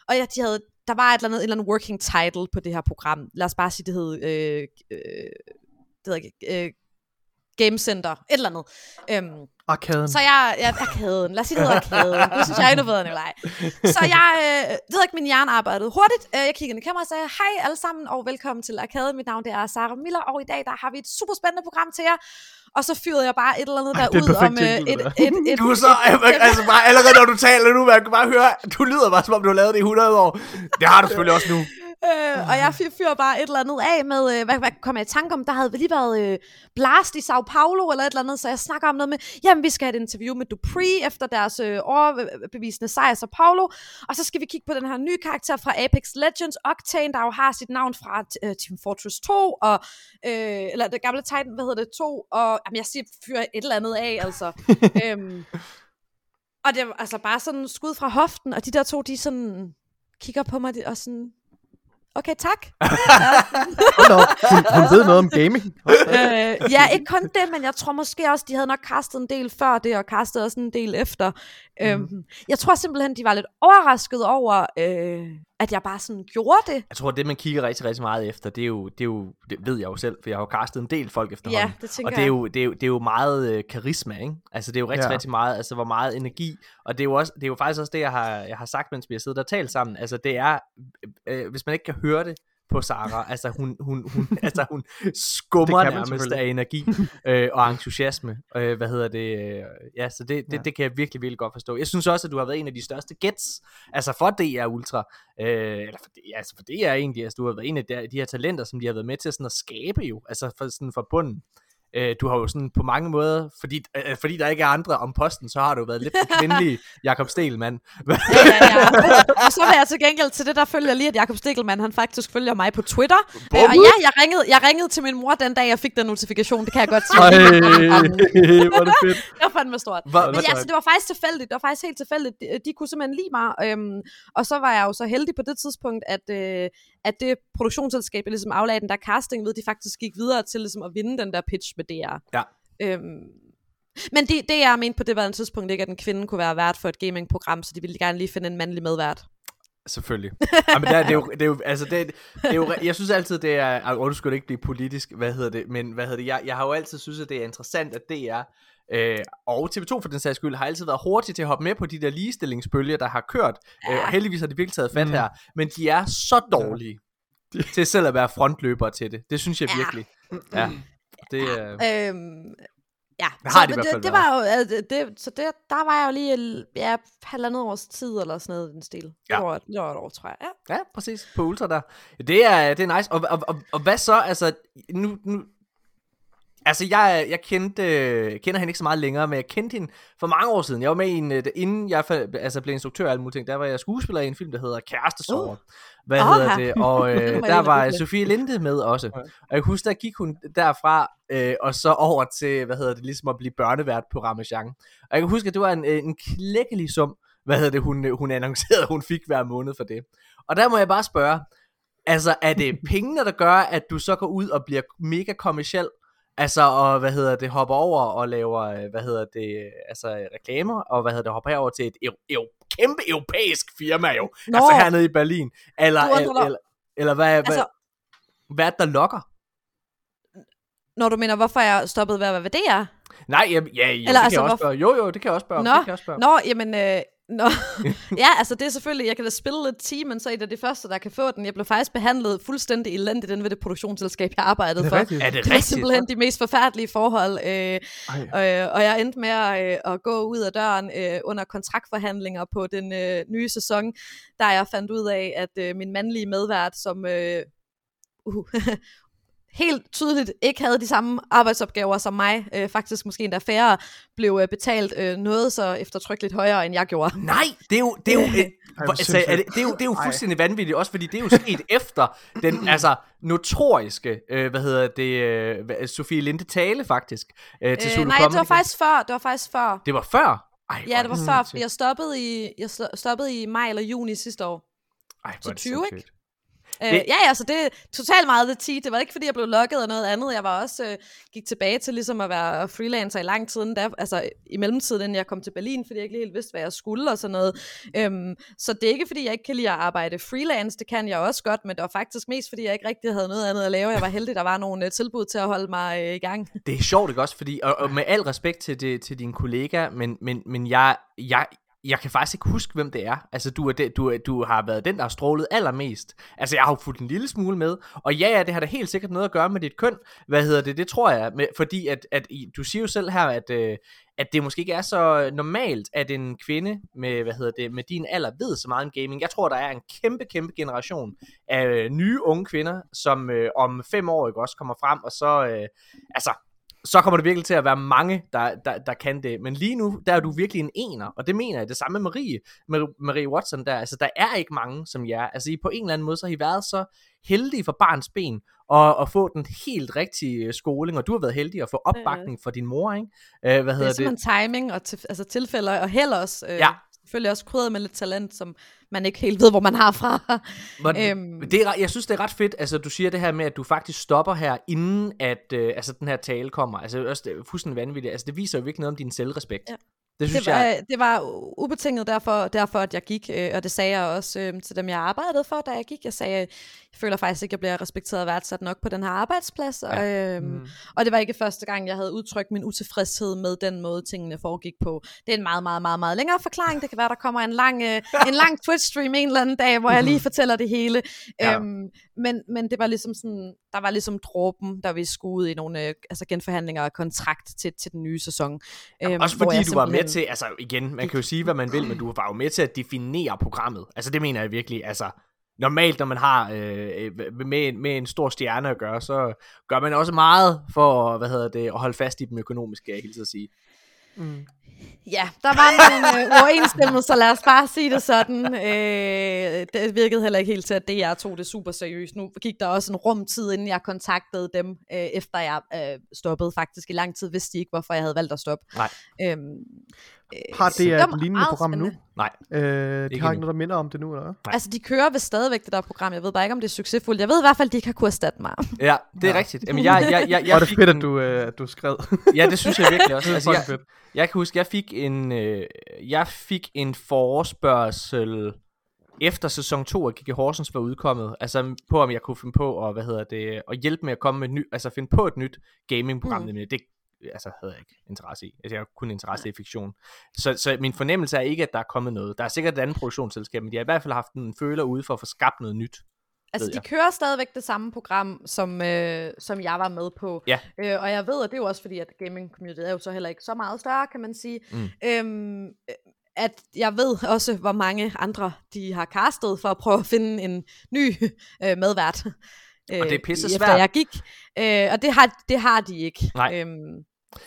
og jeg, de havde, der var et eller andet, et eller andet working title på det her program, lad os bare sige, det hed, øh, øh, det hedder øh, Game Center, et eller andet. Øhm, arkaden. Så jeg, ja, arkaden, lad os sige, det hedder arkaden. <laughs> Det synes jeg er endnu bedre, Nikolaj. Så jeg, øh, det ved ikke, min hjerne arbejdede hurtigt. Øh, jeg kiggede ind i kameraet og sagde, hej alle sammen, og velkommen til arkaden. Mit navn det er Sara Miller, og i dag der har vi et super spændende program til jer. Og så fyrede jeg bare et eller andet der ud om øh, et, et, et, Du er så, altså bare allerede når du taler nu, man kan bare høre, du lyder bare som om du har lavet det i 100 år. Det har du selvfølgelig også nu. Øh, og jeg fyrer bare et eller andet af med, øh, hvad, hvad kom jeg i tanke om, der havde lige været øh, blast i Sao Paulo eller et eller andet, så jeg snakker om noget med, jamen vi skal have et interview med Dupree efter deres øh, overbevisende sejr i Sao Paulo, og så skal vi kigge på den her nye karakter fra Apex Legends, Octane, der jo har sit navn fra øh, Team Fortress 2, og, øh, eller det gamle Titan, hvad hedder det, 2, og jamen, jeg siger, fyrer et eller andet af, altså. <laughs> øhm, og det var altså bare sådan skud fra hoften, og de der to, de sådan kigger på mig og sådan, Okay, tak. <laughs> Nå, hun, hun ved noget om gaming. øh, ja, ikke kun det, men jeg tror måske også, de havde nok kastet en del før det, og kastet også en del efter. Mm. Øhm, jeg tror simpelthen, de var lidt overrasket over, øh, at jeg bare sådan gjorde det. Jeg tror, det man kigger rigtig, rigtig meget efter, det er jo, det er jo det ved jeg jo selv, for jeg har jo kastet en del folk efterhånden. Ja, det tænker og det er, jo, det, er jo, det er jo meget øh, karisma, ikke? Altså det er jo rigtig, ja. rigtig meget, altså hvor meget energi, og det er jo, også, det er jo faktisk også det, jeg har, jeg har sagt, mens vi har siddet og talt sammen. Altså det er, øh, øh hvis man ikke kan høre det, på Sara. Altså hun, hun, hun, <laughs> altså, hun skummer nærmest af energi øh, og entusiasme. Øh, hvad hedder det? Øh, ja, så det, det, ja. det kan jeg virkelig, virkelig godt forstå. Jeg synes også, at du har været en af de største gets, altså for DR Ultra, øh, eller for, ja, altså for DR egentlig, altså du har været en af de, de her talenter, som de har været med til sådan at skabe jo, altså for, sådan for bunden. Øh, du har jo sådan på mange måder, fordi, øh, fordi der ikke er andre om posten, så har du været lidt den kvindelige Jakob Stelmann. ja, ja, ja. Og så vil jeg til gengæld til det, der følger lige, at Jakob Stelmann, han faktisk følger mig på Twitter. Øh, og ja, jeg ringede, jeg ringede til min mor den dag, jeg fik den notifikation, det kan jeg godt sige. Ej, hvor det fedt. det var fandme stort. Hvor, Men ja, så det var faktisk tilfældigt, det var faktisk helt tilfældigt. De, de kunne simpelthen lide mig, øhm, og så var jeg jo så heldig på det tidspunkt, at, øh, at det produktionsselskab, jeg ligesom aflagde den der casting ved, de faktisk gik videre til ligesom at vinde den der pitch med DR. Ja. Øhm, men det, det jeg mente på det var en tidspunkt ikke, at en kvinde kunne være vært for et gamingprogram, så de ville gerne lige finde en mandlig medvært. Selvfølgelig. Jamen, det, er, det, er jo, det er jo, altså det, det er jo, jeg synes altid, det er, skulle ikke blive politisk, hvad hedder det, men hvad hedder det, jeg, jeg har jo altid synes, at det er interessant, at det er, øh, og TV2 for den sags skyld, har altid været hurtige til at hoppe med på de der ligestillingsbølger, der har kørt, ja. øh, og heldigvis har de virkelig taget fat mm. her, men de er så dårlige ja. til selv at være frontløbere til det. Det synes jeg ja. virkelig. Ja. Det, ja, øhm, ja. Det har så, de det, det var jo, altså, det, så det, der var jeg jo lige ja, halvandet års tid eller sådan noget den stil. Ja. Det, var, det var et år, tror jeg. Ja, ja præcis. På Ultra der. Det er, det er nice. Og, og, og, og hvad så? Altså, nu, nu, Altså, jeg, jeg kendte, kender hende ikke så meget længere, men jeg kendte hende for mange år siden. Jeg var med i en, øh, inden jeg altså, blev instruktør og alle mulige ting, der var jeg skuespiller i en film, der hedder Kærestesover. Uh. Hvad oh, hedder det? Og <laughs> øh, der var Sofie Linde med også. Og jeg husker, der gik hun derfra, øh, og så over til, hvad hedder det, ligesom at blive børnevært på Ramachan. Og jeg kan huske, at det var en, øh, en klækkelig sum, hvad hedder det, hun, hun annoncerede, hun fik hver måned for det. Og der må jeg bare spørge, altså er det <laughs> pengene, der gør, at du så går ud og bliver mega kommersiel, Altså, og hvad hedder det, hopper over og laver, øh, hvad hedder det, altså reklamer, og hvad hedder det, hopper over til et eu, kæmpe europæisk firma jo, Nå. altså hernede i Berlin. Eller, eller, eller, eller hvad, altså, hvad, hvad er der lokker? Når du mener, hvorfor jeg stoppede ved at være ved DR? Nej, ja, ja, ja eller, det altså, kan jeg også spørge. Jo, jo, det kan jeg også spørge. Nå, det kan jeg også spørge. Nå jamen, øh, Nå, <laughs> ja, altså det er selvfølgelig, jeg kan da spille lidt team, men så er det det første, der kan få den. Jeg blev faktisk behandlet fuldstændig elendigt den ved det produktionsselskab, jeg arbejdede er for. Rigtigt? Er det, det er simpelthen de mest forfærdelige forhold. Øh, øh, og jeg endte med at, øh, at gå ud af døren øh, under kontraktforhandlinger på den øh, nye sæson, der jeg fandt ud af, at øh, min mandlige medvært, som... Øh, uh, helt tydeligt ikke havde de samme arbejdsopgaver som mig, øh, faktisk måske endda færre, blev øh, betalt øh, noget så eftertrykkeligt højere, end jeg gjorde. Nej, det er jo, det er jo, <laughs> øh, altså, er det, det, er jo, det er jo fuldstændig vanvittigt, også fordi det er jo sket <laughs> efter den altså, notoriske, øh, hvad hedder det, øh, Sofie Linde tale faktisk, øh, til øh, Nej, det var faktisk før, det var faktisk før. Det var før? Ej, ja, det var før, fordi jeg stoppede i, jeg stoppede i maj eller juni sidste år. Ej, så 20, så ikke? Øh. Ja, ja, så det er totalt meget det tea. Det var ikke, fordi jeg blev lukket af noget andet. Jeg var også øh, gik tilbage til ligesom at være freelancer i lang tid, da, altså i mellemtiden, inden jeg kom til Berlin, fordi jeg ikke helt vidste, hvad jeg skulle og sådan noget. Øhm, så det er ikke, fordi jeg ikke kan lide at arbejde freelance. Det kan jeg også godt, men det var faktisk mest, fordi jeg ikke rigtig havde noget andet at lave. Jeg var heldig, der var nogle uh, tilbud til at holde mig uh, i gang. Det er sjovt, ikke også? Fordi, og, og med al respekt til, det, til din kollega, men, men, men jeg, jeg, jeg kan faktisk ikke huske, hvem det er. Altså, du, er det, du, du har været den, der har strålet allermest. Altså, jeg har jo fulgt en lille smule med. Og ja, ja, det har da helt sikkert noget at gøre med dit køn. Hvad hedder det? Det tror jeg. Med, fordi at, at du siger jo selv her, at, øh, at det måske ikke er så normalt, at en kvinde med, hvad hedder det, med din alder ved så meget om gaming. Jeg tror, der er en kæmpe, kæmpe generation af øh, nye unge kvinder, som øh, om fem år ikke også kommer frem, og så, øh, altså, så kommer det virkelig til at være mange, der, der, der kan det. Men lige nu, der er du virkelig en ener, og det mener jeg. Det samme med Marie, med Marie Watson der. Altså, der er ikke mange som jer. Altså, I på en eller anden måde, så har I været så heldige for barns ben, og at få den helt rigtige skoling, og du har været heldig at få opbakning fra din mor, ikke? Uh, hvad hedder det er det? timing og til, altså tilfælde, og held også. Uh, ja. Selvfølgelig også krydret med lidt talent, som man ikke helt ved, hvor man har fra. Men, øhm. det er, jeg synes, det er ret fedt, altså du siger det her med, at du faktisk stopper her, inden at øh, altså, den her tale kommer. Altså også, det er fuldstændig vanvittigt. Altså det viser jo virkelig noget om din selvrespekt. Ja. Det, synes det, var, jeg... det var ubetinget derfor, derfor at jeg gik, øh, og det sagde jeg også øh, til dem, jeg arbejdede for, da jeg gik. Jeg sagde, jeg føler faktisk ikke, at jeg bliver respekteret og værdsat nok på den her arbejdsplads. Ja. Og, øh, mm. og det var ikke første gang, jeg havde udtrykt min utilfredshed med den måde, tingene foregik på. Det er en meget, meget, meget, meget længere forklaring. Det kan være, der kommer en lang, øh, en lang <laughs> Twitch-stream en eller anden dag, hvor jeg lige fortæller det hele. Ja. Øhm, men, men det var ligesom sådan, der var ligesom dråben, der vi skulle i nogle øh, altså genforhandlinger og kontrakt til, til den nye sæson. Ja, øhm, også fordi du var med til, altså igen, man kan jo sige, hvad man vil, men du var jo med til at definere programmet. Altså det mener jeg virkelig, altså normalt, når man har øh, med, en, med en stor stjerne at gøre, så gør man også meget for hvad hedder det, at holde fast i dem økonomiske, jeg helt at sige. Mm. Ja, der var nogle øh, uoverensstemmelser, lad os bare sige det sådan. Øh, det virkede heller ikke helt til, at DR tog det super seriøst. Nu gik der også en rum tid, inden jeg kontaktede dem, øh, efter jeg øh, stoppede faktisk i lang tid, vidste de ikke, hvorfor jeg havde valgt at stoppe. Nej. Øhm, Øh, har det et lignende program nu? Nej. Øh, de har ikke noget, der minder om det nu, eller Nej. Altså, de kører ved stadigvæk det der program. Jeg ved bare ikke, om det er succesfuldt. Jeg ved i hvert fald, at de ikke har kunnet erstatte mig. <laughs> Ja, det er ja. rigtigt. Jamen, jeg, jeg, jeg, jeg og det er fedt, at du, øh, du skrev. <laughs> ja, det synes jeg virkelig også. Altså, jeg, jeg kan huske, jeg fik en, øh, jeg fik en forespørgsel efter sæson 2 af Gigi Horsens var udkommet, altså på om jeg kunne finde på at, hvad hedder det, at hjælpe med at komme med ny, altså finde på et nyt gamingprogram, mm. det altså havde jeg ikke interesse i. Altså jeg har kun interesse i fiktion. Så, så min fornemmelse er ikke, at der er kommet noget. Der er sikkert et andet produktionsselskab, men de har i hvert fald haft en føler ude for at få skabt noget nyt. Altså, de kører stadigvæk det samme program, som, øh, som jeg var med på. Ja. Øh, og jeg ved, at det er jo også fordi, at gaming community er jo så heller ikke så meget større, kan man sige. Mm. Øhm, at jeg ved også, hvor mange andre de har castet for at prøve at finde en ny <laughs> øh, medvært. Og det er pisse svært. Efter jeg gik. Øh, og det har, det har de ikke. Nej. Øhm,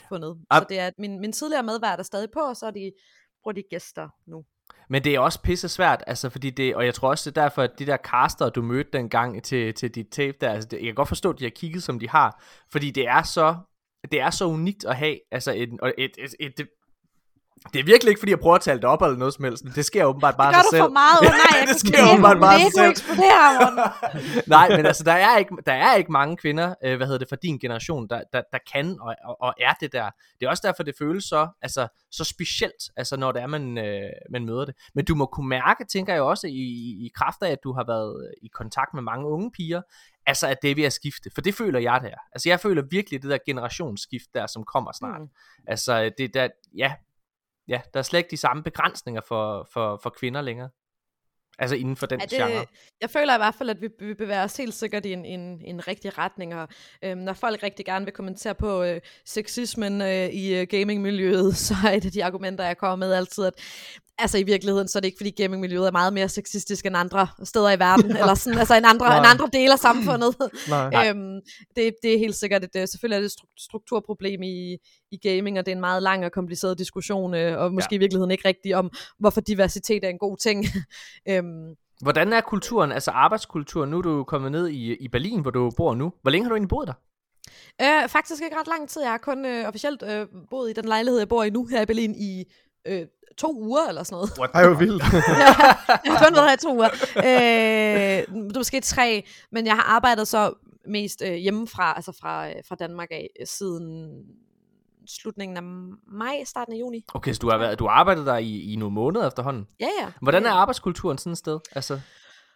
fundet. Ab- så det er, at min, min tidligere medvært er stadig på, og så er de, bruger de gæster nu. Men det er også pisse svært, altså fordi det, og jeg tror også det er derfor, at de der caster, du mødte dengang til, til dit tape der, altså det, jeg kan godt forstå, at de har kigget, som de har, fordi det er så, det er så unikt at have, altså et, et, et, et, et det er virkelig ikke, fordi jeg prøver at tale det op eller noget som helst. Det sker åbenbart bare sig selv. Det gør du for meget. Oh, <laughs> nej, jeg det sker åbenbart bare sig selv. eksplodere, <laughs> Nej, men altså, der er ikke, der er ikke mange kvinder, øh, hvad hedder det, fra din generation, der, der, der kan og, og, og, er det der. Det er også derfor, det føles så, altså, så specielt, altså, når det er, man, øh, man møder det. Men du må kunne mærke, tænker jeg også, i, i kraft af, at du har været i kontakt med mange unge piger, altså at det er ved at skifte, for det føler jeg der. Altså jeg føler virkelig det der generationsskift der, som kommer snart. Mm. Altså det der, ja, ja, der er slet ikke de samme begrænsninger for, for, for kvinder længere. Altså inden for den ja, det, genre. Jeg føler i hvert fald, at vi, vi bevæger os helt sikkert i en, en, en rigtig retning, og øhm, når folk rigtig gerne vil kommentere på øh, sexismen øh, i øh, gamingmiljøet, <laughs> så er et af de argumenter, jeg kommer med altid, at altså i virkeligheden, så er det ikke fordi gamingmiljøet er meget mere sexistisk end andre steder i verden, <laughs> eller sådan, altså en andre, en andre del af samfundet. <laughs> Nej. <laughs> øhm, det, det er helt sikkert, et, selvfølgelig er det et strukturproblem i, i gaming, og det er en meget lang og kompliceret diskussion, øh, og måske ja. i virkeligheden ikke rigtig om, hvorfor diversitet er en god ting. øhm, Hvordan er kulturen, altså arbejdskulturen? Nu er du kommet ned i, i Berlin, hvor du bor nu. Hvor længe har du egentlig boet der? Øh, faktisk ikke ret lang tid. Jeg har kun øh, officielt øh, boet i den lejlighed, jeg bor i nu her i Berlin i øh, to uger eller sådan noget. What? Ej, hvor vildt. <laughs> ja, jeg har kun været her i to uger. Øh, det er måske tre, men jeg har arbejdet så mest øh, hjemmefra, altså fra, øh, fra Danmark af, siden slutningen af maj, starten af juni. Okay, så du har, været, du har arbejdet der i, i nogle måneder efterhånden? Ja, ja. Hvordan er arbejdskulturen sådan et sted? Altså,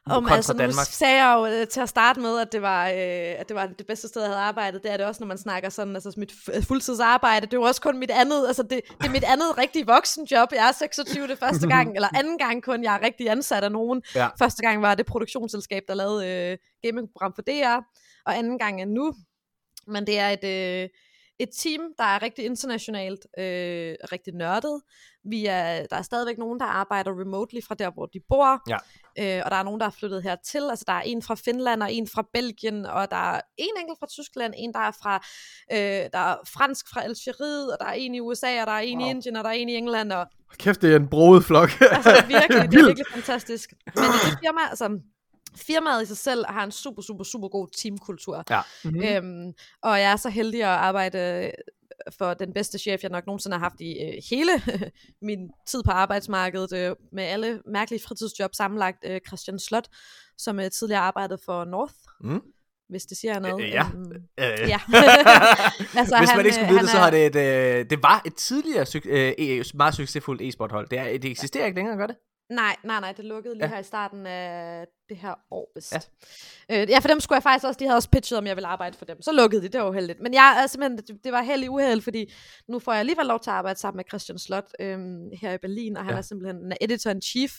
om, altså, Danmark. Nu sagde jeg jo øh, til at starte med, at det, var, øh, at det var det bedste sted, jeg havde arbejdet. Det er det også, når man snakker sådan, altså mit fuldtidsarbejde. Det er jo også kun mit andet, altså det, det er mit andet rigtig voksenjob. Jeg er 26 det første gang, <laughs> eller anden gang kun, jeg er rigtig ansat af nogen. Ja. Første gang var det produktionsselskab, der lavede øh, gamingprogram for DR, og anden gang er nu. Men det er et... Øh, et team, der er rigtig internationalt, øh, rigtig nørdet. Vi er, der er stadigvæk nogen, der arbejder remotely fra der, hvor de bor. Ja. Øh, og der er nogen, der er flyttet hertil. Altså, der er en fra Finland, og en fra Belgien, og der er en enkelt fra Tyskland, en, der er fra øh, der er fransk fra Algeriet, og der er en i USA, og der er en wow. i Indien, og der er en i England. Og... Kæft, det er en broet flok. altså, virkelig, det er virkelig fantastisk. Men det firma, altså, firmaet i sig selv har en super, super, super god teamkultur. Ja. Mm-hmm. Øhm, og jeg er så heldig at arbejde for den bedste chef, jeg nok nogensinde har haft i øh, hele <laughs> min tid på arbejdsmarkedet, øh, med alle mærkelige fritidsjob sammenlagt. Øh, Christian Slot, som øh, tidligere arbejdede for North. Mm hvis det siger noget. Øh, ja. Øhm, øh. ja. <laughs> <laughs> altså, hvis han, man ikke skulle vide det, så har det et, øh, det var et tidligere øh, e, meget succesfuldt e-sport hold. Det, er, det eksisterer ja. ikke længere, gør det? Nej, nej, nej, det lukkede lige ja. her i starten af det her år, vist. Ja. Øh, ja, for dem skulle jeg faktisk også, de havde også pitchet, om jeg ville arbejde for dem. Så lukkede de, det var heldigt. Men jeg er simpelthen, det, var heldig uheld, fordi nu får jeg alligevel lov til at arbejde sammen med Christian Slot øhm, her i Berlin, og han ja. er simpelthen editor-in-chief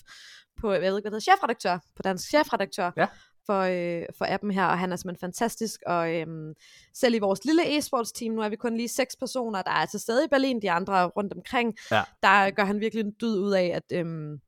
på, jeg ved ikke, hvad hedder, chefredaktør, på dansk chefredaktør. Ja for, øh, for appen her, og han er simpelthen fantastisk, og øhm, selv i vores lille e-sports team, nu er vi kun lige seks personer, der er til stede i Berlin, de andre rundt omkring, ja. der gør han virkelig en dyd ud af, at øhm,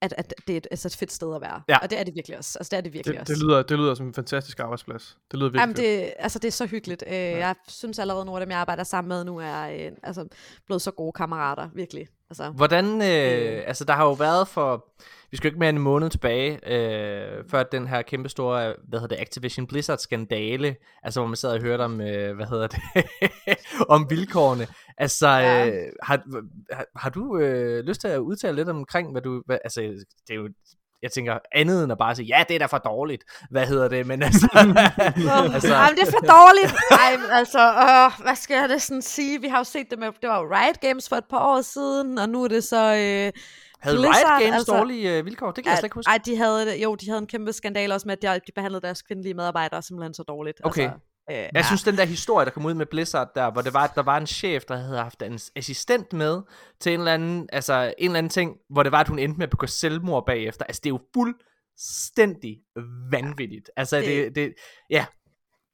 at, at det er et, altså et fedt sted at være. Ja. Og det er det virkelig også. Altså, det er det virkelig det, også. Det lyder, det lyder som en fantastisk arbejdsplads. Det lyder virkelig Jamen, det, altså, det er så hyggeligt. Øh, ja. Jeg synes allerede, nogle af dem, jeg arbejder sammen med nu, er øh, altså, blevet så gode kammerater. Virkelig. Altså, Hvordan, øh, øh, altså der har jo været for, vi skal ikke mere end en måned tilbage, øh, før den her kæmpe store, hvad hedder det, Activision Blizzard skandale, altså hvor man sad og hørte om, øh, hvad hedder det, <laughs> om vilkårene. Altså, ja. øh, har, har, har du øh, lyst til at udtale lidt omkring, hvad du, hvad, altså det er jo jeg tænker andet end at bare sige, ja, det er da for dårligt. Hvad hedder det? Men altså... <laughs> altså... Ej, det er for dårligt. Ej, altså, øh, hvad skal jeg det sådan sige? Vi har jo set det med, det var Riot Games for et par år siden, og nu er det så... Øh, havde Blizzard, Riot Games altså, dårlige øh, vilkår? Det kan at, jeg slet ikke huske. Ej, de havde, jo, de havde en kæmpe skandale også med, at de, de behandlede deres kvindelige medarbejdere simpelthen så dårligt. Okay. Altså, Øh, jeg ja. synes, den der historie, der kom ud med Blizzard der, hvor det var, at der var en chef, der havde haft en assistent med til en eller anden, altså en eller anden ting, hvor det var, at hun endte med at begå selvmord bagefter. Altså, det er jo fuldstændig vanvittigt. Altså, det, det, det ja,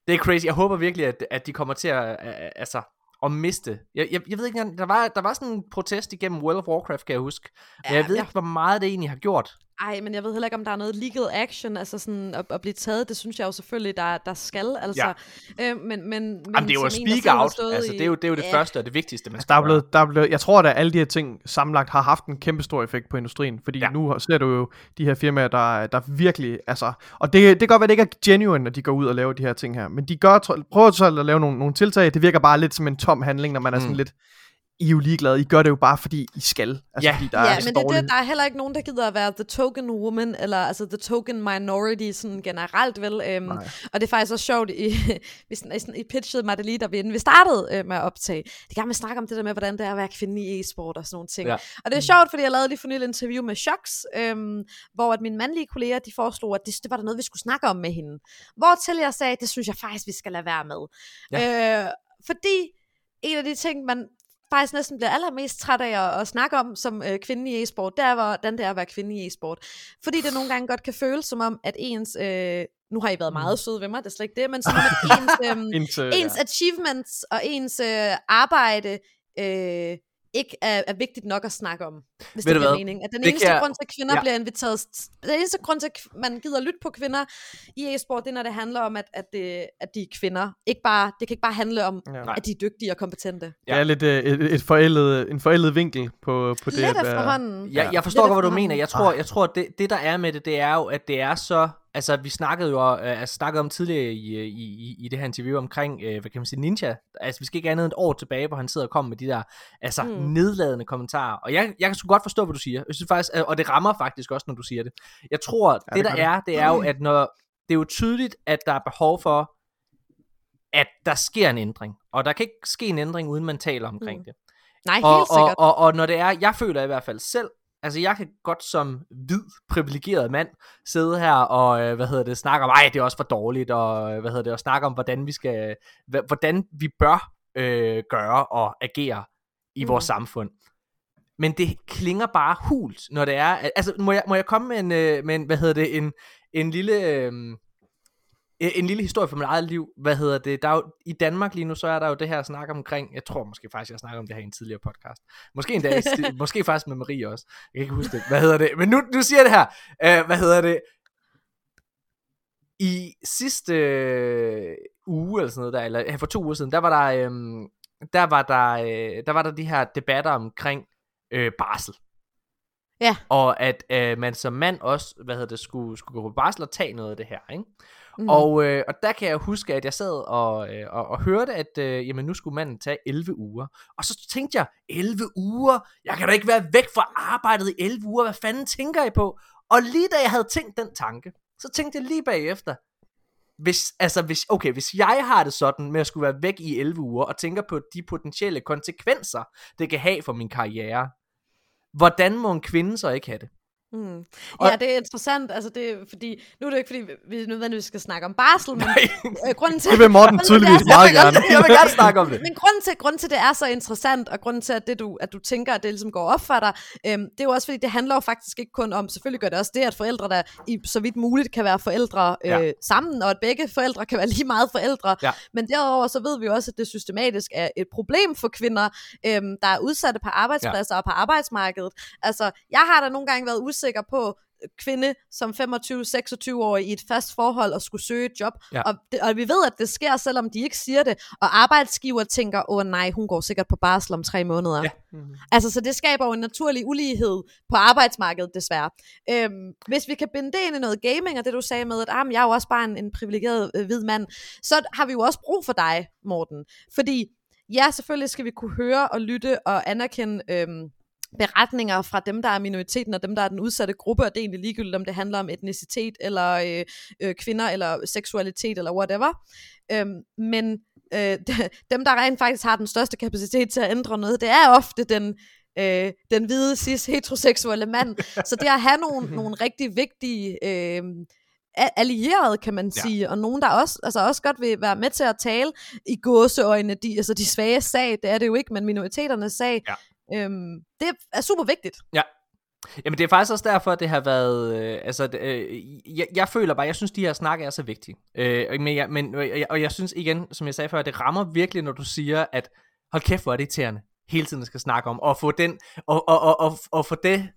det er crazy. Jeg håber virkelig, at, at de kommer til at, altså, at miste. Jeg, jeg, jeg ved ikke, der var, der var sådan en protest igennem World of Warcraft, kan jeg huske. Men ja, jeg ved ja. ikke, hvor meget det egentlig har gjort. Ej, men jeg ved heller ikke, om der er noget legal action, altså sådan at, at blive taget, det synes jeg jo selvfølgelig, der, der skal, altså. Ja. Øh, men, men, men Jamen, det er jo at speak out, altså det er jo det, er jo det ja. første og det vigtigste, man altså, der er blevet, der er blevet, Jeg tror, at alle de her ting sammenlagt har haft en kæmpe stor effekt på industrien, fordi ja. nu ser du jo de her firmaer, der, der virkelig, altså, og det, det kan godt være, det ikke er genuine, når de går ud og laver de her ting her, men de gør, prøver så at lave nogle, nogle tiltag, det virker bare lidt som en tom handling, når man er sådan mm. lidt, i er jo ligeglade. I gør det jo bare, fordi I skal. Altså, ja, fordi der ja er men det, det, der er heller ikke nogen, der gider at være the token woman, eller altså the token minority sådan generelt, vel? Øhm, og det er faktisk også sjovt, i, <laughs> vi, sådan, I pitchede mig det lige, da vi, inden vi startede øh, med at optage. Det kan man snakke om det der med, hvordan det er at være kvinde i e-sport og sådan nogle ting. Ja. Og det er sjovt, fordi jeg lavede lige for nylig interview med Shox, øhm, hvor at mine mandlige kolleger, de foreslog, at det, det var der noget, vi skulle snakke om med hende. Hvor til jeg sagde, det synes jeg faktisk, vi skal lade være med. Ja. Øh, fordi en af de ting, man faktisk næsten bliver allermest træt af at, at snakke om som øh, kvinde i e-sport, det er, hvordan det er at være kvinde i e-sport. Fordi det nogle gange godt kan føles som om, at ens... Øh, nu har I været meget mm. søde ved mig, det er slet ikke det, men som om, at <laughs> ens, øh, ens, ens ja. achievements og ens øh, arbejde øh, ikke er, er vigtigt nok at snakke om, hvis Ved det giver mening. At den det eneste kan... grund til, at kvinder ja. bliver inviteret, den eneste grund til, at man gider lytte på kvinder i e-sport, det er, når det handler om, at, at, det, at de er kvinder. Ikke bare, det kan ikke bare handle om, ja. at de er dygtige og kompetente. Ja. Det er lidt øh, et, et forældet, en forældet vinkel på, på det. Lidt efterhånden. Ja, jeg forstår godt, hvad du mener. Jeg tror, jeg tror det, det, der er med det, det er jo, at det er så altså vi snakkede jo øh, altså, snakkede om tidligere i, i, i, i det her interview omkring, øh, hvad kan man sige, Ninja. Altså vi skal ikke andet end et år tilbage, hvor han sidder og kommer med de der altså mm. nedladende kommentarer. Og jeg, jeg kan sgu godt forstå, hvad du siger. Jeg synes faktisk, og det rammer faktisk også, når du siger det. Jeg tror, ja, det, det der er, det er jo, at når det er jo tydeligt, at der er behov for, at der sker en ændring. Og der kan ikke ske en ændring, uden man taler omkring mm. det. Nej, helt og, sikkert. Og, og, og når det er, jeg føler i hvert fald selv, Altså, jeg kan godt som hvid, privilegeret mand sidde her og, øh, hvad hedder det, snakke om, ej, det er også for dårligt, og, øh, hvad hedder det, og snakke om, hvordan vi skal, hvordan vi bør øh, gøre og agere i mm. vores samfund. Men det klinger bare hult, når det er, altså, må jeg, må jeg komme med en, øh, med en hvad hedder det, en, en lille, øh, en lille historie fra mit eget liv. Hvad hedder det? Der er jo, I Danmark lige nu, så er der jo det her snak omkring, jeg tror måske faktisk, jeg snakker om det her i en tidligere podcast. Måske endda, <laughs> måske faktisk med Marie også. Jeg kan ikke huske det. Hvad hedder det? Men nu, nu siger jeg det her. Uh, hvad hedder det? I sidste øh, uge, eller sådan noget der, eller for to uger siden, der var der, øh, der var der, øh, der var der de her debatter omkring øh, barsel. Ja. Og at øh, man som mand også, hvad hedder det, skulle, skulle gå på barsel og tage noget af det her, ikke? Mm. Og, øh, og der kan jeg huske, at jeg sad og, øh, og, og hørte, at øh, jamen, nu skulle manden tage 11 uger. Og så tænkte jeg, 11 uger? Jeg kan da ikke være væk fra arbejdet i 11 uger. Hvad fanden tænker I på? Og lige da jeg havde tænkt den tanke, så tænkte jeg lige bagefter, hvis, altså hvis, okay, hvis jeg har det sådan med at skulle være væk i 11 uger, og tænker på de potentielle konsekvenser, det kan have for min karriere, hvordan må en kvinde så ikke have det? Mm. Og, ja, det er interessant, altså det er, fordi, nu er det ikke fordi, vi nødvendigvis skal snakke om barsel, men øh, grunden til... Det vil Morten <laughs> tydeligvis det meget gerne. <laughs> Jeg vil gerne snakke om det. <laughs> Men grunden til, grunden til, det er så interessant, og grunden til, at, det, du, at du tænker, at det ligesom går op for dig, øhm, det er jo også fordi, det handler jo faktisk ikke kun om, selvfølgelig gør det også det, at forældre, der i så vidt muligt kan være forældre øh, ja. sammen, og at begge forældre kan være lige meget forældre, ja. men derudover så ved vi også, at det systematisk er et problem for kvinder, øhm, der er udsatte på arbejdspladser ja. og på arbejdsmarkedet. Altså, jeg har da nogle gange været usikker på, kvinde som 25-26 år i et fast forhold og skulle søge et job. Ja. Og, det, og vi ved, at det sker, selvom de ikke siger det. Og arbejdsgiver tænker, åh nej, hun går sikkert på barsel om tre måneder. Ja. Mm-hmm. Altså, så det skaber jo en naturlig ulighed på arbejdsmarkedet, desværre. Øhm, hvis vi kan binde det ind i noget gaming, og det du sagde med, at ah, jeg er jo også bare en, en privilegeret øh, hvid mand, så har vi jo også brug for dig, Morten. Fordi, ja, selvfølgelig skal vi kunne høre og lytte og anerkende... Øhm, beretninger fra dem, der er minoriteten, og dem, der er den udsatte gruppe, og det er egentlig ligegyldigt, om det handler om etnicitet, eller øh, øh, kvinder, eller seksualitet, eller whatever. Øhm, men øh, <laughs> dem, der rent faktisk har den største kapacitet til at ændre noget, det er ofte den, øh, den hvide, cis, heteroseksuelle mand. <laughs> Så det at have nogle, nogle rigtig vigtige... Øh, allierede, kan man sige, ja. og nogen, der også, altså også godt vil være med til at tale i gåseøjne, de, altså de svage sag, det er det jo ikke, men minoriteternes sag. Øhm, det er super vigtigt. Ja. Jamen det er faktisk også derfor, at det har været, øh, altså øh, jeg, jeg føler bare, jeg synes de her snakke er så vigtige. Øh, men, jeg, men, og, jeg, og jeg synes igen, som jeg sagde før, at det rammer virkelig, når du siger, at hold kæft, hvor er det irriterende, hele tiden skal snakke om, og få den, og, og, og, og, og få det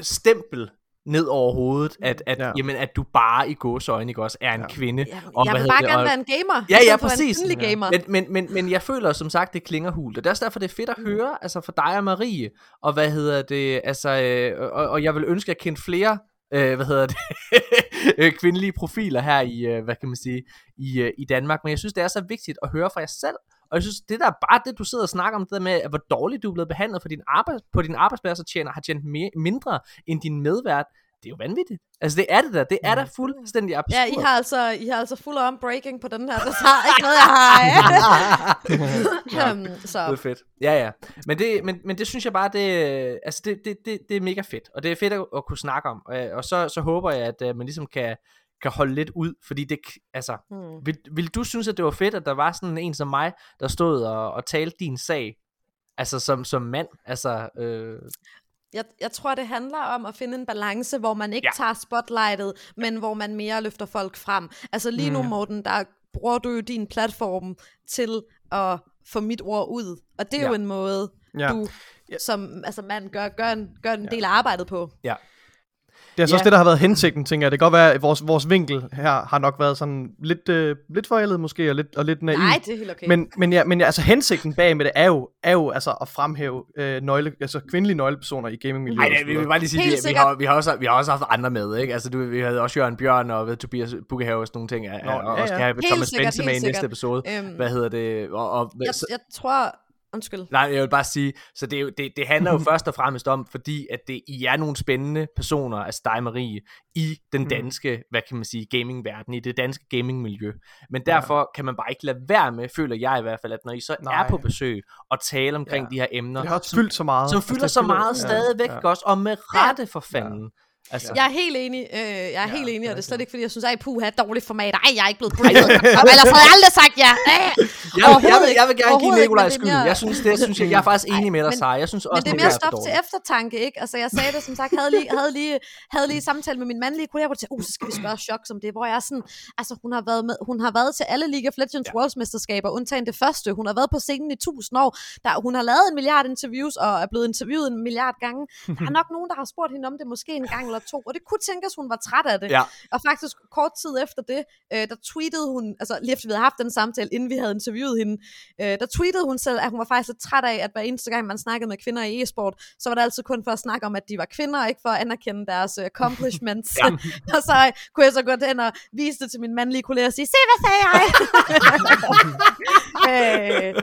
stempel ned over hovedet, at, at, ja. jamen, at du bare i gåsøjne ikke også er en ja. kvinde. Ja, og, jeg vil bare gerne være en gamer. Ja, ja, præcis. En gamer. Men, men, men, men jeg føler som sagt, det klinger hult. Og det er også derfor, det er fedt at mm. høre, altså for dig og Marie, og hvad hedder det, altså, øh, og, og jeg vil ønske, at jeg kendte flere øh, hvad hedder det, <laughs> øh, kvindelige profiler her i, øh, hvad kan man sige, i, øh, i Danmark. Men jeg synes, det er så vigtigt at høre fra jer selv, og jeg synes, det der bare det, du sidder og snakker om, det der med, at hvor dårligt du er blevet behandlet for din arbejde, på din arbejdsplads og tjener, har tjent mere, mindre end din medvært, det er jo vanvittigt. Altså det er det der, det er da fuldstændig absurd. Ja, I har altså, I har altså full on breaking på den her, der er ikke noget, jeg har. ja, <laughs> um, så. Det er fedt. Ja, ja. Men det, men, men det synes jeg bare, det, altså det, det, det, det er mega fedt. Og det er fedt at, at kunne snakke om. Og, og så, så håber jeg, at uh, man ligesom kan, kan holde lidt ud, fordi det, altså, hmm. vil, vil du synes, at det var fedt, at der var sådan en som mig, der stod og, og talte din sag, altså som, som mand, altså, øh, jeg, jeg tror, det handler om at finde en balance, hvor man ikke ja. tager spotlightet, men hvor man mere løfter folk frem. Altså lige nu, mm. Morten, der bruger du jo din platform til at få mit ord ud. Og det er ja. jo en måde ja. du som altså, mand gør, gør en, gør en del af arbejdet på. Ja. Det er så ja. også det, der har været hensigten, tænker jeg. Det kan godt være, at vores, vores vinkel her har nok været sådan lidt, øh, lidt forældet måske, og lidt, og lidt naiv. Nej, det er helt okay. Men, men, ja, men ja, altså hensigten bag med det er jo, er jo altså at fremhæve øh, nøgle, altså kvindelige nøglepersoner i gamingmiljøet. Nej, vi vil bare lige sige, vi, vi, har, vi, har også, vi har også haft andre med, ikke? Altså, du, vi havde også Jørgen Bjørn og ved, Tobias Bukkehave og sådan nogle ting, Nå, og ja, ja. også kan have Thomas Bense med i næste episode. Øhm, Hvad hedder det? Og, og, jeg, jeg tror, Undskyld. Nej, jeg vil bare sige, så det, det, det handler jo <laughs> først og fremmest om, fordi at det, I er nogle spændende personer, altså dig Marie, i den mm. danske, mm. hvad kan man sige, gamingverden, i det danske gamingmiljø. Men derfor ja. kan man bare ikke lade være med, føler jeg i hvert fald, at når I så Nej. er på besøg og tale omkring ja. de her emner, det har som, fyldt så meget. Som fylder så meget ja. stadigvæk ja. også, og med rette for fanden. Ja. Altså. Jeg er helt enig, øh, jeg er ja, helt enig, og det er slet ikke, fordi jeg synes, at puha, dårligt format. Ej, jeg er ikke blevet briefet. <laughs> og ellers havde jeg aldrig sagt ja. Æh, jeg, jeg, vil, jeg vil gerne give Nikolaj skyld. Mere... Jeg synes, det synes jeg, jeg er faktisk enig med dig, Sara. Jeg synes også, men det er mere stof til eftertanke, ikke? Altså, jeg sagde det, som sagt, havde lige, havde lige, havde lige samtale med min mandlige kollega, hvor jeg tænkte, uh, så skal vi spørge chok som det, hvor jeg er sådan, altså, hun har været, med, hun har været til alle League of Legends ja. Worlds mesterskaber, undtagen det første. Hun har været på scenen i tusind år. Der, hun har lavet en milliard interviews, og er blevet interviewet en milliard gange. Der er <laughs> nok nogen, der har spurgt hende om det måske en gang eller to, og det kunne tænkes, hun var træt af det. Ja. Og faktisk kort tid efter det, øh, der tweetede hun, altså lige efter vi havde haft den samtale, inden vi havde interviewet hende, øh, der tweetede hun selv, at hun var faktisk lidt træt af, at hver eneste gang man snakkede med kvinder i e-sport, så var det altid kun for at snakke om, at de var kvinder, og ikke for at anerkende deres uh, accomplishments. <laughs> og så øh, kunne jeg så gå hen og vise det til min mandlige kollega og sige, se hvad sagde jeg? <laughs> øh,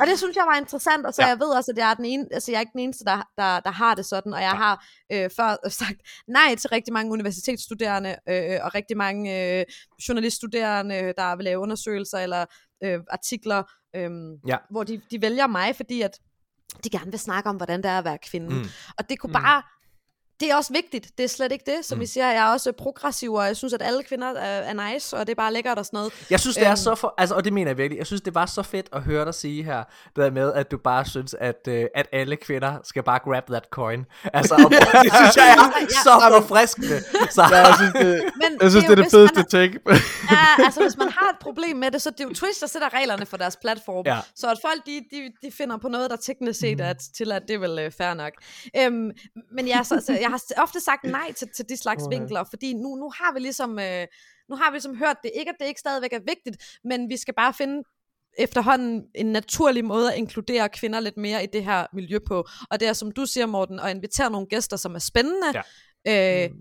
og det synes jeg var interessant, og så ja. jeg ved også, at jeg er, den ene, altså jeg er ikke den eneste, der, der, der har det sådan, og jeg har øh, før <laughs> sagt nej til rigtig mange universitetsstuderende øh, og rigtig mange øh, journaliststuderende, der vil lave undersøgelser eller øh, artikler, øh, ja. hvor de, de vælger mig, fordi at de gerne vil snakke om, hvordan det er at være kvinde. Mm. Og det kunne mm. bare det er også vigtigt. Det er slet ikke det. Som mm. vi siger, jeg er også progressiv, og jeg synes, at alle kvinder er, er nice, og det er bare lækkert og sådan noget. Jeg synes, det er øhm. så for, altså, og det mener jeg virkelig, jeg synes, det var så fedt at høre dig sige her, det der med, at du bare synes, at, uh, at alle kvinder skal bare grab that coin. Altså, og, <laughs> det synes jeg er ja, så forfriskende. Så. Ja, jeg synes, det, Men jeg synes, det, det er det fedeste take. ja, altså, hvis man har et problem med det, så det er jo Twitch, der sætter reglerne for deres platform. Ja. Så at folk, de, de, de finder på noget, der teknisk set er til, at det er vel uh, fair nok. Um, men ja, så, så jeg har ofte sagt nej til, til de slags okay. vinkler, fordi nu, nu har vi ligesom... Øh, nu har vi ligesom hørt det, ikke at det ikke stadigvæk er vigtigt, men vi skal bare finde efterhånden en naturlig måde at inkludere kvinder lidt mere i det her miljø på. Og det er, som du siger, Morten, at invitere nogle gæster, som er spændende, ja. øh, mm.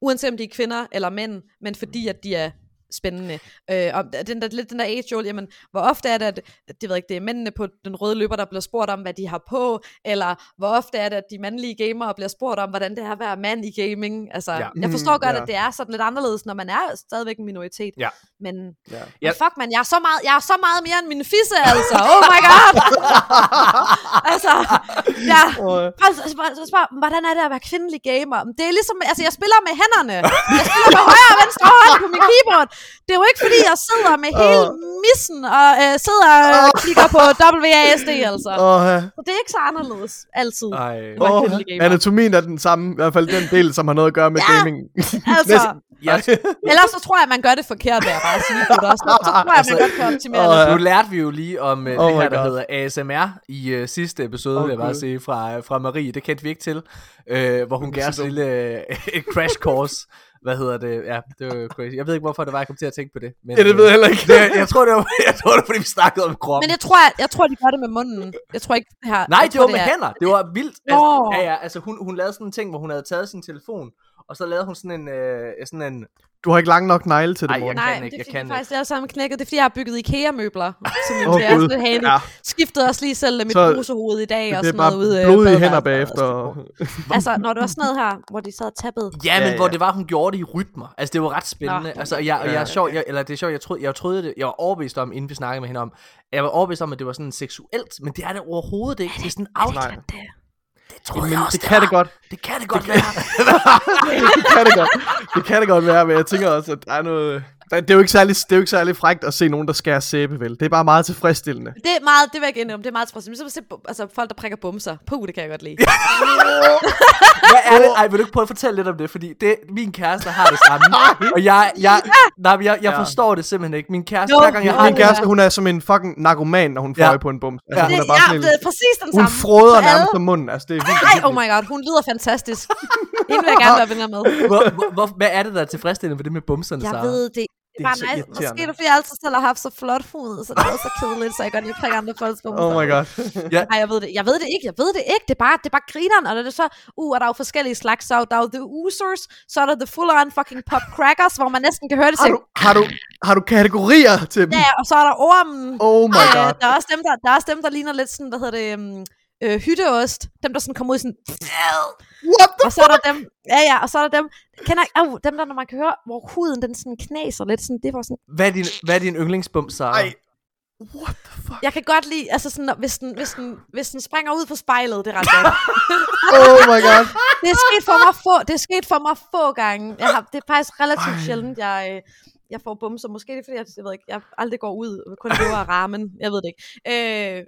uanset om de er kvinder eller mænd, men fordi at de er spændende. Øh, og den der, lidt den der age old, jamen, hvor ofte er det, at det, ved ikke, det er mændene på den røde løber, der bliver spurgt om, hvad de har på, eller hvor ofte er det, at de mandlige gamere bliver spurgt om, hvordan det er at være mand i gaming. Altså, ja. jeg forstår godt, ja. at det er sådan lidt anderledes, når man er stadigvæk en minoritet. Ja. Men, ja. men fuck man, jeg er så meget, jeg er så meget mere end min fisse, altså. Oh my god! <laughs> altså, ja. Spørg, hvordan er det at være kvindelig gamer? Det er ligesom, altså jeg spiller med hænderne. Jeg spiller med højre og venstre hånd på min keyboard. Det er jo ikke fordi, jeg sidder med hele missen og øh, sidder og klikker på WASD, altså. Uh, så det er ikke så anderledes, altid. Uh, anatomien er den samme, i hvert fald den del, som har noget at gøre med ja, gaming. altså, yes. <laughs> Ellers så tror jeg, at man gør det forkert, vil jeg bare sige. <laughs> Det også. Så tror jeg, at man godt kan optimere uh, det. Nu lærte vi jo lige om uh, oh det her, der God. hedder ASMR i uh, sidste episode, oh, vil jeg bare sige, fra, fra Marie. Det kendte vi ikke til, uh, hvor hun gav os en lille uh, <laughs> crash course hvad hedder det? Ja, det var crazy. Jeg ved ikke, hvorfor det var, jeg kom til at tænke på det. Men, ja, det ved jeg heller ikke. <laughs> det, jeg, tror, det var, jeg tror, det var, fordi vi snakkede om kroppen. Men jeg tror, jeg, jeg tror, de gør det med munden. Jeg tror ikke, det her... Nej, det tror, var med er... hænder. Det var vildt. Altså, ja, ja, altså hun, hun lavede sådan en ting, hvor hun havde taget sin telefon, og så lavede hun sådan en, øh, sådan en du har ikke lang nok negle til det, Ej, jeg Nej, kan ikke, jeg kan ikke. faktisk alle sammen knækket. Det er fordi, jeg har bygget IKEA-møbler, som min oh, kæreste hane. Ja. Skiftede også lige selv mit brusehoved i dag. og sådan noget ude. Det er bare blodige hænder bagefter. <laughs> altså, når det var sådan noget her, hvor de sad og tappede. Ja, men ja, ja. hvor det var, hun gjorde det i rytmer. Altså, det var ret spændende. Nå. Altså, jeg, jeg, jeg, er sjov, jeg, eller det er sjovt, jeg troede, jeg troede det, jeg var overbevist om, inden vi snakkede med hende om, jeg var overbevist om, at det var sådan seksuelt, men det er det overhovedet ikke. Det er sådan out. Det tror Jamen, jeg også, det, det kan det godt. Det kan det godt det være. <laughs> det kan det godt. Det kan det godt være, men jeg tænker også, at der er noget... Det er jo ikke særlig, det er jo ikke særlig frægt at se nogen, der skærer sæbe, vel? Det er bare meget tilfredsstillende. Det er meget, det vil jeg ikke om. Det er meget tilfredsstillende. Ligesom at se altså, folk, der prikker bumser. Puh, det kan jeg godt lide. <laughs> Hvad er det? Ej, vil du ikke prøve at fortælle lidt om det? Fordi det, min kæreste har det samme. <laughs> og jeg, jeg, nej, jeg, jeg forstår det simpelthen ikke. Min kæreste, hver gang jeg har Min kæreste, hun er som en fucking narkoman, når hun får ja. på en bums. Altså, ja. hun er bare ja, det er præcis den samme. Hun froder nærmest på munden. Altså, det er vildt. Ej, oh my god, hun lyder fantastisk. <laughs> Hende vil jeg gerne være venner med. Hvor, hvor, hvor, hvad er det, der er tilfredsstillende ved det med bumserne, Jeg ved det det er bare nice. Måske er det, fordi jeg altid selv har haft så flot hud, så det er så kedeligt, så jeg godt lide at prikke andre folks bumser. Oh my god. ja. Nej, jeg ved det. Jeg ved det ikke. Jeg ved det ikke. Det er bare, det er bare grineren. Og det er så, uh, og der er jo forskellige slags. Så der er jo the oozers, så er der the full on fucking pop crackers, hvor man næsten kan høre det. Har du, har du, har du kategorier til dem? Ja, og så er der ormen. Oh my god. der, er også dem, der, der er også dem, der ligner lidt sådan, hvad hedder det, um, øh, hytteost. Dem, der sådan kommer ud sådan... What the og så er der dem, ja ja, og så er der dem, kender jeg, oh, dem der, når man kan høre, hvor huden den sådan knaser lidt, sådan, det var sådan... Hvad er din, hvad er din yndlingsbum, så? Ej, what the fuck? Jeg kan godt lide, altså sådan, hvis den, hvis den, hvis den springer ud på spejlet, det er ret godt. <laughs> oh my god. Det er sket for mig få, det er sket for mig få gange. Jeg har, det er faktisk relativt Ej. sjældent, jeg, øh, jeg får bumser. Måske det er fordi, jeg, jeg ved ikke, jeg aldrig går ud, kun lever af ramen. Jeg ved det ikke. Øh,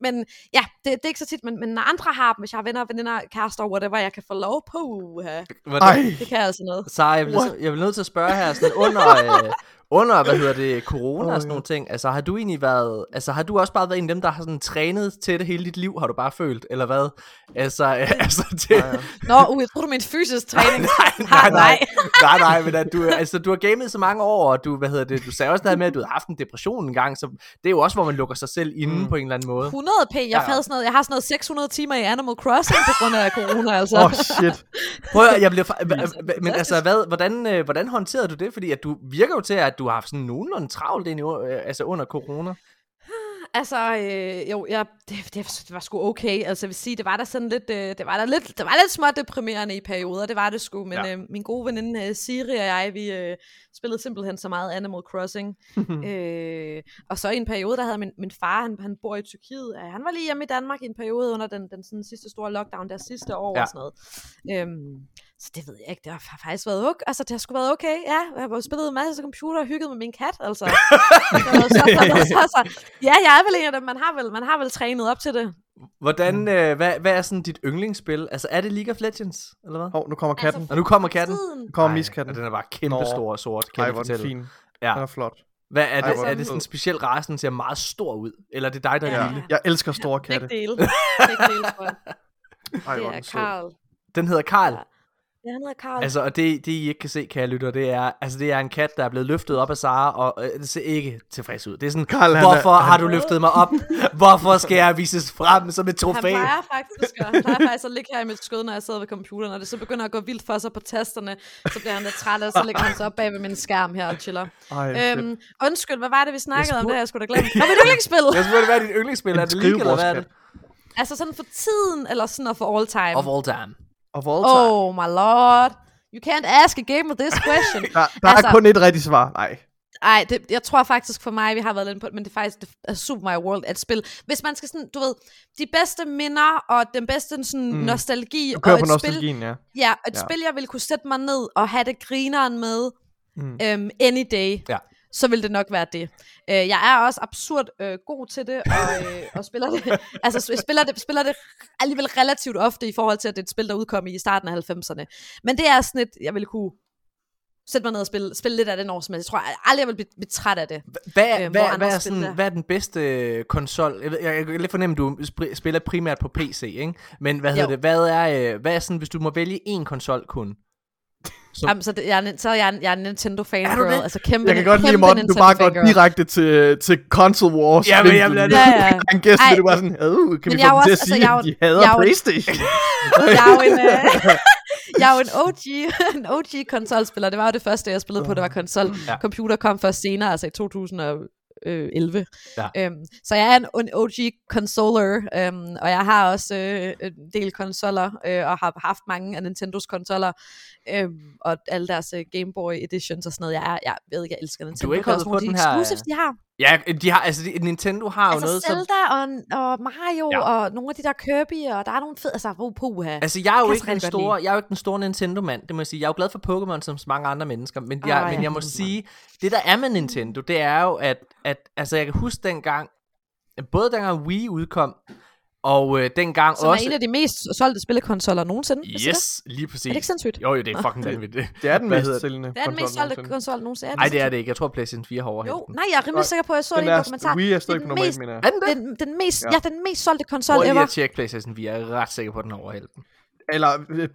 men ja, det, det er ikke så tit, men, men når andre har dem, hvis jeg har venner, veninder, kærester, whatever, jeg kan få lov på, uh, det, det kan altså noget. Så jeg bliver, jeg bliver nødt til at spørge her, sådan under, øh, under, hvad hedder det, corona oh, og sådan nogle ting, altså har du egentlig været, altså har du også bare været en af dem, der har sådan trænet til det hele dit liv, har du bare følt, eller hvad? Altså, <laughs> altså det... Ja, ja. Nå, uh, jeg tror du min fysisk træning. nej, nej, nej, nej, nej, men at du, altså, du har gamet så mange år, og du, hvad hedder det, du sagde også her med, at du har haft en depression en gang, så det er jo også, hvor man lukker sig selv inde mm. på en eller anden måde. 100 p, jeg, ja, ja. Havde sådan noget, jeg har sådan noget 600 timer i Animal Crossing på grund af corona, altså. Åh, oh, shit. Prøv at, jeg bliver, <laughs> men altså, hvad, hvordan, øh, hvordan håndterede du det? Fordi at du virker jo til, at du har haft sådan nogenlunde travlt ind i, øh, altså under corona? Altså, øh, jo, jeg det, det, det var sgu okay. Altså, jeg vil sige, det var da sådan lidt, øh, det var da lidt, det var lidt småt deprimerende i perioder, det var det sgu. Men ja. øh, min gode veninde øh, Siri og jeg, vi øh, spillede simpelthen så meget Animal Crossing. <laughs> øh, og så i en periode, der havde min, min far, han, han bor i Tyrkiet, øh, han var lige hjemme i Danmark i en periode under den, den sådan, sidste store lockdown der sidste år ja. og sådan noget. Øh, så det ved jeg ikke, det har faktisk været okay. Altså, det har sgu været okay, ja. Jeg har spillet en masse computer og hygget med min kat, altså. <laughs> så, så, så, så, så, ja, jeg er vel en af dem. Man har vel, man har vel trænet op til det. Hvordan, mm. øh, hvad, hvad er sådan dit yndlingsspil? Altså, er det League of Legends, eller hvad? Åh, oh, nu kommer katten. Altså, og nu kommer katten. Nu kommer miskatten. Den er bare kæmpe stor og sort, kan Ej, hvor den fin. Ja. Den er flot. Hvad er det? Ej, er det sådan en speciel race, den ser meget stor ud? Eller er det dig, der ja. er lille? Jeg elsker store katte. Begge dele. <laughs> Begge dele, tror jeg. Ej, det er Karl. Den hedder Karl? Ja. Ja, han hedder Karl. Altså, og det, det I ikke kan se, kære lytter, det er, altså, det er en kat, der er blevet løftet op af Sara, og øh, det ser ikke tilfreds ud. Det er sådan, Karl, hvorfor han, har du løftet mig op? hvorfor skal jeg vises frem som et trofæ? Han plejer faktisk, at, han plejer faktisk at ligge her i mit skød, når jeg sidder ved computeren, og det så begynder at gå vildt for sig på tasterne, så bliver han lidt træt, og så ligger han så op bag ved min skærm her og chiller. Ej, øhm, undskyld, hvad var det, vi snakkede spurg... om det her? Jeg skulle da glemme. Nå, mit yndlingsspil! Jeg spurgte, hvad er dit yndlingsspil? Er det League, eller hvad er det? Altså sådan for tiden, eller sådan for all time? Of all time. Of all time. Oh my lord. You can't ask a game with this question. <laughs> der der altså, er kun et rigtigt svar. Nej. Ej, det, jeg tror faktisk for mig, vi har været lidt på det, men det er faktisk det er Super Mario World at spil. Hvis man skal sådan, du ved, de bedste minder og den bedste sådan mm. nostalgi. Du kører og på nostalgien, ja. Ja, et ja. spil, jeg ville kunne sætte mig ned og have det grineren med mm. um, any day. Ja så vil det nok være det. Øh, jeg er også absurd øh, god til det, og, øh, og spiller det, <laughs> altså spiller det, spiller det alligevel relativt ofte i forhold til, at det er et spil, der udkom i starten af 90'erne. Men det er sådan et, jeg vil kunne sætte mig ned og spille, spille lidt af det når som helst. Jeg tror aldrig, jeg vil blive, blive træt af det. Hvad, øh, hvad, hvad, er sådan, hvad er den bedste øh, konsol? Jeg, jeg, jeg kan lidt fornemme, at du spiller primært på PC, ikke? Men hvad hedder jo. det? Hvad er, øh, hvad er sådan, hvis du må vælge en konsol kun? Så, Jamen, så, det, jeg, er, så jeg, jeg er en Nintendo fan er girl. Altså kæmpe, jeg kan godt lide, Morten, du bare går direkte til, til console wars. Ja, men jeg vil ja, ja. En gæst, du bare sådan, oh, kan men vi få dem til at sige, altså, at de hader jeg Playstation? jeg er jo en, <laughs> jeg er jo en OG, en OG konsolspiller. Det var jo det første, jeg spillede på, det var konsol. Ja. Computer kom først senere, altså i 2000 og øh, 11. Ja. Øhm, så jeg er en, en OG consoler, øhm, og jeg har også øh, en del konsoller, øh, og har haft mange af Nintendos konsoller, øh, og alle deres øh, Game Boy editions og sådan noget. Jeg, er, jeg ved ikke, jeg elsker Nintendo. Du er ikke kommet på den her... de har. Ja, de har, altså Nintendo har altså jo noget Zelda som... og, og Mario ja. og nogle af de der Kirby, og der er nogle fede, altså oh, puha. Altså jeg er jo ikke den store, jeg er jo ikke den store Nintendo-mand, det må jeg sige. Jeg er jo glad for Pokémon som så mange andre mennesker, men jeg, oh, men jeg må sige, det der er med Nintendo, det er jo, at, at altså jeg kan huske dengang, både dengang Wii udkom, og øh, dengang Som også... er en af de mest solgte spillekonsoller nogensinde. Yes, lige præcis. Er det ikke sindssygt? Jo, jo, det er fucking vanvittigt. det er den mest sælgende Det er den mest solgte konsol nogensinde. Nej, det er det ikke. Jeg tror, PlayStation 4 har overhældt Jo, nej, jeg er rimelig sikker på, at jeg så det i en dokumentar. Wii er stadig normalt, mener jeg. Den, den, mest, ja. ja, den mest solgte konsol ever. Prøv lige at tjekke PlayStation 4. Jeg er ret sikker på, at den har overhældt den. Eller,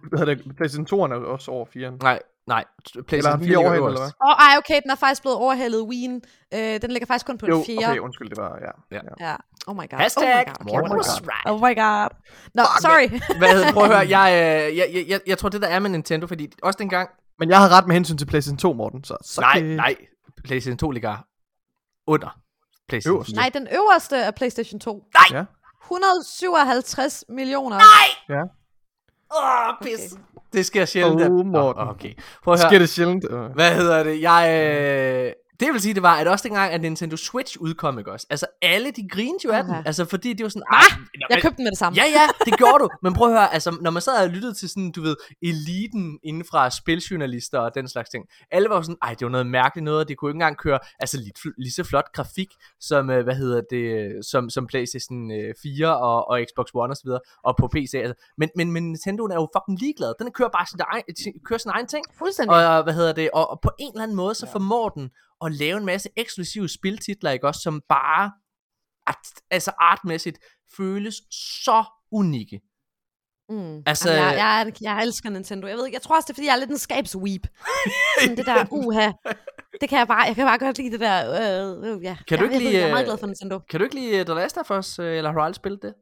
hvad hedder det, PlayStation 2 er også over 4. Nej, Nej, PlayStation 4 overhældet, eller hvad? Åh, oh, ej, okay, den er faktisk blevet overhældet Wien. Øh, den ligger faktisk kun på jo, en 4. okay, undskyld, det var, ja. Ja. ja. Oh my god. Hashtag oh my god. Okay, oh, my god. oh my god. No, Fuck, sorry. <laughs> Hvad hedder, prøv at høre, <laughs> jeg, øh, jeg, jeg, jeg, jeg tror, det der er med Nintendo, fordi også dengang... Men jeg havde ret med hensyn til PlayStation 2, Morten, så... så nej, det... nej, PlayStation 2 ligger under PlayStation 4. Nej, den øverste er PlayStation 2. Nej! Ja. 157 millioner. Nej! Ja. Åh, oh, pis. Okay. Det sker sjældent. Oh, Morten. Oh, okay. Prøv at høre. Sker det sjældent? Hvad hedder det? Jeg, øh, det vil sige, det var, at også dengang, at Nintendo Switch udkom, ikke også? Altså, alle de grinede jo af okay. den. Altså, fordi det var sådan... Ah, jeg købte den med det samme. Ja, ja, det gjorde du. Men prøv at høre, altså, når man sad og lyttede til sådan, du ved, eliten inden fra spiljournalister og den slags ting. Alle var sådan, ej, det var noget mærkeligt noget, og det kunne ikke engang køre, altså, lige, lige så flot grafik, som, øh, hvad hedder det, som, som PlayStation 4 øh, og, og Xbox One og så videre, og på PC. Altså. Men, men, men Nintendo er jo fucking ligeglad. Den kører bare sin egen, kører sin egen ting. Fuldstændig. Og, hvad hedder det, og, og på en eller anden måde, så formår den at lave en masse eksklusive spiltitler, ikke også, som bare, at, altså artmæssigt, føles så unikke. Mm. Altså, Jamen, jeg, jeg, jeg elsker Nintendo. Jeg ved ikke, jeg tror også, det er, fordi jeg er lidt en skabsweep. Sådan det der, <laughs> uha. Det kan jeg bare, jeg kan bare godt lide det der, øh, øh, ja. Kan du ikke jeg, lide, jeg er meget glad for Nintendo. Kan du ikke lide The Last of Us, øh, eller har du aldrig spillet det?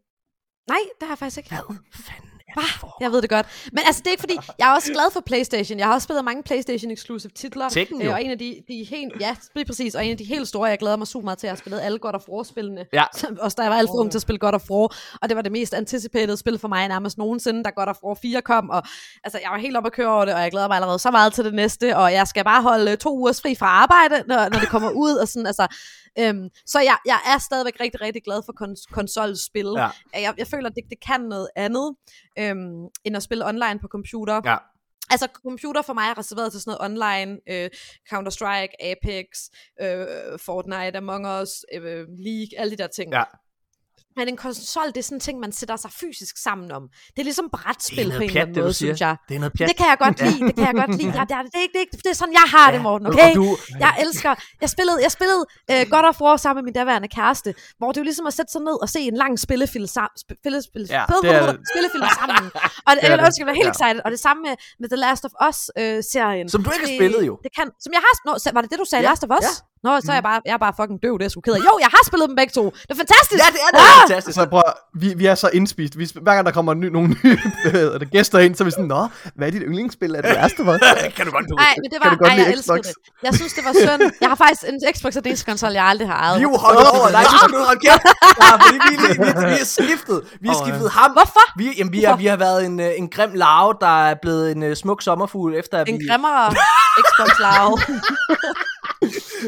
Nej, det har jeg faktisk ikke. Hvad fanden Hva? Jeg ved det godt. Men altså, det er ikke fordi, jeg er også glad for Playstation. Jeg har også spillet mange Playstation exclusive titler. Tekken, øh, og en af de, de helt, ja, lige præcis, og en af de helt store, jeg glæder mig super meget til, at jeg har spillet alle God of War-spillene. Ja. Også da jeg var alt for ung til at spille God of War, og det var det mest anticipated spil for mig nærmest nogensinde, da God of War 4 kom, og altså, jeg var helt oppe at køre over det, og jeg glæder mig allerede så meget til det næste, og jeg skal bare holde to ugers fri fra arbejde, når, når det kommer ud, og sådan, altså, Øhm, så jeg, jeg er stadigvæk rigtig, rigtig glad for kons- konsolspil. Ja. Jeg, jeg føler, at det, det kan noget andet, øhm, end at spille online på computer. Ja. Altså, computer for mig er reserveret til sådan noget online, øh, Counter-Strike, Apex, øh, Fortnite, Among Us, øh, League, alle de der ting. Ja. Men en konsol, det er sådan en ting, man sætter sig fysisk sammen om. Det er ligesom brætspil på en eller anden måde, synes jeg. Det er noget pjat. Det kan jeg godt lide, det kan jeg godt lide. <laughs> Ja, det, er, det, er, det, er, det er sådan, jeg har ja, det, Morten, okay? Du... Jeg elsker, jeg spillede, jeg spillede uh, God of War sammen med min daværende kæreste, hvor det er jo ligesom at sætte sig ned og se en lang spillefilm, sam, spille, spille, ja, er... spillefilm sammen. <laughs> Og det, jeg ønsker, jeg helt ja. excited. Og det samme med, med The Last of Us-serien. Uh, som du ikke har spillet jo. Det kan, som jeg har, nå, var det det, du sagde, ja, Last of Us? Ja. Nå, så er jeg bare, jeg er bare fucking døv, det er sgu ked af. Jo, jeg har spillet dem begge to. Det er fantastisk. Ja, det er, det er ah! fantastisk. Så prøv, vi, vi er så indspist. Vi, hver gang der kommer ny, nogle nye <laughs> der gæster ind, så er vi sådan, Nå, hvad er dit yndlingsspil? Er det værste for? <laughs> kan du godt lide Nej, men det var, kan du godt ej, jeg elskede det. Jeg synes, det var synd. Jeg har faktisk en Xbox og det konsol, jeg aldrig har ejet. Jo, hold over. Nej, du skal holde kæft. Ja, fordi vi, vi, vi, vi er skiftet. Vi har skiftet ham. Hvorfor? Vi, jamen, vi, har, vi har været en, øh, en grim larve, der er blevet en uh, smuk sommerfugl, efter at en vi... En grimmere Xbox larve. <laughs>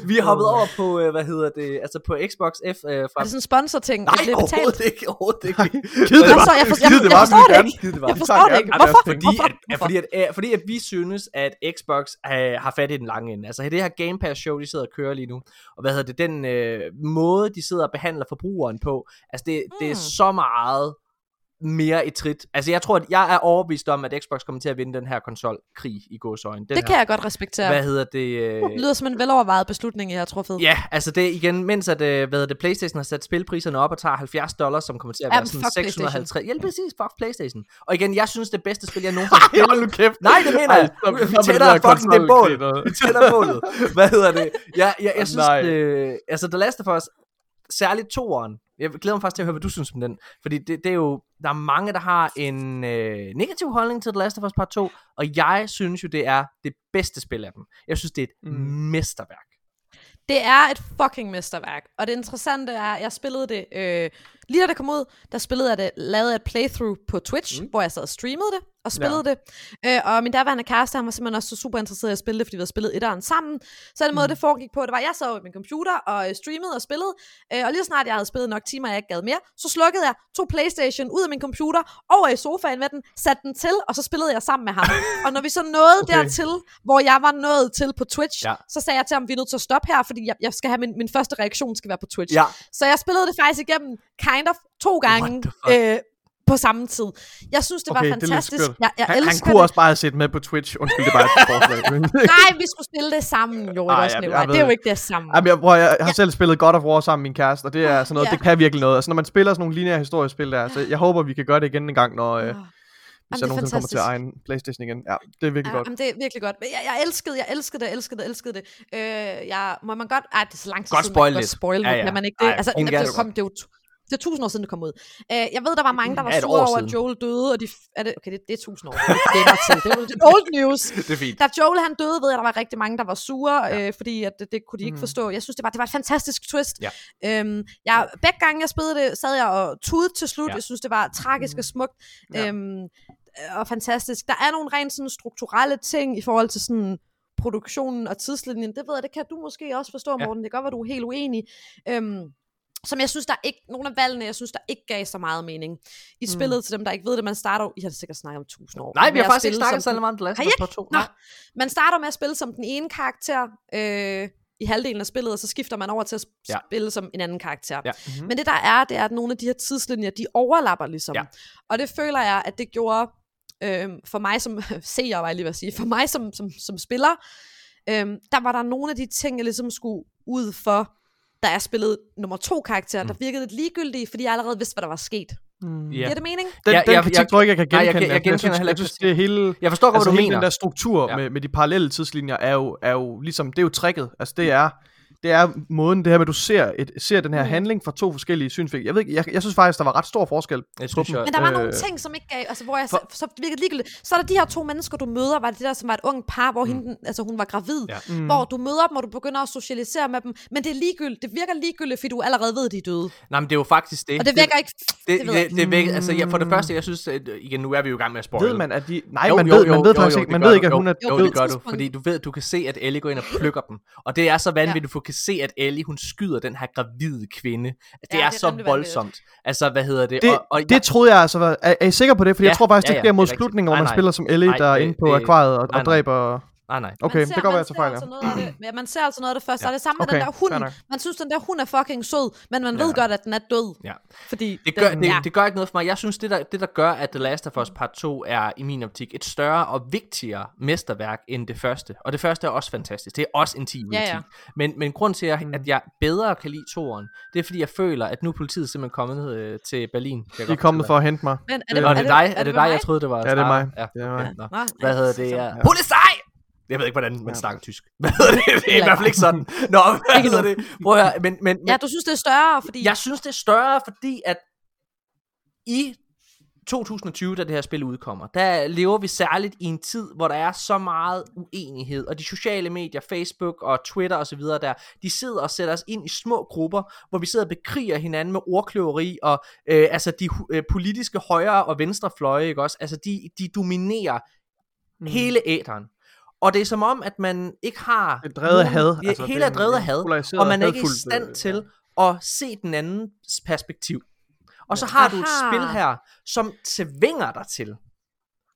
vi har hoppet over på, øh, hvad hedder det, altså på Xbox F. Øh, fra... Er det sådan en sponsor-ting? Nej, overhovedet ikke, overhovedet ikke. Gid det var. Jeg, forstår, jeg, jeg, jeg forstår det ikke. Jeg forstår det ikke. Hvorfor? Fordi, at, fordi, at, fordi at vi synes, at Xbox har, har fat i den lange ende. Altså det her Game Pass show, de sidder og kører lige nu. Og hvad hedder det, den øh, måde, de sidder og behandler forbrugeren på. Altså det, mm. det er så meget mere i trit. Altså jeg tror, at jeg er overbevist om, at Xbox kommer til at vinde den her konsolkrig i gåsøjne. det her, kan jeg godt respektere. Hvad hedder det? Øh... Det lyder som en velovervejet beslutning, jeg har truffet. Ja, altså det igen, mens at, øh, hvad det, Playstation har sat spilpriserne op og tager 70 dollars, som kommer til at være sådan 650. Ja, præcis, fuck Playstation. Og igen, jeg synes, det bedste spil, jeg nogensinde har spillet. Hold kæft. Nej, det mener jeg. Vi tæller fucking det bål. Vi tæller bålet. Hvad hedder det? Jeg, jeg, jeg synes, øh, altså The Last of Us, særligt toeren, jeg glæder mig faktisk til at høre, hvad du synes om den. Fordi det, det er jo, der er mange, der har en øh, negativ holdning til The Last of Us Part 2, og jeg synes jo, det er det bedste spil af dem. Jeg synes, det er et mm. mesterværk. Det er et fucking mesterværk, og det interessante er, jeg spillede det, øh, lige da det kom ud, der spillede jeg det, lavede et playthrough på Twitch, mm. hvor jeg sad og streamede det, og spillede ja. det. Øh, og min daværende kæreste, han var simpelthen også så super interesseret i at spille det, fordi vi havde spillet etteren sammen. Så den måde, mm. det foregik på, det var, at jeg sad ved min computer og øh, streamede og spillede. Øh, og lige snart jeg havde spillet nok timer, jeg ikke gad mere, så slukkede jeg, tog Playstation ud af min computer, over i sofaen med den, satte den til, og så spillede jeg sammen med ham. og når vi så nåede <laughs> okay. dertil, hvor jeg var nået til på Twitch, ja. så sagde jeg til ham, vi er nødt til at stoppe her, fordi jeg, jeg skal have min, min første reaktion skal være på Twitch. Ja. Så jeg spillede det faktisk igennem kind of to gange øh, på samme tid. Jeg synes, det okay, var fantastisk. Det jeg, jeg han, han kunne det. også bare have set med på Twitch. Undskyld, det er bare et forslag. <laughs> Nej, vi skulle spille det sammen, jo. Ej, jeg, jeg, jeg det er jo ikke det samme. Jamen, jeg, prøver, jeg, har selv spillet God of War sammen med min kæreste, og det er sådan noget, ja. det kan virkelig noget. Altså, når man spiller sådan nogle lineære historiespil der, så jeg håber, vi kan gøre det igen en gang, når... Øh, hvis jeg nogensinde kommer til egen Playstation igen. Ja, det er virkelig ja, godt. Jamen, det er virkelig godt. Jeg, jeg elskede, jeg elskede det, elskede det, elskede det. Øh, jeg, må man godt... Ej, det er så lang tid godt siden, spoil man lidt. spoil ja, ja. Kan man ikke det? Ej, altså, det, kom, det er jo det er tusind år siden, det kom ud. Uh, jeg ved, der var mange, der var sure over, at Joel døde, og de... Er det, okay, det, det er tusind år. Det er til. Det er, det er old news. <laughs> det er fint. Da Joel han døde, ved jeg, der var rigtig mange, der var sure, ja. uh, fordi at det, det kunne de ikke mm. forstå. Jeg synes, det var, det var et fantastisk twist. Ja. Um, jeg, begge gange, jeg spillede det, sad jeg og tudede til slut. Ja. Jeg synes, det var tragisk og smukt. Ja. Um, og fantastisk. Der er nogle rent sådan strukturelle ting i forhold til sådan produktionen og tidslinjen. Det ved jeg, det kan du måske også forstå, Morten. Ja. Det kan godt være, du er helt uenig. Um, som jeg synes, der er ikke, nogle af valgene, jeg synes, der ikke gav så meget mening. I mm. spillet, til dem, der ikke ved det, man starter, I har sikkert snakket om tusind år. Nej, vi har faktisk ikke snakket så meget om The Last of Us på to. Nå, man starter med at spille som den ene karakter, øh, i halvdelen af spillet, og så skifter man over til at ja. spille som en anden karakter. Ja. Mm-hmm. Men det der er, det er, at nogle af de her tidslinjer, de overlapper ligesom. Ja. Og det føler jeg, at det gjorde øh, for mig som <laughs> seer, var jeg lige vil sige, for mig som, som, som spiller, øh, der var der nogle af de ting, jeg ligesom skulle ud for, da jeg spillede nummer to karakter, mm. der virkede lidt ligegyldige, fordi jeg allerede vidste, hvad der var sket. Mm. Yeah. Giver det mening? Den, ja, den jeg, kritik jeg, tror ikke, jeg kan genkende. Nej, jeg, jeg, jeg genkender heller ikke. Det hele, jeg forstår godt, altså hvad du hele mener. den der struktur ja. med, med de parallelle tidslinjer er jo, er jo ligesom, det er jo tricket. Altså det er, det er måden, det her med, at du ser, et, ser den her mm. handling fra to forskellige synsvinkler. Jeg, ved ikke, jeg, jeg synes faktisk, der var ret stor forskel. Jeg synes, Men der var øh, nogle ting, som ikke gav, altså hvor jeg, for, så, virkede ligegyldigt. Så er der de her to mennesker, du møder, var det der, som var et ung par, hvor mm. hende, altså hun var gravid, ja. mm. hvor du møder dem, og du begynder at socialisere med dem, men det er ligegyldigt, det virker ligegyldigt, fordi du allerede ved, at de er døde. Nej, men det er jo faktisk det. Og det virker ikke, det, det, det, det, det altså ja, for det første, jeg synes, at, igen, nu er vi jo i gang med at spoil. Ved man, at de, nej, jo, man ved, man ved faktisk ikke, man ved ikke, at hun er Jo, det gør du, fordi du ved, du kan se, at Ellie går ind og plukker dem, og det er så vanvittigt, du kan se, at Ellie, hun skyder den her gravide kvinde. Det ja, er, det er så voldsomt. Altså, hvad hedder det? Det, og, og, det troede jeg altså. Var, er, er I sikker på det? Fordi ja, jeg tror faktisk, ja, ja, det sker mod slutningen, hvor man spiller som Ellie, der er inde på akvariet og, og dræber... Nej, nej. Okay, det kan være, jeg fejl. Altså det, ja, man ser altså noget af det første. Ja. Og det samme med okay, den der hund. Man synes, den der hund er fucking sød, men man ja. ved godt, at den er død. Ja. Fordi det, gør, den, det, ja. det gør ikke noget for mig. Jeg synes, det der, det der gør, at The Last of Us Part 2 er i min optik et større og vigtigere mesterværk end det første. Og det første er også fantastisk. Det er også en 10 ud af 10. Ja, ja. Men, men grund til, at, mm. at jeg bedre kan lide toren, det er fordi, jeg føler, at nu er politiet simpelthen kommet øh, til Berlin. De er kommet for at hente mig. Men er det, er det, dig? Er det dig? Jeg troede, det var Ja, det er mig. Ja, det er mig. Hvad hedder det? Polizei! Jeg ved ikke, hvordan man ja. snakker tysk. <laughs> Hvad det? Det er i hvert fald ikke sådan. Nå, <laughs> hvad hedder det? Prøv at høre. Men, men, ja, du synes, det er større, fordi... Jeg synes, det er større, fordi at i 2020, da det her spil udkommer, der lever vi særligt i en tid, hvor der er så meget uenighed, og de sociale medier, Facebook og Twitter osv., der, de sidder og sætter os ind i små grupper, hvor vi sidder og bekriger hinanden med ordkløveri, og øh, altså de øh, politiske højre og venstre fløje, ikke også? Altså de, de dominerer mm. hele æderen. Og det er som om, at man ikke har... Det er drevet had. Altså, hele er drevet had, og man er ikke i stand øh, til at se den andens perspektiv. Og så har Aha. du et spil her, som tvinger dig til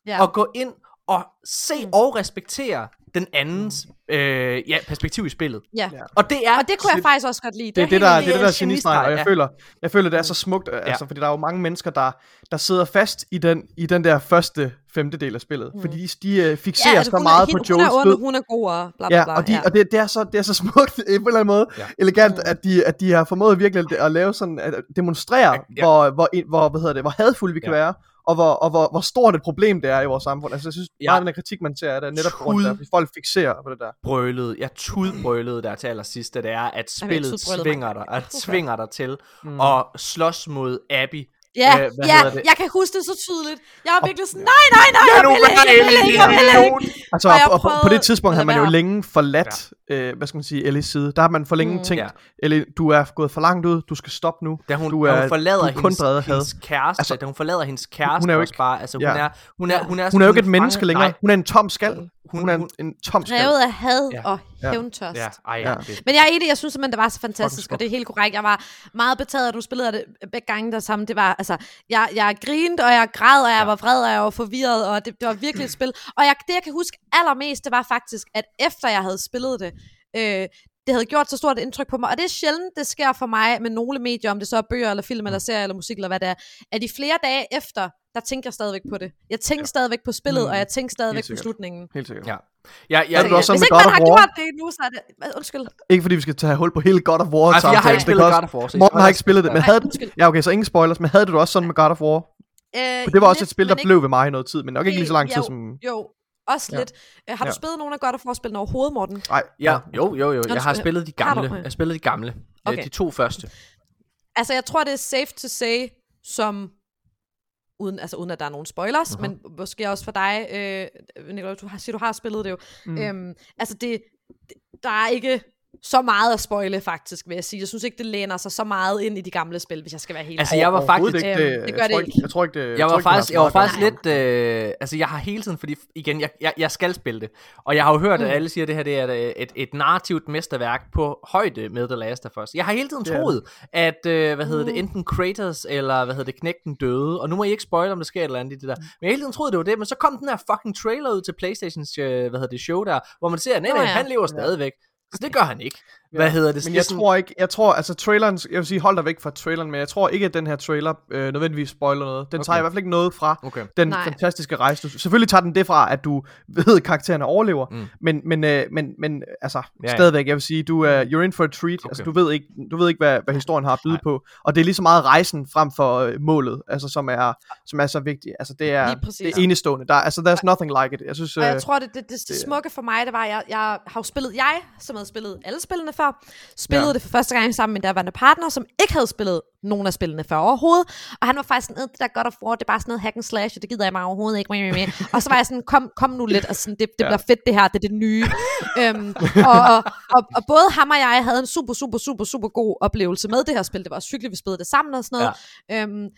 ja. at gå ind og se mm. og respektere den andens øh, ja, perspektiv i spillet. Ja. Og det er og det kunne jeg faktisk også godt lide. Det, det er det, der, det, det der genistreg, og jeg, ja. føler, jeg føler, det er så smukt, ja. altså, fordi der er jo mange mennesker, der, der sidder fast i den, i den der første femtedel af spillet, mm. fordi de, de uh, fixerer ja, så meget på Joels død. Hun er god og bla bla bla. Ja, og, de, ja. og det, det, er så, det er så smukt <laughs> på en eller anden måde, ja. elegant, mm. at, de, at de har formået virkelig at lave sådan, at demonstrere, ja. Hvor, hvor, hvor, hvad hedder det, hvor hadfulde vi kan ja. være, og hvor, og hvor, hvor stort et problem det er i vores samfund. Altså, jeg synes, ja. meget af den kritik, man ser, er der netop grund af, at folk fixerer på det der. Brølede. Jeg tudbrølede der til allersidst, det er, at spillet tvinger dig, at tvinger dig til mm. at slås mod Abby, Ja, øh, ja jeg kan huske det så tydeligt. Jeg var virkelig sådan, nej, nej, nej, jeg vil ikke, jeg vil ikke, jeg vil ikke. Altså, og, og på, på det tidspunkt havde man jo længe forladt øh, hvad skal man sige, Ellies side. Der har man for længe mm, tænkt, ja. Ellie, du er gået for langt ud, du skal stoppe nu. Da hun, du er, hun forlader du er hendes, kun hendes kæreste, altså, da hun forlader hendes kæreste hun er jo ikke, bare, altså hun ja. er, hun er, hun er, hun er jo ikke et menneske længere, nej. hun er en tom skal. Hun, hun er en, en tom skal. Drevet af had ja. og hævntørst. Ja. Ja. ja. Men jeg er enig, jeg synes simpelthen, det var så fantastisk, og det er helt korrekt. Jeg var meget betaget, at du spillede det begge gange der sammen. Det var, altså, jeg, jeg grinte, og jeg græd, og jeg ja. var vred, og jeg var forvirret, og det, det var virkelig et spil. Og jeg, det, jeg kan huske allermest, det var faktisk, at efter jeg havde spillet det, øh, det havde gjort så stort et indtryk på mig, og det er sjældent, det sker for mig med nogle medier, om det så er bøger, eller film, eller serier, eller musik, eller hvad det er, at i flere dage efter, der tænker jeg stadigvæk på det. Jeg tænker ja. stadigvæk på spillet, mm. og jeg tænker stadigvæk på slutningen. Helt sikkert. Ja. Ja, ja, ja, Hvis ikke man har gjort det nu, så er det... Undskyld. Ikke fordi vi skal tage hul på hele God of War. Altså, jeg har ikke spillet God of War. Morten har ikke spillet det, men havde... Ja, okay, så ingen spoilers, men havde du også sådan med God of War? Øh, det var også et spil, der ikke... blev ved mig i noget tid, men nok ikke lige så lang tid jo, som... Jo, også ja. lidt. Uh, har du ja. spillet nogen af God of War-spillene overhovedet, Morten? Nej. Ja, jo, jo, jo. Jeg har spillet de gamle. Jeg har spillet de gamle. Okay. De to første. Altså, jeg tror, det er safe to say, som uden, altså uden at der er nogen spoilers, uh-huh. men måske også for dig, øh, Nicolai, du har, siger, du har spillet det jo. Mm. Øhm, altså, det, det, der er ikke så meget at spoile, faktisk, vil jeg sige. Jeg synes ikke, det læner sig så meget ind i de gamle spil, hvis jeg skal være helt Altså, jeg var faktisk... Ikke, det, øhm, det gør jeg det ikke. Jeg tror ikke, det... Jeg, jeg var faktisk, jeg var faktisk lidt... Øh, altså, jeg har hele tiden, fordi igen, jeg, jeg, jeg skal spille det. Og jeg har jo hørt, mm. at alle siger, at det her det er et, et, et narrativt mesterværk på højde med The Last of Us. Jeg har hele tiden troet, yeah. at, øh, hvad hedder mm. det, enten Kratos eller, hvad hedder det, Knægten døde. Og nu må I ikke spoile, om der sker et eller andet i det der. Men jeg har hele tiden troet, det var det. Men så kom den her fucking trailer ud til Playstations, øh, hvad hedder det, show der, hvor man ser, at han lever stadigvæk. Så det gør han ikke. Hvad ja. hedder det? Men jeg sådan... tror ikke, jeg tror, altså traileren, jeg vil sige, hold dig væk fra traileren, men jeg tror ikke, at den her trailer øh, nødvendigvis spoiler noget. Den okay. tager i hvert fald ikke noget fra okay. den Nej. fantastiske rejse. Du, selvfølgelig tager den det fra, at du <laughs> ved, at karaktererne overlever, mm. men, men, øh, men, men altså, ja, ja. stadigvæk, jeg vil sige, du er, you're in for a treat. Okay. Altså, du ved ikke, du ved ikke hvad, hvad historien har at byde Nej. på, og det er lige så meget rejsen frem for øh, målet, altså, som er, som er så vigtigt. Altså, det er, det er enestående. Der, altså, there's nothing like it. Jeg synes, og jeg øh, tror, det, det, det, det, smukke for mig, det var, jeg, jeg har jo spillet, jeg, som havde spillet alle spillene før, spillede ja. det for første gang sammen med en partner, som ikke havde spillet nogen af spillene før overhovedet. Og han var faktisk sådan, det der godt of War, det er bare sådan noget hack and slash, og det gider jeg mig overhovedet ikke. Med, med. Og så var jeg sådan, kom, kom nu lidt, og sådan, det, det ja. bliver fedt det her, det er det nye. øhm, og, og, og, og, både ham og jeg havde en super, super, super, super god oplevelse med det her spil. Det var også hyggeligt, vi spillede det sammen og sådan noget. Ja. Øhm,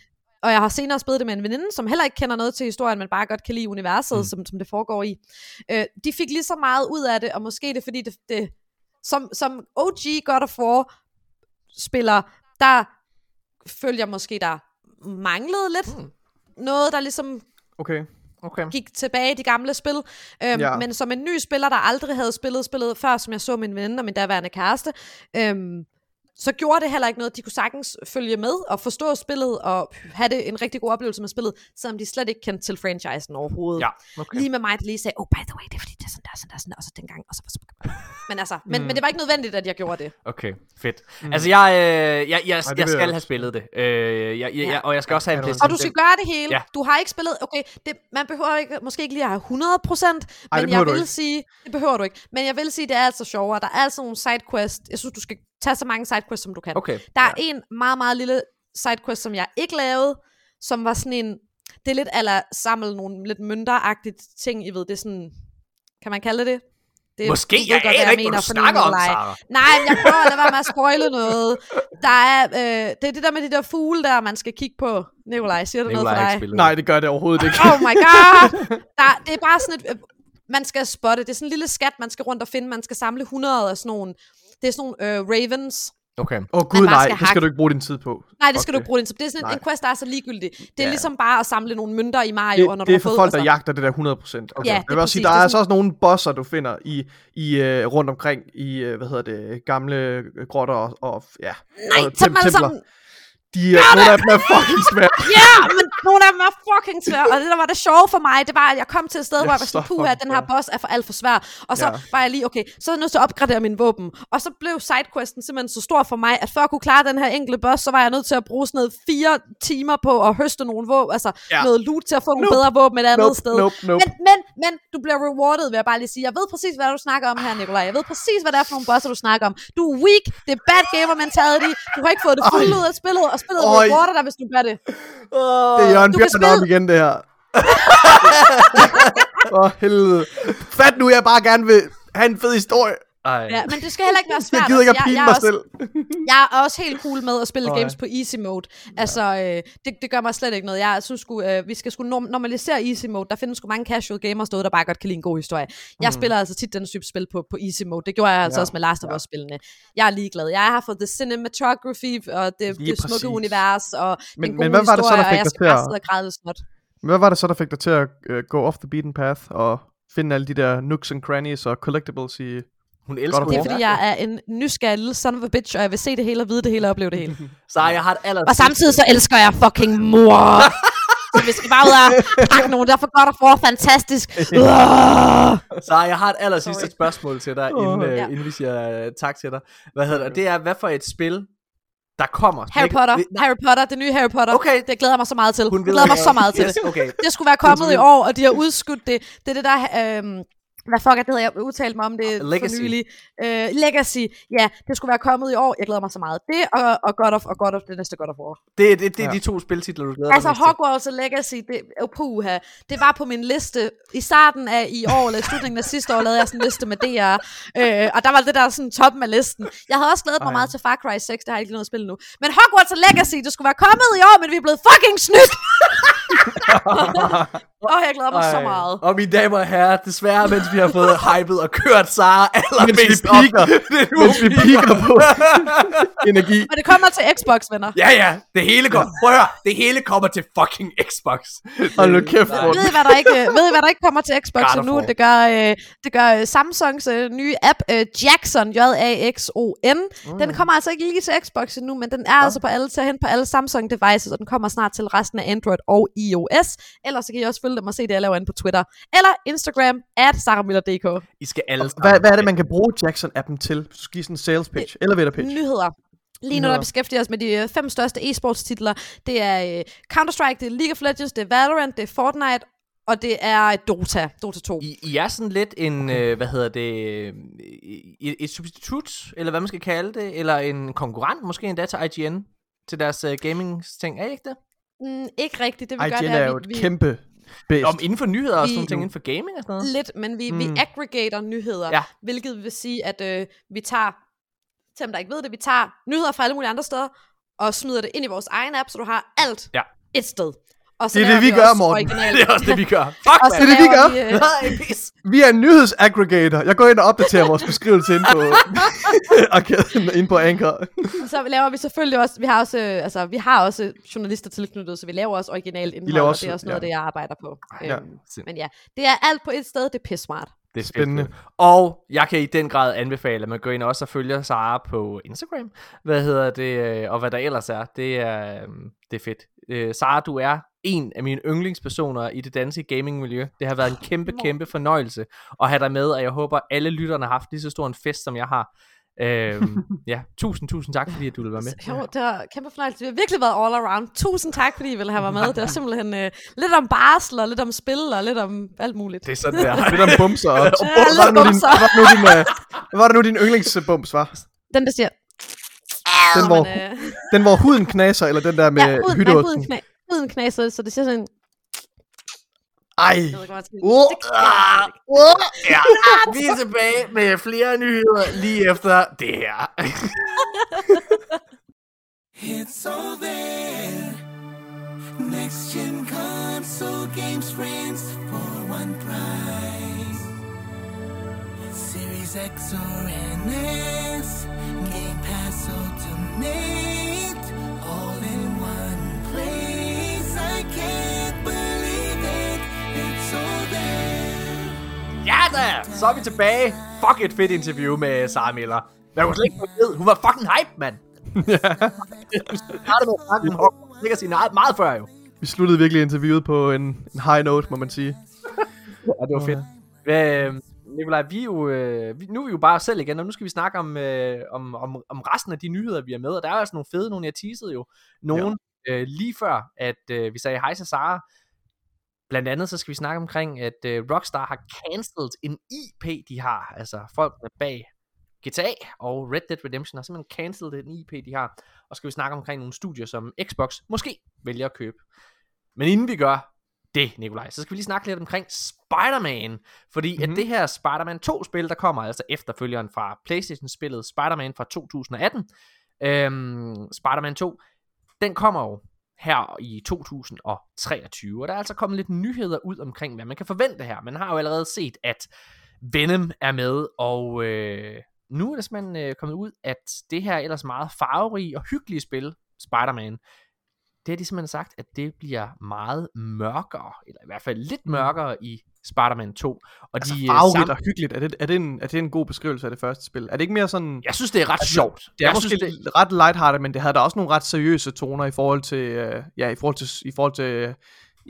og jeg har senere spillet det med en veninde, som heller ikke kender noget til historien, men bare godt kan lide universet, mm. som, som det foregår i. Øh, de fik lige så meget ud af det, og måske det fordi det, det som, som OG God of War spiller, der følger måske, der manglede lidt mm. noget, der ligesom okay. Okay. gik tilbage i de gamle spil. Øhm, ja. Men som en ny spiller, der aldrig havde spillet spillet før, som jeg så min ven og min daværende kæreste, øhm, så gjorde det heller ikke noget. De kunne sagtens følge med og forstå spillet og have det en rigtig god oplevelse med spillet, selvom de slet ikke kendte til franchisen overhovedet. Ja, okay. Lige med mig, der lige sagde, oh by the way, det er fordi, det er sådan der, sådan der, sådan der, og så dengang, og så... Men altså, mm. men, men det var ikke nødvendigt, at jeg gjorde det. Okay, fedt. Mm. Altså, jeg, øh, jeg, jeg, jeg, jeg skal have spillet det. Øh, jeg, jeg, ja. og jeg skal også have en PlayStation Og du skal gøre det hele. Ja. Du har ikke spillet, okay, det, man behøver ikke, måske ikke lige at have 100%, men jeg vil sige, det behøver du ikke, men jeg vil sige, det er altså sjovere. Der er altså nogle sidequests, jeg synes, du skal tage så mange sidequests, som du kan. Okay. Der er ja. en meget, meget lille sidequest, som jeg ikke lavede, som var sådan en, det er lidt eller samle nogle lidt mønteragtige ting, I ved, det er sådan, kan man kalde det? Det, Måske, jeg, jeg aner ikke, hvad du snakker om, Sarah. Nej, jeg prøver at lade være med at spoile noget. Der er, øh, det er det der med de der fugle der, man skal kigge på. Nikolaj, siger det Nikolaj noget for dig? Nej, det gør det overhovedet ikke. Oh my god! <laughs> Der, det er bare sådan et, øh, man skal spotte. Det er sådan en lille skat, man skal rundt og finde. Man skal samle 100 af sådan nogle det er sådan nogle øh, ravens. Okay. Åh oh, gud nej, det skal du ikke bruge din tid på. Nej, det skal okay. du ikke bruge din tid på. Det er sådan en, en quest, der er så ligegyldig. Det er ja. ligesom bare at samle nogle mønter i Mario, det, når du Det er for folk, altså. der jagter det der 100%. Okay. Ja, jeg vil også sige, der er, er altså også nogle bosser, du finder i, i uh, rundt omkring i, uh, hvad hedder det, gamle grotter og, og ja. Nej, og tem- templer. De er, nogle af dem er fucking svære. ja, men nogle af dem er fucking svære. Og det, der var det sjove for mig, det var, at jeg kom til et sted, hvor jeg var sådan, puh, at den her boss er for alt for svær. Og så ja. var jeg lige, okay, så er jeg nødt til at opgradere min våben. Og så blev sidequesten simpelthen så stor for mig, at for at kunne klare den her enkelte boss, så var jeg nødt til at bruge sådan noget fire timer på at høste nogle våben, altså ja. noget loot til at få nogle nope. bedre våben et andet nope, sted. Nope, nope. Men, men, men du bliver rewarded, vil jeg bare lige sige. Jeg ved præcis, hvad du snakker om her, Nikolaj. Jeg ved præcis, hvad det er for nogle bosser, du snakker om. Du er weak, det er bad gamer mentality, du har ikke fået det fuldt ud af spillet, og spillet rewarder dig, hvis du gør det. Oh, det er Jørgen Bjørn spille... igen, det her. <laughs> Oh, helvede. Fat nu, jeg bare gerne vil have en fed historie. Ej. Ja, men det skal heller ikke være <laughs> svært. Jeg gider ikke at pine mig selv. <laughs> jeg er også helt cool med at spille oh, games på easy mode. Altså, øh, det, det gør mig slet ikke noget. Jeg synes sgu, øh, vi skal sgu normalisere easy mode. Der findes sgu mange casual gamers derude, der bare godt kan lide en god historie. Jeg mm. spiller altså tit den type spil på, på easy mode. Det gjorde jeg altså ja. også med Last of. Us-spillene. Jeg er ligeglad. Jeg har fået the cinematography, og det, det smukke præcis. univers, og men, den gode men hvad var det så, der fik dig til at... Hvad var det så, der fik dig til at uh, gå off the beaten path og finde alle de der nooks and crannies og collectibles i hun elsker Det er fordi, jeg er en nysgerrig lille son of a bitch, og jeg vil se det hele og vide det hele og opleve det hele. <laughs> så jeg har et aller... Og samtidig så elsker jeg fucking mor. <laughs> så vi skal bare ud og pakke nogen, der er for godt og for fantastisk. <laughs> så jeg har et aller sidste spørgsmål til dig, inden, uh, ja. inden vi siger uh, tak til dig. Hvad hedder det? Det er, hvad for et spil, der kommer. Harry Potter. Det, Harry Potter, det nye Harry Potter. Okay. Det glæder mig så meget til. Hun glæder mig så meget til yes, Okay. Det skulle være kommet i år, og de har udskudt det. Det er det der... Øhm, hvad fuck er det, jeg udtalte mig om det Legacy. for nylig. Uh, Legacy, ja, det skulle være kommet i år. Jeg glæder mig så meget. Det og, og God of, og God of, det næste God of War. Det, det, det er ja. de to spiltitler, du glæder altså, dig Altså Hogwarts og Legacy, det, oh, puha, det var på min liste. I starten af i år, eller slutningen af sidste år, lavede jeg sådan en liste med DR. Uh, øh, og der var det der sådan toppen af listen. Jeg havde også glædet mig oh, ja. meget til Far Cry 6, det har jeg ikke noget at spille nu. Men Hogwarts og Legacy, det skulle være kommet i år, men vi er blevet fucking snydt! <laughs> <laughs> Åh, oh, jeg glæder mig Ej. så meget. Og mine damer og herrer, desværre, mens vi har fået <laughs> hypet og kørt Sara allermest mens vi piker, <laughs> mens vi piker på <laughs> energi. Og det kommer til Xbox, venner. Ja, ja. Det hele kommer. Prøv at. Det hele kommer til fucking Xbox. Hold nu kæft. Ved I, hvad der ikke, ved I, hvad der ikke kommer til Xbox nu? Det gør, øh, det gør øh, Samsungs øh, nye app, øh, Jackson, J-A-X-O-N. Mm. Den kommer altså ikke lige til Xbox nu, men den er ja. altså på alle, til at hente på alle Samsung devices, og den kommer snart til resten af Android og iOS. Ellers så kan I også følge dem og se det, jeg laver inde på Twitter. Eller Instagram, at saramiller.dk. I skal alle hvad, hvad er det, man kan bruge Jackson-appen til? Hvis du skal give sådan en sales pitch, øh, elevator pitch. Nyheder. Lige nu der beskæftiger os med de øh, fem største e-sports titler. Det er uh, Counter-Strike, det er League of Legends, det er Valorant, det er Fortnite, og det er Dota, Dota 2. I, I er sådan lidt en, øh, hvad hedder det, et, et substitut, eller hvad man skal kalde det, eller en konkurrent måske endda til IGN, til deres uh, gaming-ting, er I ikke det? Mm, ikke rigtigt, det vi IGN gør, det er, er jo vi, et vi, kæmpe Based. Om inden for nyheder og sådan ting, inden for gaming og sådan noget? Lidt, men vi, mm. vi aggregater nyheder, ja. hvilket vil sige, at øh, vi tager, til dem der ikke ved det, vi tager nyheder fra alle mulige andre steder, og smider det ind i vores egen app, så du har alt ja. et sted. Og så det er det, vi, vi gør, Morten. <laughs> det er også det, vi gør. Fuck, og det er det, vi gør. Vi, uh... <laughs> vi er en nyhedsaggregator. Jeg går ind og opdaterer vores beskrivelse ind på <laughs> arkaden, ind på Anchor. så laver vi selvfølgelig også, vi har også, altså, vi har også journalister tilknyttet, så vi laver også originalt indhold, også, og det er også noget ja. det, jeg arbejder på. Ja. Øhm, men ja, det er alt på et sted, det er pisse smart. Det er spændende. Og jeg kan i den grad anbefale, at man går ind også og følger Sara på Instagram. Hvad hedder det? Øh, og hvad der ellers er. Det er, øhm, det er fedt. Øh, Sara, du er en af mine yndlingspersoner i det danske gamingmiljø. Det har været en <laughs> kæmpe, kæmpe fornøjelse at have dig med, og jeg håber, alle lytterne har haft lige så stor en fest, som jeg har. øhm, <laughs> ja, tusind, tusind tak, fordi at du ville være med. Jo, det var kæmpe fornøjelse. Det har virkelig været all around. Tusind tak, fordi I ville have været med. Det var <laughs> simpelthen øh, lidt om barsel, og lidt om spil, og lidt om alt muligt. Det er sådan, der. lidt om bumser. Og, og ja, var, det bumser. Din, var, det nu din, hvad var det nu din yndlingsbums var? Den, der siger... Den, hvor, men, øh... <laughs> den, hvor huden knaser, eller den der med ja, huden, nej, huden, knæ, huden knaser, så det siger sådan... Ej. Uh, uh, uh, ja. <laughs> Vi er tilbage med flere nyheder lige efter det her. <laughs> It's all there. Next gen console games friends for one price. Series X or NS. Game Pass Ultimate. All in one place. I can't believe it. It's all there. Ja da! Så er vi tilbage. Fuck et fedt interview med Sara Miller. Men hun slet ikke ved. Hun var fucking hype, mand. Ja. <laughs> startede med at snakke om Legacy meget før jo. Vi sluttede virkelig interviewet på en, en high note, må man sige. ja, det var fedt. Øh, Nikolaj, vi er jo, øh, vi, nu er vi jo bare selv igen, og nu skal vi snakke om, øh, om, om, om resten af de nyheder, vi er med, og der er altså nogle fede, nogle jeg teasede jo, nogle ja. øh, lige før, at øh, vi sagde hej til Sara, Blandt andet så skal vi snakke omkring, at øh, Rockstar har cancelled en IP, de har, altså folkene bag GTA og Red Dead Redemption har simpelthen cancelled den IP, de har, og skal vi snakke omkring nogle studier, som Xbox måske vælger at købe. Men inden vi gør, det, Nikolaj, så skal vi lige snakke lidt omkring Spider-Man. Fordi mm-hmm. at mhm. det her Spider-Man 2-spil, der kommer altså efterfølgeren fra Playstation-spillet Spider-Man fra 2018, øhm, Spider-Man 2, den kommer jo her i 2023. Og der er altså kommet lidt nyheder ud omkring, hvad man kan forvente her. Man har jo allerede set, at Venom er med, og øh, nu er det simpelthen øh, kommet ud, at det her ellers meget farverige og hyggelige spil, Spider-Man, det har de simpelthen sagt, at det bliver meget mørkere, eller i hvert fald lidt mm. mørkere i Spider-Man 2. Og altså de, øh, farverigt sam- og hyggeligt, er det, er, det en, er det en god beskrivelse af det første spil? Er det ikke mere sådan... Jeg synes, det er ret altså, sjovt. Det er jeg måske synes, det... ret lighthearted, men det havde da også nogle ret seriøse toner i forhold til, uh, ja, i forhold til, i forhold til,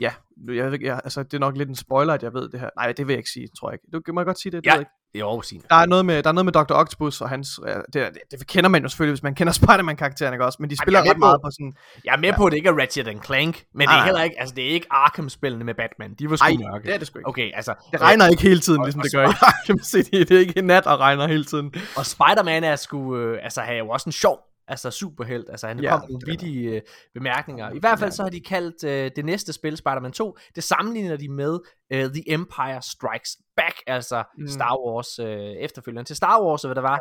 ja, jeg ja, altså det er nok lidt en spoiler, at jeg ved det her. Nej, det vil jeg ikke sige, tror jeg ikke. Du kan man godt sige det, det ja, ikke. Jo, sige der er, noget med, der er noget med Dr. Octopus og hans, ja, det, det, det, kender man jo selvfølgelig, hvis man kender <laughs> Spider-Man-karakteren, ikke også? Men de spiller ret på, meget på sådan... Jeg er med ja. på, at det ikke er Ratchet Clank, men det er heller ikke, altså det er ikke Arkham-spillene med Batman. De var sgu Ej, mørke. det er det sgu ikke. Okay, altså... Det regner ikke hele tiden, og, ligesom og, det gør i Arkham City. <laughs> Det er ikke nat og regner hele tiden. Og Spider-Man er sgu, øh, altså har jo også en sjov altså superhelt. Altså han ja, kom med vittige øh, bemærkninger. I hvert fald så har de kaldt øh, det næste spil, Spider-Man 2, det sammenligner de med øh, The Empire Strikes Back, altså mm. Star Wars øh, efterfølgeren til Star Wars, hvad der var,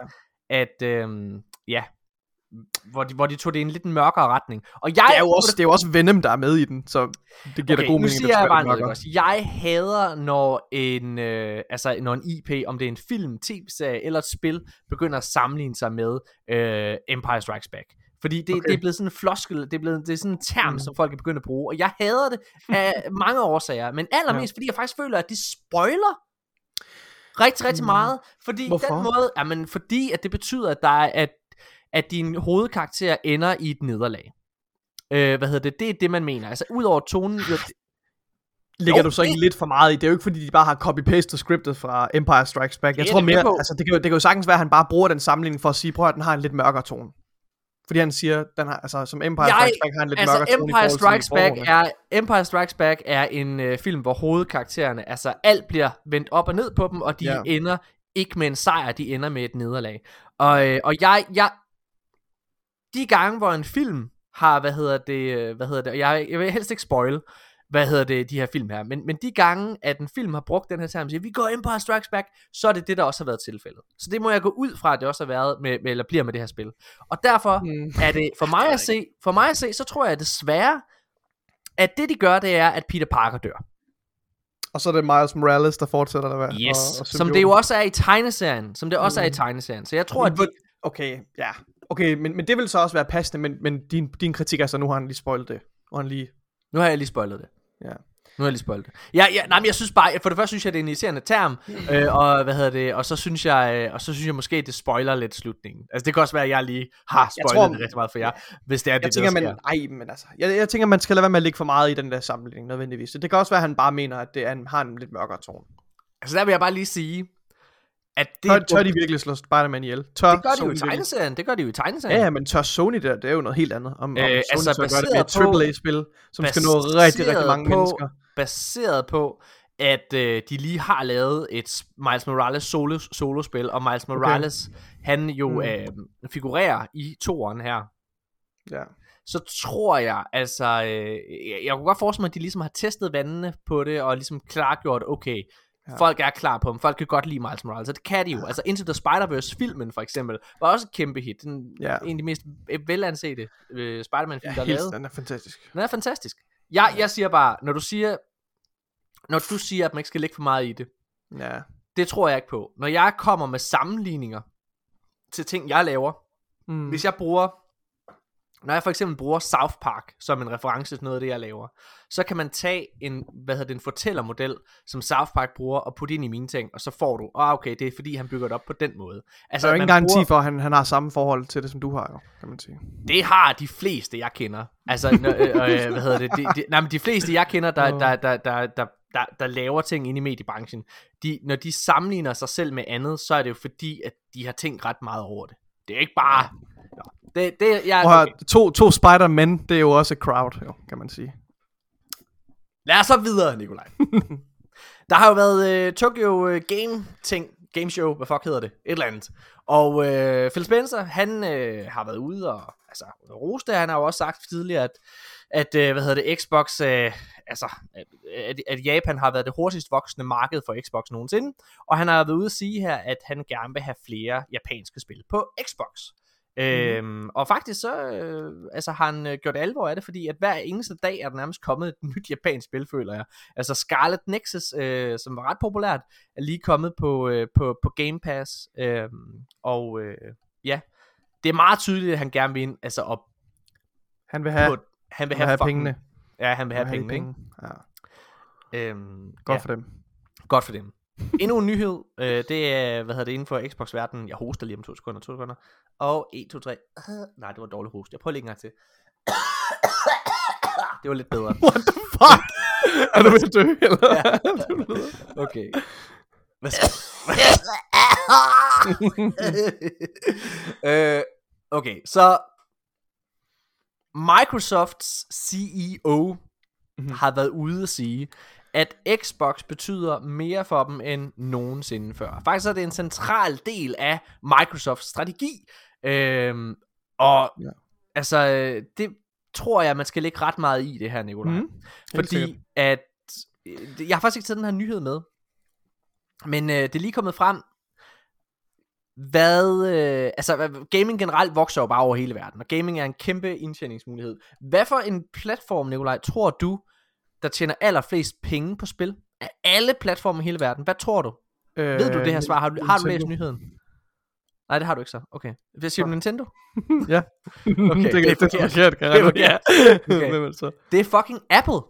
ja. at øh, ja, hvor de, hvor de tog det i en lidt mørkere retning. Og jeg, det, er jo også, det er jo også Venom, der er med i den, så det giver okay, da god mening. nu siger jeg bare noget også. Jeg hader, når en, øh, altså, når en IP, om det er en film, tv-serie eller et spil, begynder at sammenligne sig med øh, Empire Strikes Back. Fordi det, okay. det er blevet sådan en floskel, det er, blevet, det er sådan en term, mm. som folk er begyndt at bruge, og jeg hader det af <laughs> mange årsager, men allermest ja. fordi jeg faktisk føler, at de spoiler rigtig, rigtig mm. meget, fordi Hvorfor? den måde, jamen, fordi at det betyder, at der er, at at din hovedkarakter ender i et nederlag. Øh, hvad hedder det? Det er det, man mener. Altså, udover tonen... Jo, Ligger jo, du så ikke det... lidt for meget i? Det er jo ikke fordi, de bare har copy-pastet scriptet fra Empire Strikes Back. Jeg det tror mere, altså det kan, jo, det kan jo sagtens være, at han bare bruger den sammenligning for at sige, prøv at den har en lidt mørkere tone. Fordi han siger, den har, altså som Empire jeg, Strikes Back har en lidt altså, mørkere Empire tone Strikes Back er, Empire Strikes Back er en øh, film, hvor hovedkaraktererne, altså alt bliver vendt op og ned på dem, og de ja. ender ikke med en sejr, de ender med et nederlag. Og, øh, og jeg, jeg, de gange, hvor en film har, hvad hedder det, øh, hvad hedder det, jeg, jeg vil helst ikke spoil, hvad hedder det, de her film her, men, men de gange, at en film har brugt den her term, siger, vi går ind på Strikes Back, så er det det, der også har været tilfældet. Så det må jeg gå ud fra, at det også har været, med, med eller bliver med det her spil. Og derfor mm. er det, for <laughs> mig at se, for mig at se, så tror jeg desværre, at det de gør, det er, at Peter Parker dør. Og så er det Miles Morales, der fortsætter der. Yes, og, og som det jo også er i tegneserien. Som det også mm. er i mm. tegneserien. Så jeg tror, at... De... Okay, ja. Okay, men, men det vil så også være passende, men, men din, din kritik er så, nu har han lige spoilet det. Nu har han lige... Nu har jeg lige spoilet det. Ja. Nu har jeg lige spoilet det. Ja, ja, nej, men jeg synes bare, for det første synes jeg, det er en irriterende term, <laughs> øh, og hvad hedder det, og så synes jeg, øh, og så synes jeg måske, det spoiler lidt slutningen. Altså det kan også være, at jeg lige har spoilet tror, det rigtig meget for jer, hvis det er jeg det, tænker, der man, ej, men altså, jeg, jeg tænker, man skal lade være med at lægge for meget i den der sammenligning, nødvendigvis. Det kan også være, at han bare mener, at det er en, har en lidt mørkere tone. Altså der vil jeg bare lige sige, at det tør, tør de virkelig slå Spider-Man ihjel? Tør det gør de jo i tegneserien. Det gør de jo i tegneserien. Ja, ja, men tør Sony der, det er jo noget helt andet. Om, øh, om Sony altså, tør gøre det med et AAA-spil, som skal nå rigtig, rigtig mange på, mennesker. Baseret på, at øh, de lige har lavet et Miles Morales solo, solospil, og Miles Morales, okay. han jo mm. øh, figurerer i toeren her. Ja. Så tror jeg, altså, øh, jeg, jeg kunne godt forestille mig, at de ligesom har testet vandene på det, og ligesom klargjort, okay, Ja. Folk er klar på dem. Folk kan godt lide Miles Morales, så det kan de jo. Ja. Altså Into the Spider-Verse-filmen for eksempel, var også et kæmpe hit. Den, ja. En af de mest velansete uh, Spider-Man-film, ja, der er lavet. den er fantastisk. Den er fantastisk. Jeg, jeg siger bare, når du siger, når du siger, at man ikke skal lægge for meget i det, ja. det tror jeg ikke på. Når jeg kommer med sammenligninger til ting, jeg laver, mm. hvis jeg bruger når jeg for eksempel bruger South Park som en reference til noget af det, jeg laver, så kan man tage en, hvad hedder det, en fortællermodel, som South Park bruger, og putte ind i mine ting, og så får du, ah, okay, det er fordi, han bygger det op på den måde. Altså, der er jo ingen garanti bruger... for, at han, han har samme forhold til det, som du har, jo, kan man sige. Det har de fleste, jeg kender. Altså, øh, øh, hvad hedder det, de, de, nej, men de fleste, jeg kender, der, der, der, der, der, der, der laver ting inde i mediebranchen, de, når de sammenligner sig selv med andet, så er det jo fordi, at de har tænkt ret meget over det. Det er ikke bare, det, det, jeg, okay. her, to, to Spider-Man, det er jo også et crowd, jo, kan man sige. Lad os så videre, Nikolaj. <laughs> der har jo været uh, Tokyo uh, Game ting, game show, hvad fuck hedder det? Et eller andet. Og uh, Phil Spencer, han uh, har været ude og altså, roste, han har jo også sagt tidligere, at, at uh, hvad hedder det, Xbox uh, altså, at, at Japan har været det hurtigst voksende marked for Xbox nogensinde, og han har været ude at sige her, at han gerne vil have flere japanske spil på Xbox. Mm. Øhm, og faktisk så øh, altså, har han øh, gjort alvor af det, fordi at hver eneste dag er der nærmest kommet et nyt japansk spil, føler jeg. Altså Scarlet Nexus, øh, som var ret populært, er lige kommet på, øh, på, på Game Pass. Øh, og øh, ja, det er meget tydeligt, at han gerne vil ind, altså op. Han vil have, på, han vil han have, have fucking, pengene. Ja, han vil have Han vil pengene, have ikke? Ja. Øhm, Godt ja, for dem. godt for dem. Endnu en nyhed, øh, det er, hvad hedder det, inden for Xbox-verdenen. Jeg hoster lige om to sekunder, to sekunder. Og 1, 2, 3. Nej, det var dårlig host. Jeg prøver lige en gang til. Det var lidt bedre. <laughs> What the fuck? er du ved at dø, eller? Ja. Okay. Hvad skal... <laughs> øh, okay, så Microsofts CEO Mhm. har været ude at sige, at Xbox betyder mere for dem end nogensinde før. Faktisk er det en central del af Microsofts strategi. Øhm, og Ja. altså, øh, det tror jeg, man skal lægge ret meget i det her, Nikolaj. Mhm. Fordi at, øh, jeg har faktisk ikke taget den her nyhed med, men øh, det er lige kommet frem, hvad, øh, altså gaming generelt vokser jo bare over hele verden, og gaming er en kæmpe indtjeningsmulighed. Hvad for en platform, Nikolaj, tror du, der tjener allerflest penge på spil? Af alle platforme i hele verden, hvad tror du? Øh, Ved du det her svar? Har du, har du læst nyheden? Nej, det har du ikke så. Okay. Hvad siger du, Nintendo? ja. <laughs> Okay, det, det er det, det er forkert. forkert, Det er forkert. <laughs> Okay. <laughs> Det så? Det er fucking Apple.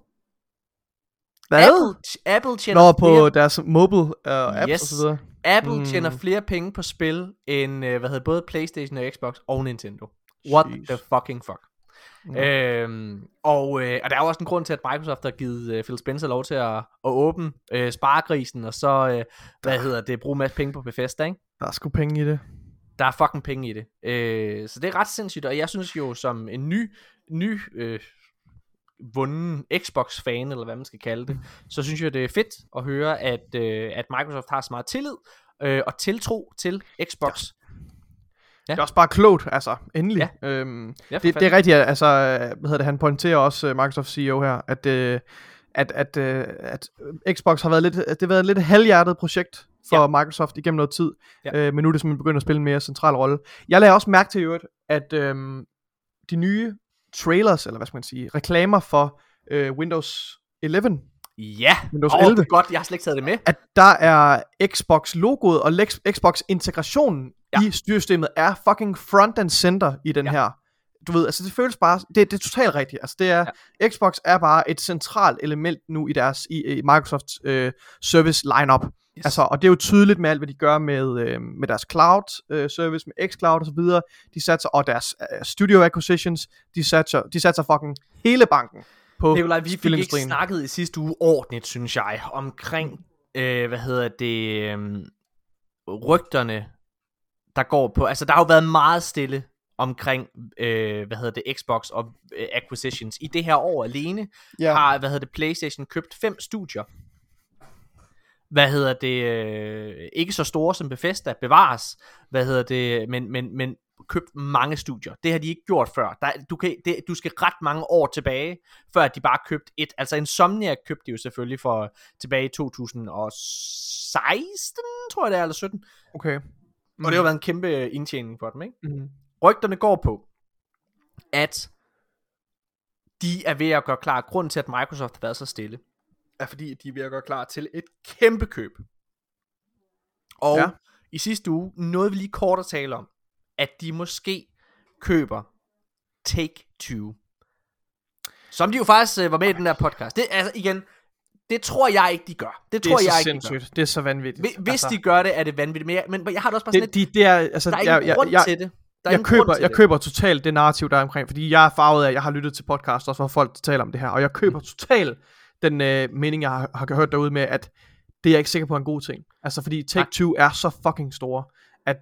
Hvad? Apple, Apple tjener Nå, på flere deres mobile uh, apps Yes. og så videre. Apple Mm. tjener flere penge på spil end, øh, hvad hedder både Playstation og Xbox og Nintendo. What Jeez. the fucking fuck. Mm. Øhm, og, øh, og der er jo også en grund til, at Microsoft har givet øh, Phil Spencer lov til at, at åbne øh, sparegrisen, og så, øh, hvad hedder det, bruge en masse penge på Bethesda, ikke? Der er sgu penge i det. Der er fucking penge i det. Øh, så det er ret sindssygt, og jeg synes jo som en ny, ny øh, vunden Xbox-fan, eller hvad man skal kalde det, så synes jeg, det er fedt at høre, at, øh, at Microsoft har så meget tillid øh, og tiltro til Xbox. Det er også bare klogt, altså, endelig. Ja. Øhm, Ja, det, det er rigtigt, altså, øh, hvad hedder det, han pointerer også, øh, Microsoft CEO her, at, øh, at, at, øh, at Xbox har været lidt, at det har været et lidt halvhjertet projekt for Ja. ja. Microsoft igennem noget tid, Ja. ja. øh, men nu er det simpelthen begyndt at spille en mere central rolle. Jeg lagde også mærke til øvrigt, at øh, de nye trailers, eller hvad skal man sige, reklamer for øh, Windows 11, Ja, Windows Åh, 11. godt, jeg har slet ikke taget det med. at der er Xbox-logoet og Xbox-integrationen Ja. i styresystemet er fucking front and center i den Ja. her. Du ved, altså det føles bare, det, det er totalt rigtigt. Altså det er, ja. Xbox er bare et centralt element nu i deres, i, i Microsofts øh, service lineup. Yes. Altså, og det er jo tydeligt med alt, hvad de gør med, øh, med deres cloud øh, service, med xCloud og så videre. De satser, og deres øh, studio acquisitions, de satser, de satser fucking hele banken på Nikolaj, vi fik ikke snakket i sidste uge ordentligt, synes jeg, omkring, øh, hvad hedder det, øh, rygterne, der går på, altså der har jo været meget stille omkring, øh, hvad hedder det, Xbox og øh, acquisitions. I det her år alene Ja. har, hvad hedder det, Playstation købt fem studier. Hvad hedder det, øh, ikke så store som Bethesda, bevares, hvad hedder det, men, men, men købt mange studier. Det har de ikke gjort før. Der, du, kan, det, du skal ret mange år tilbage, før de bare købt et. Altså Insomniac købte de jo selvfølgelig for tilbage i 2016, tror jeg det er, eller 17. Okay. Mm. Og det har jo været en kæmpe indtjening for dem, ikke? Mm. Rygterne går på, at de er ved at gøre klar. Grunden til, at Microsoft har været så stille, er fordi, de er ved at gøre klar til et kæmpe køb. Og ja. Ja. i sidste uge nåede vi lige kort at tale om, at de måske køber Take-Two. Som de jo faktisk øh, var med i den der podcast. Det, altså igen, det tror jeg ikke, de gør. Det Det tror er jeg så ikke, de gør. sindssygt. Det er så vanvittigt. Hvis altså, de gør det, er det vanvittigt. Men jeg, men jeg har det også bare sådan det, lidt, de, det er, altså, der er ingen jeg, jeg, grund jeg, til det. Der er jeg køber, jeg det. køber totalt det narrativ, der er omkring, fordi jeg er farvet af, jeg har lyttet til podcast også, hvor folk taler om det her, og jeg køber Mm. totalt den øh, mening, jeg har, har hørt derude med, at det er jeg ikke sikker på er en god ting. Altså, fordi Take-Two er så fucking store, at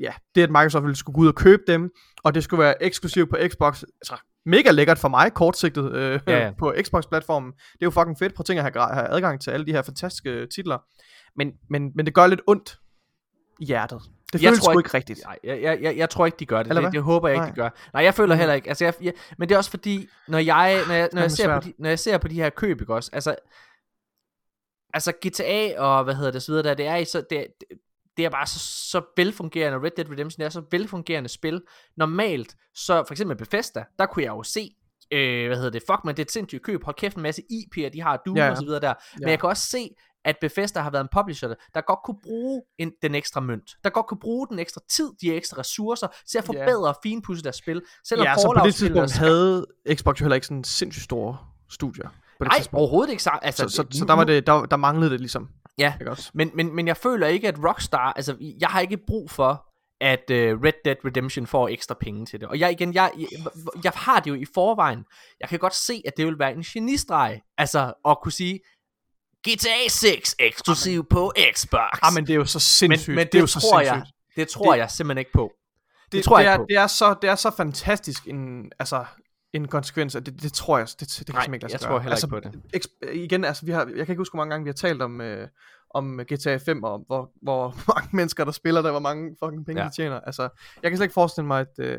ja, det at Microsoft ville skulle gå ud og købe dem, og det skulle være eksklusivt på Xbox, altså mega lækkert for mig, kortsigtet øh, Ja, ja, <laughs> på Xbox-platformen. Det er jo fucking fedt. At tænke at have, have adgang til alle de her fantastiske titler. Men, men, men det gør lidt ondt i hjertet. Det jeg føles tror sgu ikke- ikke rigtigt. Nej, jeg, jeg, jeg, jeg tror ikke, de gør det. Det, det håber jeg ikke, Nej. de gør. Nej, jeg føler Mhm. heller ikke. Altså, jeg, jeg, men det er også fordi, når jeg, når jeg, når jeg, ser, på de, når jeg ser på de her køb, ikke også? Altså, altså GTA og hvad hedder det, så videre der, det er, i så, det, det, er bare så, så velfungerende, Red Dead Redemption det er så velfungerende spil. Normalt, så for eksempel Bethesda, der kunne jeg jo se, øh, hvad hedder det, fuck man, det er et sindssygt køb, hold kæft en masse IP'er, de har Doom Ja, ja, og så videre der. Men Ja. jeg kan også se, at Bethesda har været en publisher, der godt kunne bruge en, den ekstra mønt, der godt kunne bruge den ekstra tid, de ekstra ressourcer, til at forbedre og finpudse deres spil. Selvom Ja, så på det tidspunkt skal- havde Xbox jo heller ikke sådan sindssygt store studier. På det Nej, overhovedet ikke. Altså, Så, så, så der, var det, der, der manglede det ligesom. Ja, Ikke også? men, men, men jeg føler ikke, at Rockstar, altså jeg har ikke brug for, at uh, Red Dead Redemption får ekstra penge til det. Og jeg igen, jeg, jeg, jeg har det jo i forvejen. Jeg kan godt se, at det vil være en genistreg, altså at kunne sige, GTA 6 eksklusiv på Xbox. Ah, men det er jo så men, sindssygt. men det, er jo så tror jeg, sindssygt. det tror Det- jeg simpelthen ikke på. Det, Det, tror det jeg er, ikke på. det er så det er så fantastisk en altså en konsekvens at det, det tror jeg det, det, kan Nej, simpelthen ikke lade sig jeg gøre. tror heller altså, ikke på det. igen altså vi har jeg kan ikke huske hvor mange gange vi har talt om øh, om GTA 5 og om, hvor, hvor <laughs> mange mennesker der spiller der hvor mange fucking penge Ja. de tjener. Altså jeg kan slet ikke forestille mig at øh,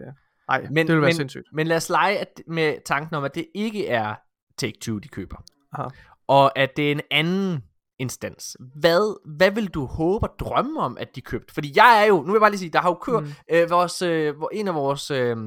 nej, Men- det vil være men- sindssygt. Men lad os lege at, med tanken om, at det ikke er Take-Two, de køber. Aha. Og at det er en anden instans. Hvad, hvad vil du håbe og drømme om, at de købte? Fordi jeg er jo, nu vil jeg bare lige sige, der har jo kørt Mm. øh, vores, øh, en af vores øh,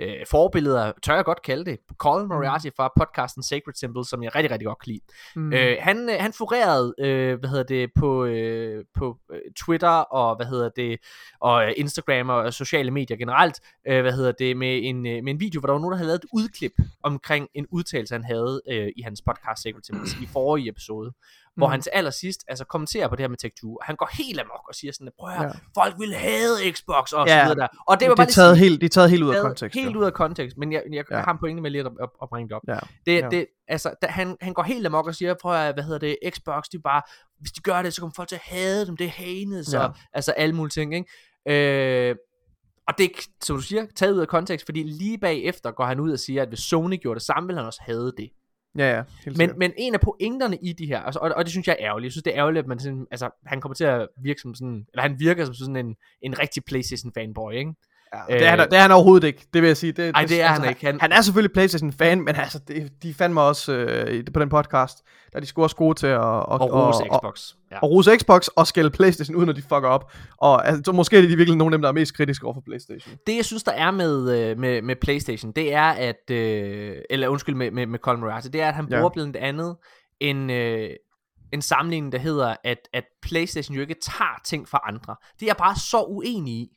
øh, forbilleder, tør jeg godt kalde det, Colin Moriarty fra podcasten Sacred Symbol, som jeg rigtig, rigtig godt kan lide. Mm. Øh, han, øh, han florerede, øh, hvad hedder det, på, øh, på øh, Twitter og, hvad hedder det, og øh, Instagram og sociale medier generelt, øh, hvad hedder det, med en, med en video, hvor der var nogen, der havde lavet et udklip omkring en udtalelse, han havde øh, i hans podcast Sacred Symbols i forrige episode, hvor Mm. han til allersidst, altså kommenterer på det her med Tech2, og han går helt amok og siger sådan, prøv at Ja. folk vil hade Xbox og Ja. så videre der. Og det var det bare lige taget helt det er taget helt ud af kontekst. Helt ud af kontekst, men jeg, jeg, Ja. har en pointe med lige at, at, at bringe det op. Ja. Det, Ja. det, altså, da, han, han går helt amok og siger, prøv at, hvad hedder det, Xbox, de bare, hvis de gør det, så kommer folk til at hade dem, det er hanes, Ja. og altså alle mulige ting, ikke? Øh, og det er, som du siger, taget ud af kontekst, fordi lige bagefter går han ud og siger, at hvis Sony gjorde det samme, ville han også have det. Ja, ja. Helt Men, men en af pointerne i de her, altså, og, og det synes jeg er ærgerligt, jeg synes det er ærgerligt, at man sådan, altså, han kommer til at virke som sådan, eller han virker som sådan en, en rigtig Playstation fanboy, ikke? Ja, det, er han, det er han overhovedet ikke, det vil jeg sige. Det, Ej, det er han ikke. Han- Han, er selvfølgelig Playstation-fan, men altså, det, de fandt mig også øh, på den podcast, der er de sgu også gode til at, og, Og rose Xbox. Ja. og rose Xbox og skælde Playstation ud, når de fucker op. Og altså, så måske er de virkelig nogle af dem, der er mest kritiske over for Playstation. Det jeg synes der er med, øh, med, med Playstation Det er at øh, Eller undskyld med, med, med Colin Moriarty Det er at han Ja. bruger blandt andet En, øh, en sammenligning der hedder at, at Playstation jo ikke tager ting fra andre Det er jeg bare så uenig i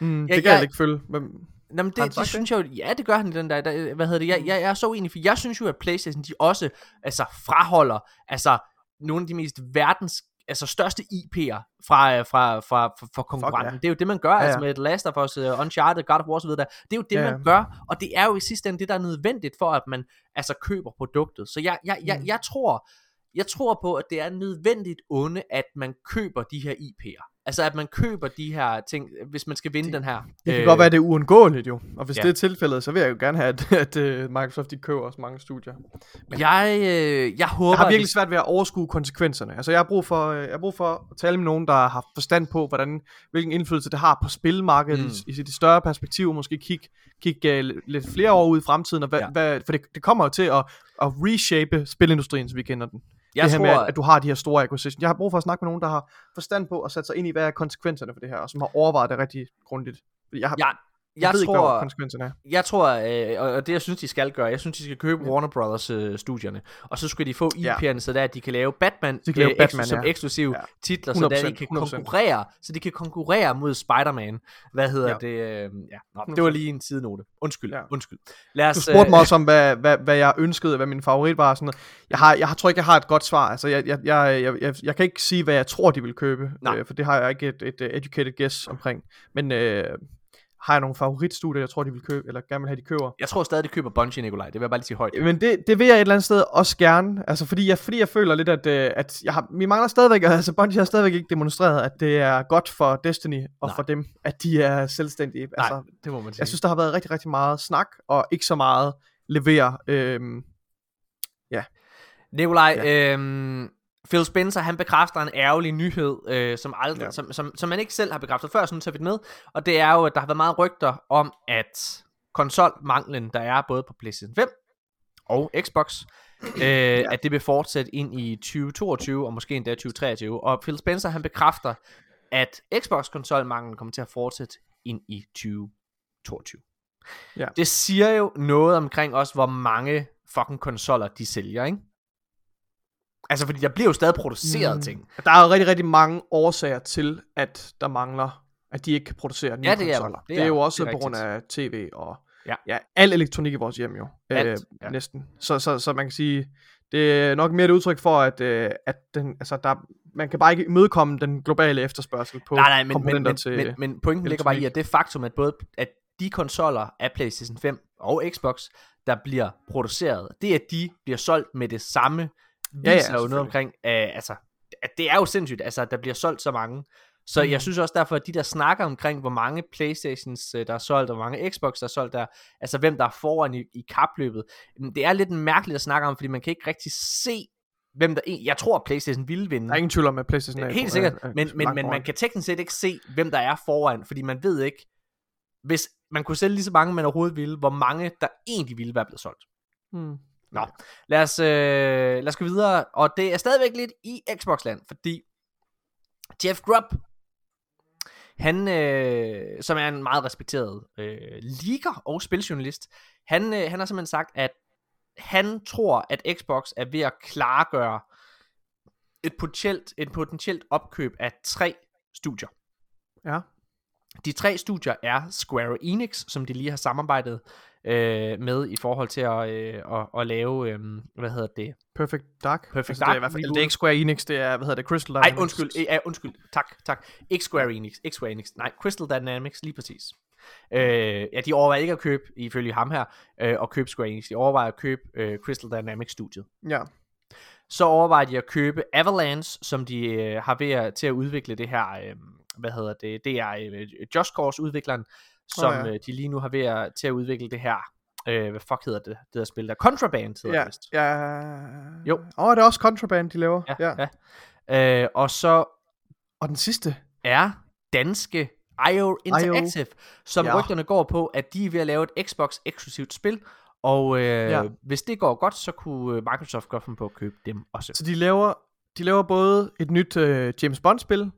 Mm, Ja, det kan jeg jeg- ikke følge. Men, Nå, men det, sagt det synes jeg jo, ja det gør han i den der, der hvad hedder det, jeg, jeg, jeg er så uenig, for jeg synes jo at Playstation de også, altså fraholder, altså nogle af de mest verdens, altså største IP'er fra, øh, fra, fra, fra, fra konkurrenten. ja. Det er jo det man gør, Ja, altså ja. med The Last of Us, uh, Uncharted, God of War osv. Det er jo det Ja, man gør, og det er jo i sidste ende det der er nødvendigt for at man altså køber produktet. Så jeg, jeg, jeg, Mm. jeg tror, jeg tror på, at det er nødvendigt onde, at man køber de her IP'er. Altså at man køber de her ting, hvis man skal vinde Det- den her. det kan øh, godt være, det er uundgåeligt jo. Og hvis ja. det er tilfældet, så vil jeg jo gerne have, <laughs> at, at uh, Microsoft de køber også mange studier. Jeg, øh, jeg håber, Jeg har at virkelig svært ved at overskue konsekvenserne. Altså, jeg har brug for, øh, jeg har brug for at tale med nogen, der har forstand på, hvordan, hvilken indflydelse det har på spilmarkedet Mm. i, i sit større perspektiv. Måske kigge kig, uh, lidt flere år ud i fremtiden. Og hvad, Ja. ja. hvad, for det, det kommer jo til at, at reshape spilindustrien, som vi kender den. Jeg det her tror, med, at, at du har de her store acquisitions. Jeg har brug for at snakke med nogen, der har forstand på at sætte sig ind i, hvad er konsekvenserne for det her, og som har overvejet det rigtig grundigt. Jeg, har, jeg, jeg, jeg, ved ikke, hvad tror, konsekvenserne er. jeg tror, øh, og det jeg synes, de skal gøre, jeg synes, de skal købe Warner Brothers øh, studierne, og så skal de få Ja. IP'erne, så der, at de kan lave Batman, De kan lave øh, Batman, eksklu- som ja. eksklusive Ja. titler, så der, de 100%, kan 100%. konkurrere, så de kan konkurrere mod Spider-Man. Hvad hedder Ja. det? Øh, ja. Nå, det var lige en sidenote. Undskyld, Ja. undskyld. Lad os, Du spurgte øh, mig også om, hvad, hvad, hvad jeg ønskede, hvad min favorit var. Sådan noget. Jeg, har, jeg tror ikke, jeg har et godt svar. Altså, jeg, jeg, jeg, jeg, jeg, jeg kan ikke sige, hvad jeg tror, de vil købe. Nej. Øh, for det har jeg ikke et, et, uh, educated guess omkring. Men øh, har jeg nogle favoritstudier, jeg tror, de vil købe, eller gerne vil have, de køber. Jeg tror stadig, de køber Bungie, Nikolaj. Det vil jeg bare lige sige højt. Men det, det vil jeg et eller andet sted også gerne. Altså, fordi jeg, fordi jeg føler lidt, at, øh, at jeg har, vi mangler stadigvæk, <laughs> altså Bungie har stadigvæk ikke demonstreret, at det er godt for Destiny og Nej. for dem, at de er selvstændige. Nej, Altså, det må man sige. jeg synes, der har været rigtig, rigtig meget snak, og ikke så meget levere. Øhm, Nikolaj, Ja. øhm, Phil Spencer, han bekræfter en ærgerlig nyhed, øh, som, aldrig, ja. som, som, som man ikke selv har bekræftet før, sådan så vi det med. Og det er jo, at der har været meget rygter om, at konsolmanglen, der er både på PlayStation 5 og Xbox, øh, ja. at det vil fortsætte ind i 2022 og måske endda 2023. Og Phil Spencer, han bekræfter, at Xbox-konsolmanglen kommer til at fortsætte ind i 2022. Ja. Det siger jo noget omkring også, hvor mange fucking konsoller de sælger, ikke? Altså, fordi der bliver jo stadig produceret mm. ting. Der er jo rigtig, rigtig mange årsager til, at der mangler, at de ikke kan producere nye ja, det konsoller. Er, det, det er jo også på grund af tv og ja. ja, al elektronik i vores hjem jo. Alt, øh, ja. Næsten. Så, så, så man kan sige, det er nok mere et udtryk for, at, øh, at den, altså, der, man kan bare ikke imødekomme den globale efterspørgsel på nej, nej, men, komponenter men, til men, men pointen ligger bare i, at det faktum, at både at de konsoller af PlayStation 5 og Xbox, der bliver produceret, det at de bliver solgt med det samme, viser ja, ja, jo noget omkring, uh, altså, at det er jo sindssygt, altså, at der bliver solgt så mange. Så mm. jeg synes også derfor, at de der snakker omkring, hvor mange Playstations, øh, der er solgt, og hvor mange Xbox, der er solgt, der, altså hvem der er foran i, i kapløbet, det er lidt mærkeligt at snakke om, fordi man kan ikke rigtig se, hvem der Jeg tror, at PlayStation ville vinde. Der er ingen tvivl om, at PlayStation er Helt sikkert, er, men, men, men man kan teknisk set ikke se, hvem der er foran, fordi man ved ikke, hvis man kunne sælge lige så mange, man overhovedet ville, hvor mange der egentlig ville være blevet solgt. Hmm. Nå, lad os, øh, lad os gå videre, og det er stadigvæk lidt i Xbox-land, fordi Jeff Grubb, han, øh, som er en meget respekteret øh, leaker og spiljournalist, han, øh, han har simpelthen sagt, at han tror, at Xbox er ved at klargøre et potentielt, et potentielt opkøb af tre studier. Ja. De tre studier er Square Enix, som de lige har samarbejdet øh, med i forhold til at, øh, at, at lave, øh, hvad hedder det? Perfect Dark. Perfect altså, Dark. Det er, i hvert fald, det er ikke Square Enix, det er, hvad hedder det, Crystal Dynamics. Nej, undskyld, ja, undskyld, tak, tak. Ikke Square Enix, ikke Square Enix, nej, Crystal Dynamics, lige præcis. Øh, ja, de overvejer ikke at købe, ifølge ham her, øh, at købe Square Enix. De overvejer at købe øh, Crystal Dynamics studiet. Ja. Så overvejer de at købe Avalanche, som de øh, har ved at, til at udvikle det her, øh, hvad hedder det, det er øh, Just Cause udvikleren, som oh, ja. øh, de lige nu har ved at, til at udvikle det her øh, hvad fuck hedder det, det der spil der, Contraband hedder ja, det vist. Ja, jo. Åh, oh, det er også Contraband, de laver. Ja, ja. ja. Øh, og så... Og den sidste? Er danske IO Interactive, IO. som ja. rygterne går på, at de er ved at lave et Xbox-eksklusivt spil, og øh, ja. hvis det går godt, så kunne øh, Microsoft godt finde på at købe dem også. Så de laver, de laver både et nyt øh, James Bond-spil,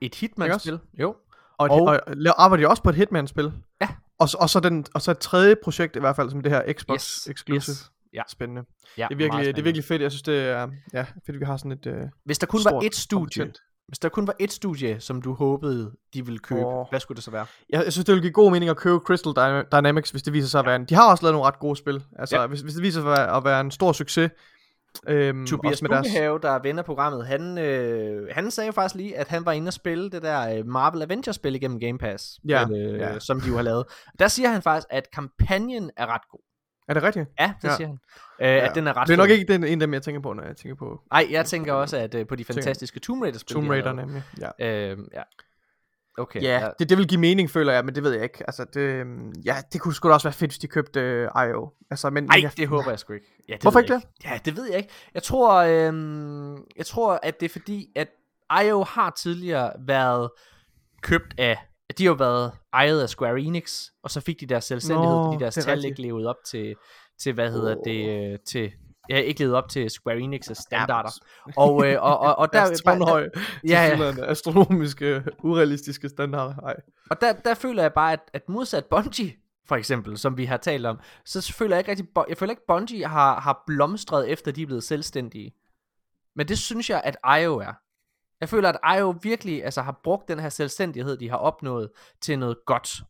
et Hitman-spil, jo, og, og, og arbejder de også på et Hitman-spil? Ja. Og, og, så den, og så et tredje projekt i hvert fald, som det her Xbox yes. Ja. Spændende. Ja, det, er virkelig, det er virkelig fedt. Jeg synes, det er ja, fedt, at vi har sådan et uh, Hvis der kun var et studie, kompetent. hvis der kun var et studie, som du håbede, de ville købe, oh. hvad skulle det så være? Jeg, jeg synes, det ville give god mening at købe Crystal Dynamics, hvis det viser sig at være en... De har også lavet nogle ret gode spil. Altså, ja. hvis, hvis det viser sig at være en stor succes, Øhm, Tobias Bukkehave, der vender programmet, han, øh, han sagde faktisk lige, at han var inde og spille det der øh, Marvel Avengers-spil igennem Game Pass, ja, øh, ja. som de jo har lavet. Der siger han faktisk, at kampagnen er ret god. Er det rigtigt? Ja, det ja. siger han. Øh, ja. At den er ret Det er nok ikke den, en af dem, jeg tænker på, når jeg tænker på... Nej, jeg tænker også at øh, på de fantastiske Tomb Raider-spil. Tomb Raider nemlig, ja. Øh, ja. Okay. Ja, ja. Det, det vil give mening, føler jeg, men det ved jeg ikke. Altså, det, øhm, ja, det kunne sgu da også være fedt, hvis de købte uh, IO. Altså, men, Ej, jeg, det håber jeg sgu ikke. Ja, det Hvorfor ikke det? Ja, det ved jeg ikke. Jeg tror, øhm, jeg tror, at det er fordi, at IO har tidligere været købt af, de har jo været ejet af Square Enix, og så fik de deres selvstændighed, Nå, fordi deres tal ikke levede op til, til hvad hedder oh. det, øh, til jeg har ikke levet op til Square Enix's standarder. og, øh, og, og, og <laughs> der... Astronhøj, <laughs> ja, ja. astronomiske, urealistiske standarder. Ej. Og der, der føler jeg bare, at, at modsat Bungie, for eksempel, som vi har talt om, så føler jeg ikke rigtig, jeg føler ikke, Bungie har, har blomstret efter, de er blevet selvstændige. Men det synes jeg, at IO er. Jeg føler, at IO virkelig altså, har brugt den her selvstændighed, de har opnået, til noget godt.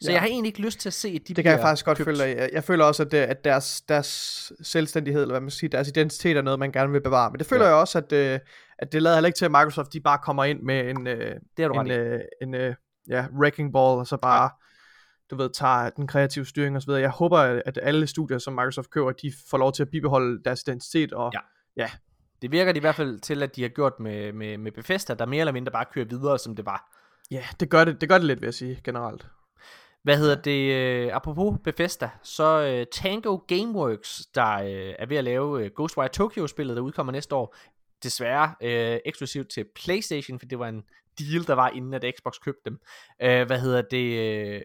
Så ja. jeg har egentlig ikke lyst til at se, at de Det kan jeg faktisk godt købt. føle. Jeg, jeg føler også, at, det, at deres, deres selvstændighed, eller hvad man siger, deres identitet er noget, man gerne vil bevare. Men det føler ja. jeg også, at, øh, at det lader heller ikke til, at Microsoft de bare kommer ind med en, øh, det en, øh, en øh, ja, wrecking ball, og så bare... Ja du ved, tager den kreative styring osv. Jeg håber, at alle studier, som Microsoft køber, de får lov til at bibeholde deres identitet, og ja, ja det virker det i hvert fald til, at de har gjort med, med, med Bethesda, der mere eller mindre bare kører videre, som det var. Ja, det gør det, det gør det lidt, vil jeg sige, generelt. Hvad hedder det? Uh, apropos Bethesda, så uh, Tango Gameworks, der uh, er ved at lave uh, Ghostwire Tokyo-spillet, der udkommer næste år. desværre øh, eksklusivt til PlayStation, for det var en deal, der var inden at Xbox købte dem. Øh, hvad hedder det? Øh,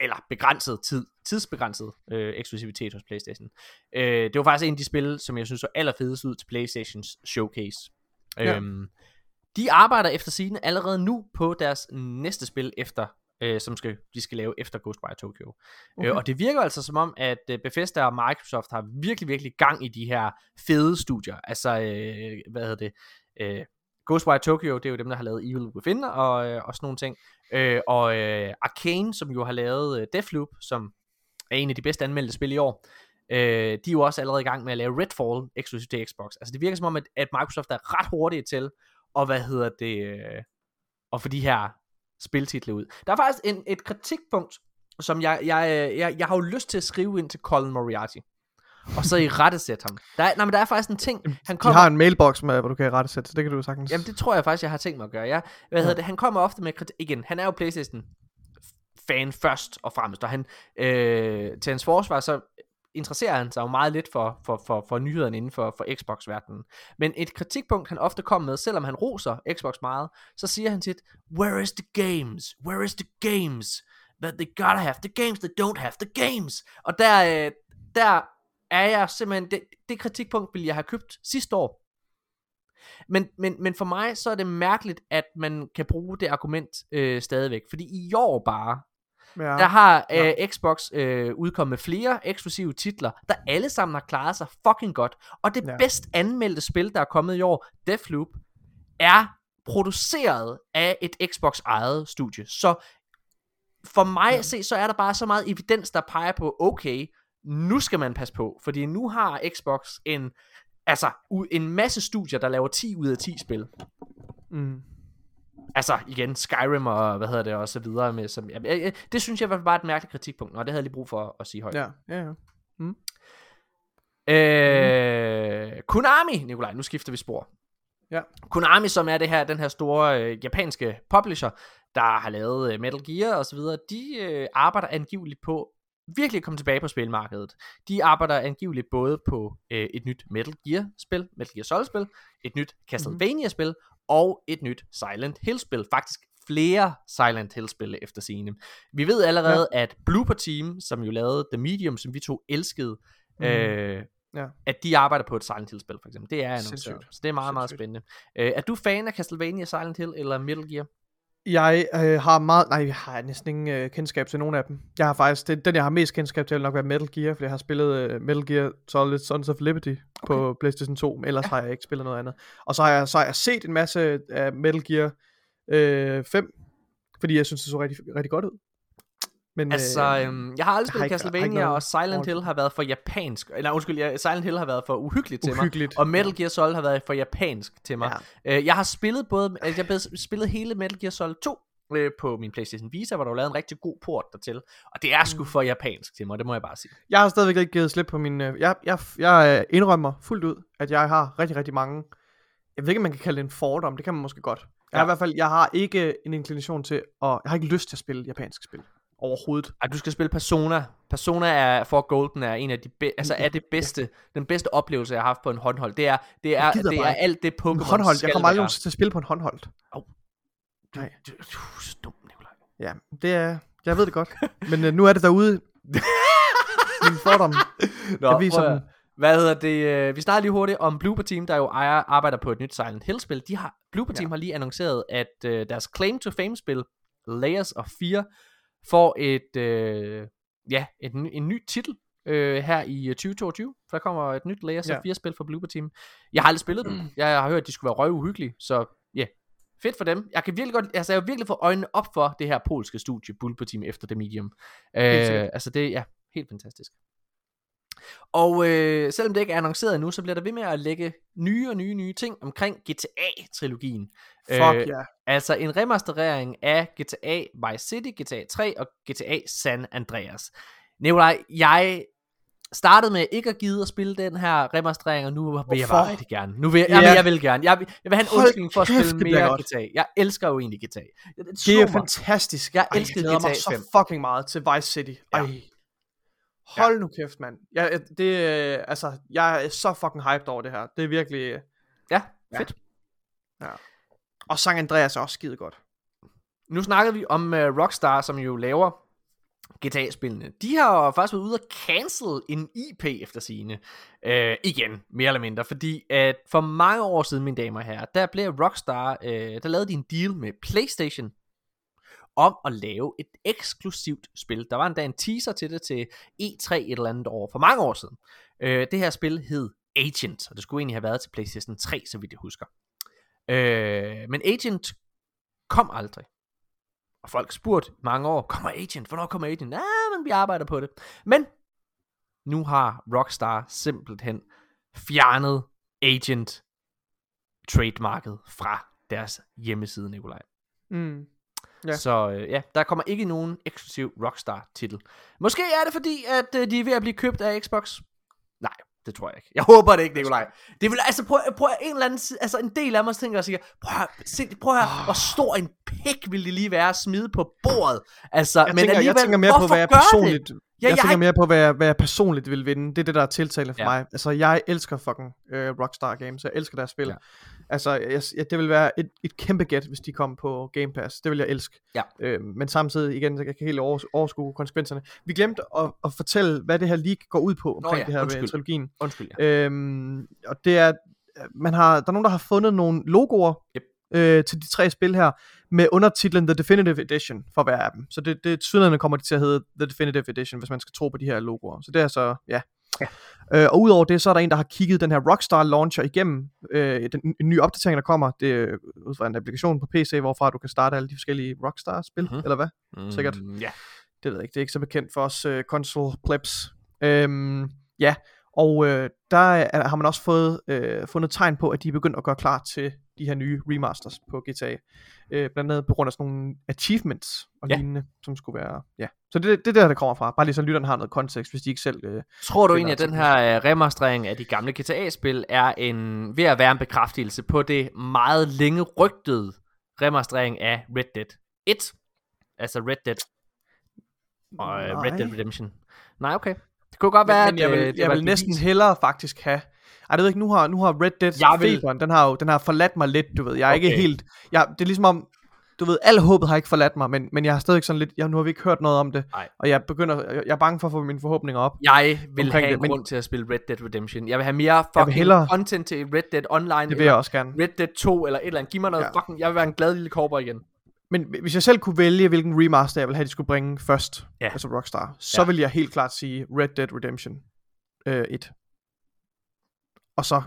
eller begrænset tid, tidsbegrænset øh, eksklusivitet hos PlayStation. Øh, det var faktisk en af de spil, som jeg synes så allerfedest ud til PlayStations showcase. Ja. Øhm, de arbejder efter sine allerede nu på deres næste spil efter øh, som skal, de skal lave efter Ghostwire Tokyo. Øh, okay. Øh, og det virker altså som om, at øh, Bethesda og Microsoft har virkelig, virkelig gang i de her fede studier. Altså, øh, hvad hedder det? Øh, Ghostwire Tokyo, det er jo dem, der har lavet Evil Within og, øh, og sådan nogle ting. Øh, og øh, Arkane, som jo har lavet øh, Deathloop, som er en af de bedst anmeldte spil i år, øh, de er jo også allerede i gang med at lave Redfall eksklusivt til Xbox. Altså det virker som om, at, at Microsoft er ret hurtige til, og hvad hedder det, øh, og for de her spiltitler ud. Der er faktisk en, et kritikpunkt, som jeg, jeg, jeg, jeg har jo lyst til at skrive ind til Colin Moriarty. Og så i rettesæt ham. Der er, nej, men der er faktisk en ting. Han kommer, De har en mailbox med, hvor du kan i rettesæt, så det kan du sagtens. Jamen det tror jeg faktisk, jeg har tænkt mig at gøre. Ja. Hvad ja. hedder det? Han kommer ofte med kritik. Igen, han er jo Playstation fan først og fremmest, og han, øh, til hans forsvar, så interesserer han sig jo meget lidt for, for, for, for nyhederne inden for, for Xbox-verdenen. Men et kritikpunkt, han ofte kommer med, selvom han roser Xbox meget, så siger han tit, Where is the games? Where is the games? That they gotta have the games, they don't have the games. Og der, øh, der er jeg simpelthen, det, det kritikpunkt ville jeg have købt sidste år. Men, men, men for mig så er det mærkeligt, at man kan bruge det argument øh, stadigvæk. Fordi i år bare, Ja. Der har øh, ja. Xbox øh, udkommet flere eksklusive titler, der alle sammen har klaret sig fucking godt. Og det ja. bedst anmeldte spil, der er kommet i år, Deathloop, er produceret af et Xbox eget studie. Så for mig ja. at se, så er der bare så meget evidens, der peger på, okay, nu skal man passe på, fordi nu har Xbox en, altså, en masse studier, der laver 10 ud af 10 spil. Mm altså igen, Skyrim og hvad hedder det, og så videre med, som, ja, ja, det synes jeg var bare et mærkeligt kritikpunkt, og det havde jeg lige brug for at sige højt. Ja, ja, ja. Mm. Øh, Konami, Nikolaj, nu skifter vi spor. Ja. Konami, som er det her, den her store øh, japanske publisher, der har lavet øh, Metal Gear og så videre, de øh, arbejder angiveligt på virkelig at komme tilbage på spilmarkedet. De arbejder angiveligt både på øh, et nyt Metal Gear spil, Metal Gear Solid spil, et nyt Castlevania spil, og et nyt Silent Hill-spil. Faktisk flere Silent Hill-spil efter scene. Vi ved allerede, ja. at Blooper Team, som jo lavede The Medium, som vi to elskede, mm. øh, ja. at de arbejder på et Silent Hill-spil, for eksempel. Det er annonceret. Så det er meget, Sindssygt. meget spændende. Øh, er du fan af Castlevania, Silent Hill eller Metal Gear? Jeg øh, har meget, nej, jeg har næsten ingen øh, kendskab til nogen af dem. Jeg har faktisk, det, den jeg har mest kendskab til, vil nok være Metal Gear, fordi jeg har spillet øh, Metal Gear Solid Sons of Liberty okay. på PlayStation 2, men ellers ja. har jeg ikke spillet noget andet. Og så har jeg, så har jeg set en masse af Metal Gear øh, 5, fordi jeg synes, det så rigtig, rigtig godt ud. Men, altså, øh, øhm, jeg har aldrig spillet Castlevania, og Silent Hill har været for japansk. Eller undskyld, ja, Silent Hill har været for uhyggeligt til uhyggeligt. mig. Og Metal Gear Solid har været for japansk til mig. Ja. Øh, jeg har spillet både, altså, jeg har spillet hele Metal Gear Solid 2 øh, på min Playstation Vita, hvor der var lavet en rigtig god port dertil. Og det er sgu mm. for japansk til mig, det må jeg bare sige. Jeg har stadigvæk ikke givet slip på min... Øh, jeg, jeg, jeg indrømmer fuldt ud, at jeg har rigtig, rigtig mange... Jeg ved ikke, om man kan kalde det en fordom, det kan man måske godt. Jeg, ja. har i hvert fald, jeg har ikke en inklination til, og jeg har ikke lyst til at spille japansk spil overhovedet. Ej, du skal spille Persona. Persona er for Golden er en af de be- altså er det bedste, den bedste oplevelse jeg har haft på en håndhold. Det er det er det er alt det Pokémon. Håndhold. Jeg kommer aldrig til at spille på en håndhold. Oh. Du, Nej. Du, du, du er så dum, Nikolaj. Ja, det er jeg ved det godt. Men uh, nu er det derude. <laughs> Min fordom. Nå, jeg viser dem. Hvad hedder det? Vi snakker lige hurtigt om Blooper Team, der jo ejer, arbejder på et nyt Silent Hill-spil. De har, Blooper Team ja. har lige annonceret, at uh, deres claim to fame-spil, Layers of Fear, får et, øh, ja, et, en ny titel øh, her i 2022. Øh, der kommer et nyt Layers ja. 4 spil for Blooper Team. Jeg har aldrig spillet dem. Jeg har hørt, at de skulle være røv uhyggelige, så ja, yeah. fedt for dem. Jeg kan virkelig godt, altså jeg har virkelig fået øjnene op for det her polske studie, Blooper Team efter The Medium. Øh, altså det, ja, helt fantastisk. Og øh, selvom det ikke er annonceret endnu, så bliver der ved med at lægge nye og nye, nye ting omkring GTA-trilogien. Fuck ja. Øh, yeah. Altså en remasterering af GTA Vice City, GTA 3 og GTA San Andreas. Nikolaj, jeg startede med ikke at gide at spille den her remasterering, og nu vil Hvorfor? jeg bare rigtig gerne. Nu vil jeg, yeah. jamen, jeg vil gerne. Jeg, vil, jeg vil have en undskyldning for at spille mere GTA. Jeg elsker jo egentlig GTA. Det, det er fantastisk. Jeg elsker GTA 5. mig så fucking meget til Vice City. Ej. Ja. Hold ja. nu kæft, mand. Jeg, det, altså, jeg er så fucking hyped over det her. Det er virkelig... Ja, Ja. Fedt. Ja. Og San Andreas er også skide godt. Nu snakkede vi om uh, Rockstar, som jo laver GTA-spillene. De har faktisk været ude og cancel en IP efter sine. Uh, igen, mere eller mindre. Fordi at for mange år siden, mine damer og herrer, der blev Rockstar, uh, der lavede de en deal med PlayStation om at lave et eksklusivt spil. Der var endda en teaser til det til E3 et eller andet år, for mange år siden. Øh, det her spil hed Agent, og det skulle egentlig have været til PlayStation 3, så vidt jeg husker. Øh, men Agent kom aldrig. Og folk spurgte mange år, kommer Agent? Hvornår kommer Agent? Ja, men vi arbejder på det. Men nu har Rockstar simpelthen fjernet Agent trademarket fra deres hjemmeside, Nikolaj. Mm. Ja. Så øh, ja, der kommer ikke nogen eksklusiv Rockstar-titel. Måske er det fordi, at øh, de er ved at blive købt af Xbox. Nej, det tror jeg ikke. Jeg håber det ikke, Nikolaj. Det vil altså, prøv, prøv en eller anden, altså en del af mig tænker og siger, prøv, se, prøv at oh. hvor stor en pik vil det lige være at smide på bordet. Altså, jeg men tænker, alligevel, jeg tænker mere på, hvad jeg personligt, det? Ja, jeg, jeg tænker ikke... mere på, hvad jeg, hvad jeg personligt vil vinde. Det er det, der er tiltale for ja. mig. Altså, jeg elsker fucking uh, Rockstar Games. Jeg elsker deres spil. Ja. Altså, jeg, jeg, det vil være et, et kæmpe gæt, hvis de kom på Game Pass. Det vil jeg elske. Ja. Øh, men samtidig, igen, jeg kan helt overskue konsekvenserne. Vi glemte at, at fortælle, hvad det her league går ud på omkring Nå, ja. det her Undskyld. ved trilogien. Undskyld, ja. Øhm, og det er, man har, der er nogen, der har fundet nogle logoer yep. øh, til de tre spil her, med undertitlen The Definitive Edition, for hver af dem. Så det, det tydeligvis kommer det til at hedde The Definitive Edition, hvis man skal tro på de her logoer. Så det er så, ja, Ja. Øh, og udover det, så er der en, der har kigget den her Rockstar Launcher igennem. Øh, den en ny opdatering, der kommer, det er ud fra en applikation på PC, hvorfra du kan starte alle de forskellige Rockstar-spil, mm-hmm. eller hvad? Mm, Sikkert. Ja. Det ved jeg ikke, det er ikke så bekendt for os uh, console plebs. Øhm, ja, og øh, der er, har man også fået øh, fundet tegn på, at de er begyndt at gøre klar til de her nye remasters på GTA. Øh, blandt andet på grund af sådan nogle achievements og ja. lignende, som skulle være... Ja. Så det, det er der, det kommer fra. Bare lige så lytterne har noget kontekst, hvis de ikke selv... Øh, Tror du egentlig, at den her øh, remastering af de gamle GTA-spil er en, ved at være en bekræftelse på det meget længe rygtede remastering af Red Dead 1? Altså Red Dead og øh, Red Dead Redemption. Nej, okay. Det kunne godt være, men, men jeg vil, at, øh, jeg vil næsten hellere faktisk have ej, det ved ikke, nu har, nu har Red Dead jeg vil... feberen, den har jo den har forladt mig lidt, du ved. Jeg er okay. ikke helt, jeg, det er ligesom om, du ved, al håbet har ikke forladt mig, men, men jeg har stadig sådan lidt, jeg, nu har vi ikke hørt noget om det, Ej. og jeg begynder, jeg, jeg er bange for at få mine forhåbninger op. Jeg vil have det, en men, grund til at spille Red Dead Redemption. Jeg vil have mere fucking hellere, content til Red Dead Online. Det vil jeg også gerne. Red Dead 2 eller et eller andet. Giv mig noget ja. fucking, jeg vil være en glad lille korber igen. Men hvis jeg selv kunne vælge, hvilken remaster jeg vil have, de skulle bringe først, ja. altså Rockstar, så ja. vil jeg helt klart sige Red Dead Redemption øh, 1. Og så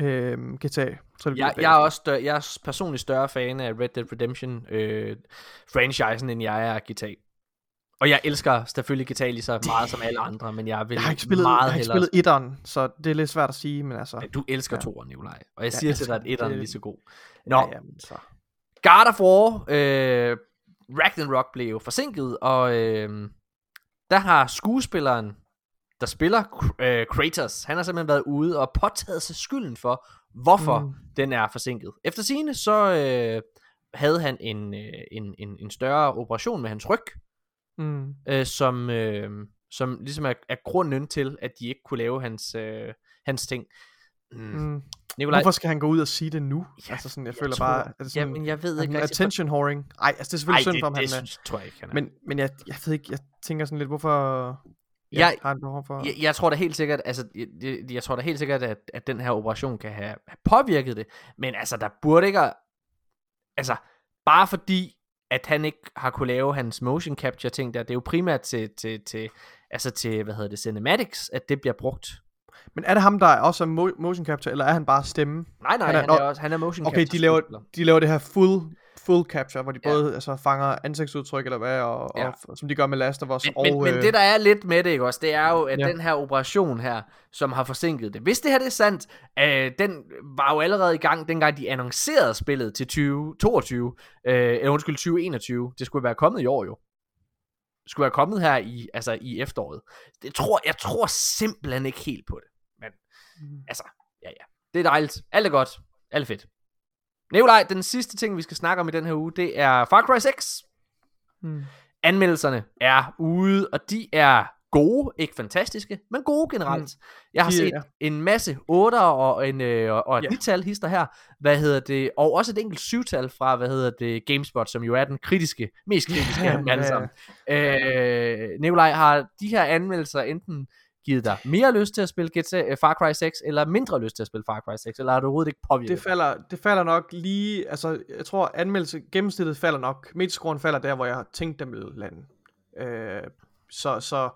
øh, GTA. Jeg, jeg, er også større, jeg er personligt større fan af Red Dead Redemption øh, franchisen, end jeg er GTA. Og jeg elsker selvfølgelig GTA lige så meget som alle andre, men jeg vil jeg har ikke spillet, meget jeg har ikke spillet etteren, så det er lidt svært at sige, men altså... Ja, du elsker ja. toeren, Nikolaj, og jeg, jeg siger til dig, at etteren er lige så god. Nå, ja, jamen, så. God of War, øh, Ragnarok blev jo forsinket, og øh, der har skuespilleren der spiller øh, Kratos, han har simpelthen været ude og påtaget sig skylden for, hvorfor mm. den er forsinket. Efter sine så øh, havde han en, øh, en, en, en større operation med hans ryg, mm. øh, som, øh, som ligesom er, er grunden til, at de ikke kunne lave hans, øh, hans ting. Mm. Mm. Nikolaj, Hvorfor skal han gå ud og sige det nu? Ja, altså sådan, jeg, jeg føler tror, bare, at det sådan, jamen, jeg ved ikke. Attention whoring. Nej, altså det er selvfølgelig Ej, synd for ham, han det, tror jeg ikke, han er. Men, men jeg, jeg ved ikke, jeg tænker sådan lidt, hvorfor jeg, har behov for... jeg, jeg tror da helt sikkert, altså, jeg, jeg tror da helt sikkert, at, at den her operation kan have, have påvirket det, men altså, der burde ikke, altså, bare fordi, at han ikke har kunne lave hans motion capture ting der, det er jo primært til, til, til altså til, hvad hedder det, cinematics, at det bliver brugt. Men er det ham, der er også motion capture, eller er han bare stemme? Nej, nej, han er, han er, også, han er motion okay, capture. Okay, de laver, de laver det her full full capture, hvor de ja. både altså, fanger ansigtsudtryk eller hvad, og, ja. og, og, som de gør med Last of Us. Men, og, men, øh... men det der er lidt med det, ikke også, det er jo, at ja. den her operation her, som har forsinket det. Hvis det her det er sandt, øh, den var jo allerede i gang, dengang de annoncerede spillet til 2022, øh, eller undskyld, 2021. Det skulle være kommet i år jo. Skulle være kommet her i, altså, i efteråret. Det tror, jeg tror simpelthen ikke helt på det. Men, mm. altså, ja ja. Det er dejligt. Alt er godt. Alt er fedt. Nikolaj, den sidste ting, vi skal snakke om i den her uge, det er Far Cry 6. Hmm. Anmeldelserne er ude, og de er gode, ikke fantastiske, men gode generelt. Mm. Jeg har De- set en masse 8 og en øh, og et Ja. 9-tal hister her, hvad hedder det, og også et enkelt 7-tal fra, hvad hedder det, GameSpot, som jo er den kritiske, mest kritiske Ja, af dem alle sammen. Øh, Nikolaj, har de her anmeldelser enten givet dig mere lyst til at spille GTA, øh, Far Cry 6, eller mindre lyst til at spille Far Cry 6, eller har du overhovedet ikke påvirket? Det falder, det falder nok lige, altså jeg tror anmeldelse, gennemsnittet falder nok, metascoren falder der, hvor jeg tænkte, den ville lande. Øh, så, så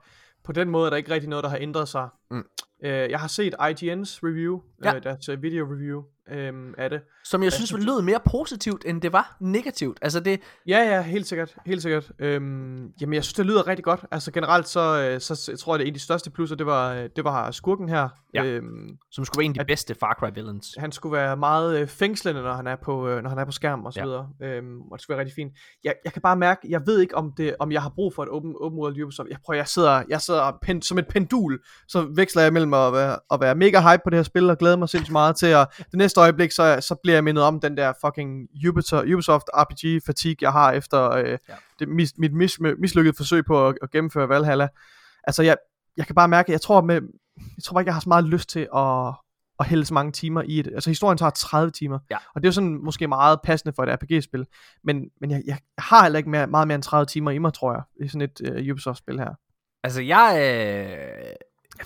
på den måde er der ikke rigtig noget, der har ændret sig. Mm. Øh, jeg har set IGN's review, Ja. ja. øh, deres øh, video review øh, af det. som jeg synes lød mere positivt, end det var negativt. Altså det, Ja, ja, helt sikkert, helt sikkert. Øhm, jamen, jeg synes, det lyder rigtig godt. Altså generelt, så, øh, så, så tror jeg, det er en af de største plusser, det var, øh, det var skurken her. Ja. Øhm, som skulle være en af de bedste Far Cry villains. han skulle være meget øh, fængslende, når han er på, øh, når han er på skærm og så Ja. videre. Øhm, og det skulle være rigtig fint. Jeg, jeg kan bare mærke, jeg ved ikke, om, det, om jeg har brug for et open, open world Ubisoft. Jeg prøver, jeg sidder, jeg sidder pen, som et pendul, så veksler jeg mellem at være, at være mega hype på det her spil, og glæder mig sindssygt meget til, at det næste øjeblik, så, så bliver jeg mindet om den der fucking Ubisoft, Ubisoft RPG fatigue, jeg har efter øh, Ja. det, mis, mit mis, mislykkede forsøg på at, at gennemføre Valhalla. Altså, jeg, jeg kan bare mærke, jeg tror, med, jeg tror bare ikke, jeg har så meget lyst til at, at hælde så mange timer i det. Altså historien tager 30 timer, Ja. og det er jo sådan måske meget passende for et RPG-spil, men, men jeg, jeg, har heller ikke mere, meget mere end 30 timer i mig, tror jeg, i sådan et uh, Ubisoft-spil her. Altså jeg, øh, Jeg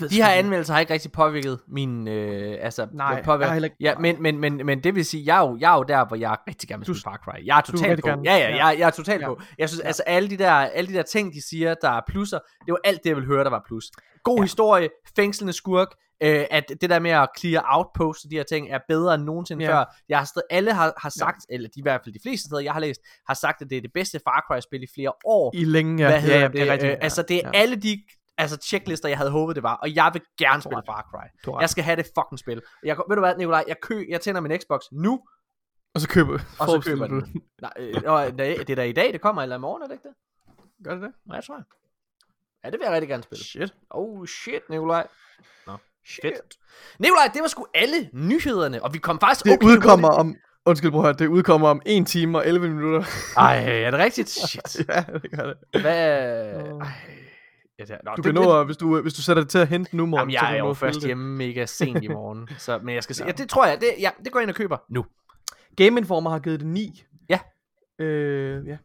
ved de her anmeldelser har ikke rigtig påvirket min, øh, altså Nej, påvirket, jeg heller ikke- ja, men, men, men, men det vil sige, jeg er jo, jeg er jo der, hvor jeg rigtig gerne vil spille Far Cry. Jeg er totalt på. gerne. Ja, ja, Ja. jeg, jeg er totalt Ja. på. Jeg synes, Ja. altså alle de, der, alle de der ting, de siger, der er plusser, det var alt det, jeg ville høre, der var plus. God Ja. historie, fængslende skurk, øh, at det der med at clear outposts og de her ting, er bedre end nogensinde Ja. før. Jeg har stadig, alle har, har sagt, eller de, i hvert fald de fleste steder, jeg har læst, har sagt, at det er det bedste Far Cry-spil i flere år. I længe, ja. Hvad ja, ja, det? det er rigtigt. øh, altså, det er ja. alle de altså, checklister, jeg havde håbet, det var. Og jeg vil gerne spille. Far Cry. Jeg skal have det fucking spil. Jeg, ved du hvad, Nikolaj? Jeg, kø, jeg tænder min Xbox nu, Og så køber, og så køber du jeg den. Nej, øh, og, nej, det er da i dag, det kommer, eller i morgen, er det ikke det? Gør det det? Nej, jeg tror jeg. Ja, det vil jeg rigtig gerne spille. Shit. Oh shit, Nikolaj. Nå, shit. Nikolaj, det var sgu alle nyhederne, og vi kom faktisk Det okay udkommer om, undskyld bror, det udkommer om 1 time og 11 minutter. Ej, er det rigtigt? <laughs> Shit. ja, det gør det. Hvad? Ej. Ja, det, nå, Du det- kan det- nå, at- hvis du, hvis du sætter det til at hente nu, morgen, Jamen, jeg er jo først det. hjemme mega sent i morgen. <laughs> så, men jeg skal se. Ja. Det tror jeg. Det, ja, det går jeg ind og køber nu. Game Informer har givet det 9. Ja. Øh, ja.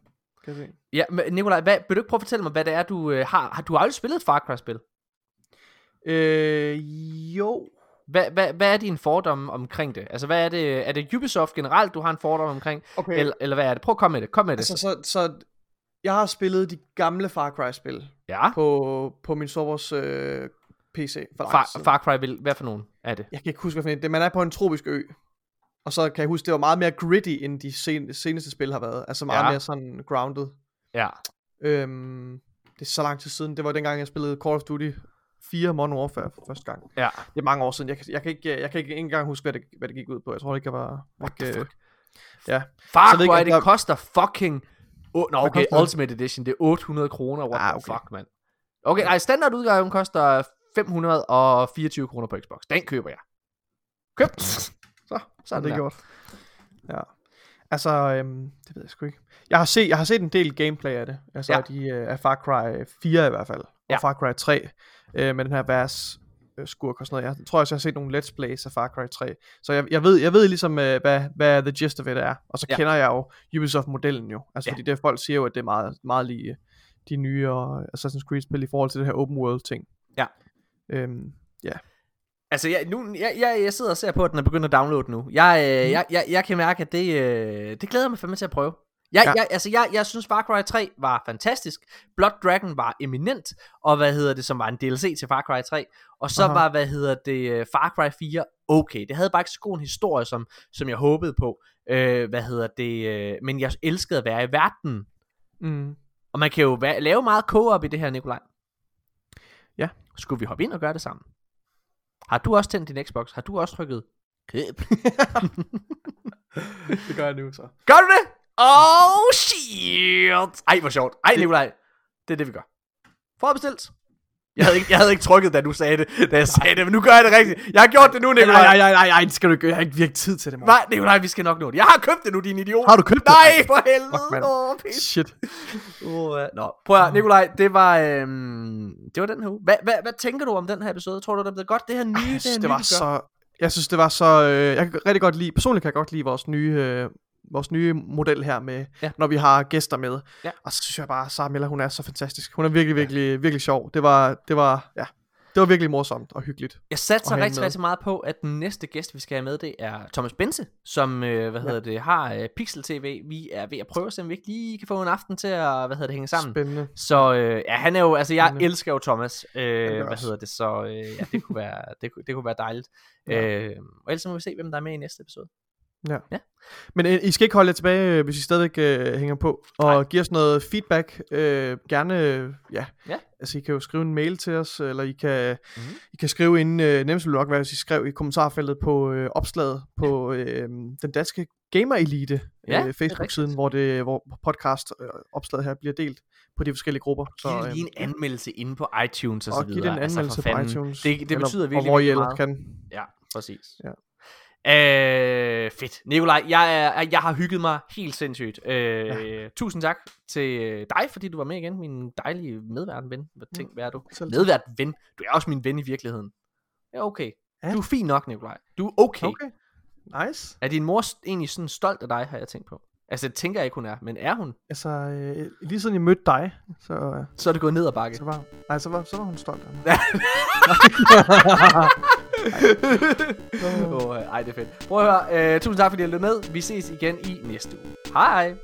Kan jeg se. Ja, men Nikolaj, hvad, vil du ikke prøve at fortælle mig, hvad det er, du øh, har? har du aldrig spillet et Far Cry-spil? Øh, jo. Hvad, hvad, hvad er din fordom omkring det? Altså, hvad er det? Er det Ubisoft generelt, du har en fordom omkring? Okay. Eller, eller hvad er det? Prøv at komme med det. Kom med det. Altså, så, så jeg har spillet de gamle Far Cry-spil ja. på, på min sovers øh, PC. For Far, siden. Far Cry, vil, hvad for nogen er det? Jeg kan ikke huske, hvad for en. det Man er på en tropisk ø. Og så kan jeg huske, det var meget mere gritty, end de sen, seneste spil har været. Altså meget Ja. mere sådan grounded. Ja. Øhm, det er så lang tid siden. Det var dengang, jeg spillede Call of Duty 4 Modern Warfare for første gang. Ja. Det er mange år siden. Jeg kan, jeg kan, ikke, jeg kan ikke engang huske, hvad det, hvad det gik ud på. Jeg tror ikke, jeg var... What ikke, the øh, fuck? Ja. Far Så ved jeg Cry, det der- koster fucking... Oh, nå, okay? Ultimate Edition, det er 800 kroner. What Ah, the okay. fuck, mand. Okay, nej, standardudgaven koster 524 kroner på Xbox. Den køber jeg. Køb den. Så, Så er det der. gjort. Ja. Altså, øhm, det ved jeg sgu ikke. Jeg har, set, jeg har set en del gameplay af det. Altså Ja. de, øh, af Far Cry 4 i hvert fald. Og Ja. Far Cry 3. Øh, med den her vers skurk og sådan noget. Jeg tror også, jeg har set nogle let's plays af Far Cry 3. Så jeg, jeg, ved, jeg ved ligesom, øh, hvad, hvad the gist of it er. Og så Ja. ja. kender jeg jo Ubisoft-modellen jo. Altså Ja. ja. fordi det folk siger jo, at det er meget, meget lige øh, de nye og Assassin's Creed-spil i forhold til det her open world ting. Ja. Øhm, Altså, jeg, nu, jeg, jeg, jeg sidder og ser på, at den er begyndt at downloade nu. Jeg, øh, Mhm. jeg, jeg, jeg kan mærke, at det, øh, det glæder mig fandme til at prøve. Jeg, ja. Ja. jeg, altså, jeg, jeg synes Far Cry 3 var fantastisk. Blood Dragon var eminent. Og hvad hedder det, som var en DLC til Far Cry 3. Og så Aha. var, hvad hedder det, øh, Far Cry 4 okay. Det havde bare ikke så god en historie, som, som jeg håbede på. Øh, hvad hedder det, øh, men jeg elskede at være i verden. mm, Og man kan jo være, lave meget co-op i det her, Nikolaj. Ja. Skulle vi hoppe ind og gøre det sammen? Har du også tændt din Xbox? Har du også trykket køb? <laughs> det gør jeg nu så. Gør du det? Oh shit! Ej, hvor sjovt. Ej, Nikolaj. Det er det, vi gør. Forudbestilt. Jeg havde, ikke, jeg havde ikke trykket, da du sagde det, da jeg sagde det, men nu gør jeg det rigtigt. Jeg har gjort det nu, Nikolaj. Nej, nej, nej, nej, det skal du ikke gøre. Jeg har ikke virkelig tid til det, mor. Nej, Nikolaj, vi skal nok nå det. Jeg har købt det nu, din idiot. Har du købt det? Nej, for helvede. Åh, oh, Shit. Oh, uh, nå, prøv at, Nikolaj, det var, øhm, det var den her uge. Hvad, hvad, hvad tænker du om den her episode? Tror du, det blevet godt? Det her nye, Ej, det her det nye, var så, jeg synes, det var så... Øh, jeg kan rigtig godt lide... Personligt kan jeg godt lide vores nye... Øh, vores nye model her med, ja. når vi har gæster med. Ja. Og så synes jeg bare, at Sara Miller, hun er så fantastisk. Hun er virkelig, virkelig, ja. virkelig sjov. Det var, det var, ja, det var virkelig morsomt og hyggeligt. Jeg satte så rigtig, rigtig meget på, at den næste gæst, vi skal have med, det er Thomas Bense, som øh, hvad ja. hedder det, har øh, Pixel TV. Vi er ved at prøve at se, om vi ikke lige kan få en aften til at hvad hedder det, hænge sammen. Spændende. Så øh, ja, han er jo, altså jeg Spændende. elsker jo Thomas. Øh, hvad hedder det, så øh, ja, det kunne være, det, det kunne være dejligt. <laughs> Ja. Øh, og ellers må vi se, hvem der er med i næste episode. Ja. ja. Men øh, I skal ikke holde jer tilbage, øh, hvis I stadigvæk øh, hænger på, og Nej. give os noget feedback. Øh, gerne, ja. ja. Altså, I kan jo skrive en mail til os, eller I kan, mm-hmm. I kan skrive ind, øh, nemmest ville nok være, hvis I skrev i kommentarfeltet på øh, opslaget på øh, den danske Gamer Elite ja, øh, Facebook-siden, hvor, det, hvor podcast-opslaget her bliver delt på de forskellige grupper. Så, Giv lige en anmeldelse inde på iTunes og, og så videre. Og giv en altså, anmeldelse altså, på iTunes. Det, det betyder virkelig, og hvor I meget. kan. Ja, præcis. Ja. Øh, fedt. Nikolaj, jeg, er, jeg har hygget mig helt sindssygt. Øh, ja. Tusind tak til dig, fordi du var med igen, min dejlige medvært ven. Hvad tænk, hvad er du? Medvært ven. Du er også min ven i virkeligheden. Ja, okay. Ja. Du er fin nok, Nikolaj. Du er okay. Okay. Nice. Er din mor egentlig sådan stolt af dig, har jeg tænkt på? Altså, det tænker jeg ikke, hun er, men er hun? Altså, øh, lige siden jeg mødte dig, så... Øh, så er det gået ned ad bakke. Så var, nej, så var, så var hun stolt af mig. <laughs> <laughs> oh, ej, det er fedt. Prøv at høre. Uh, tusind tak, fordi I lyttede med. Vi ses igen i næste uge. Hej!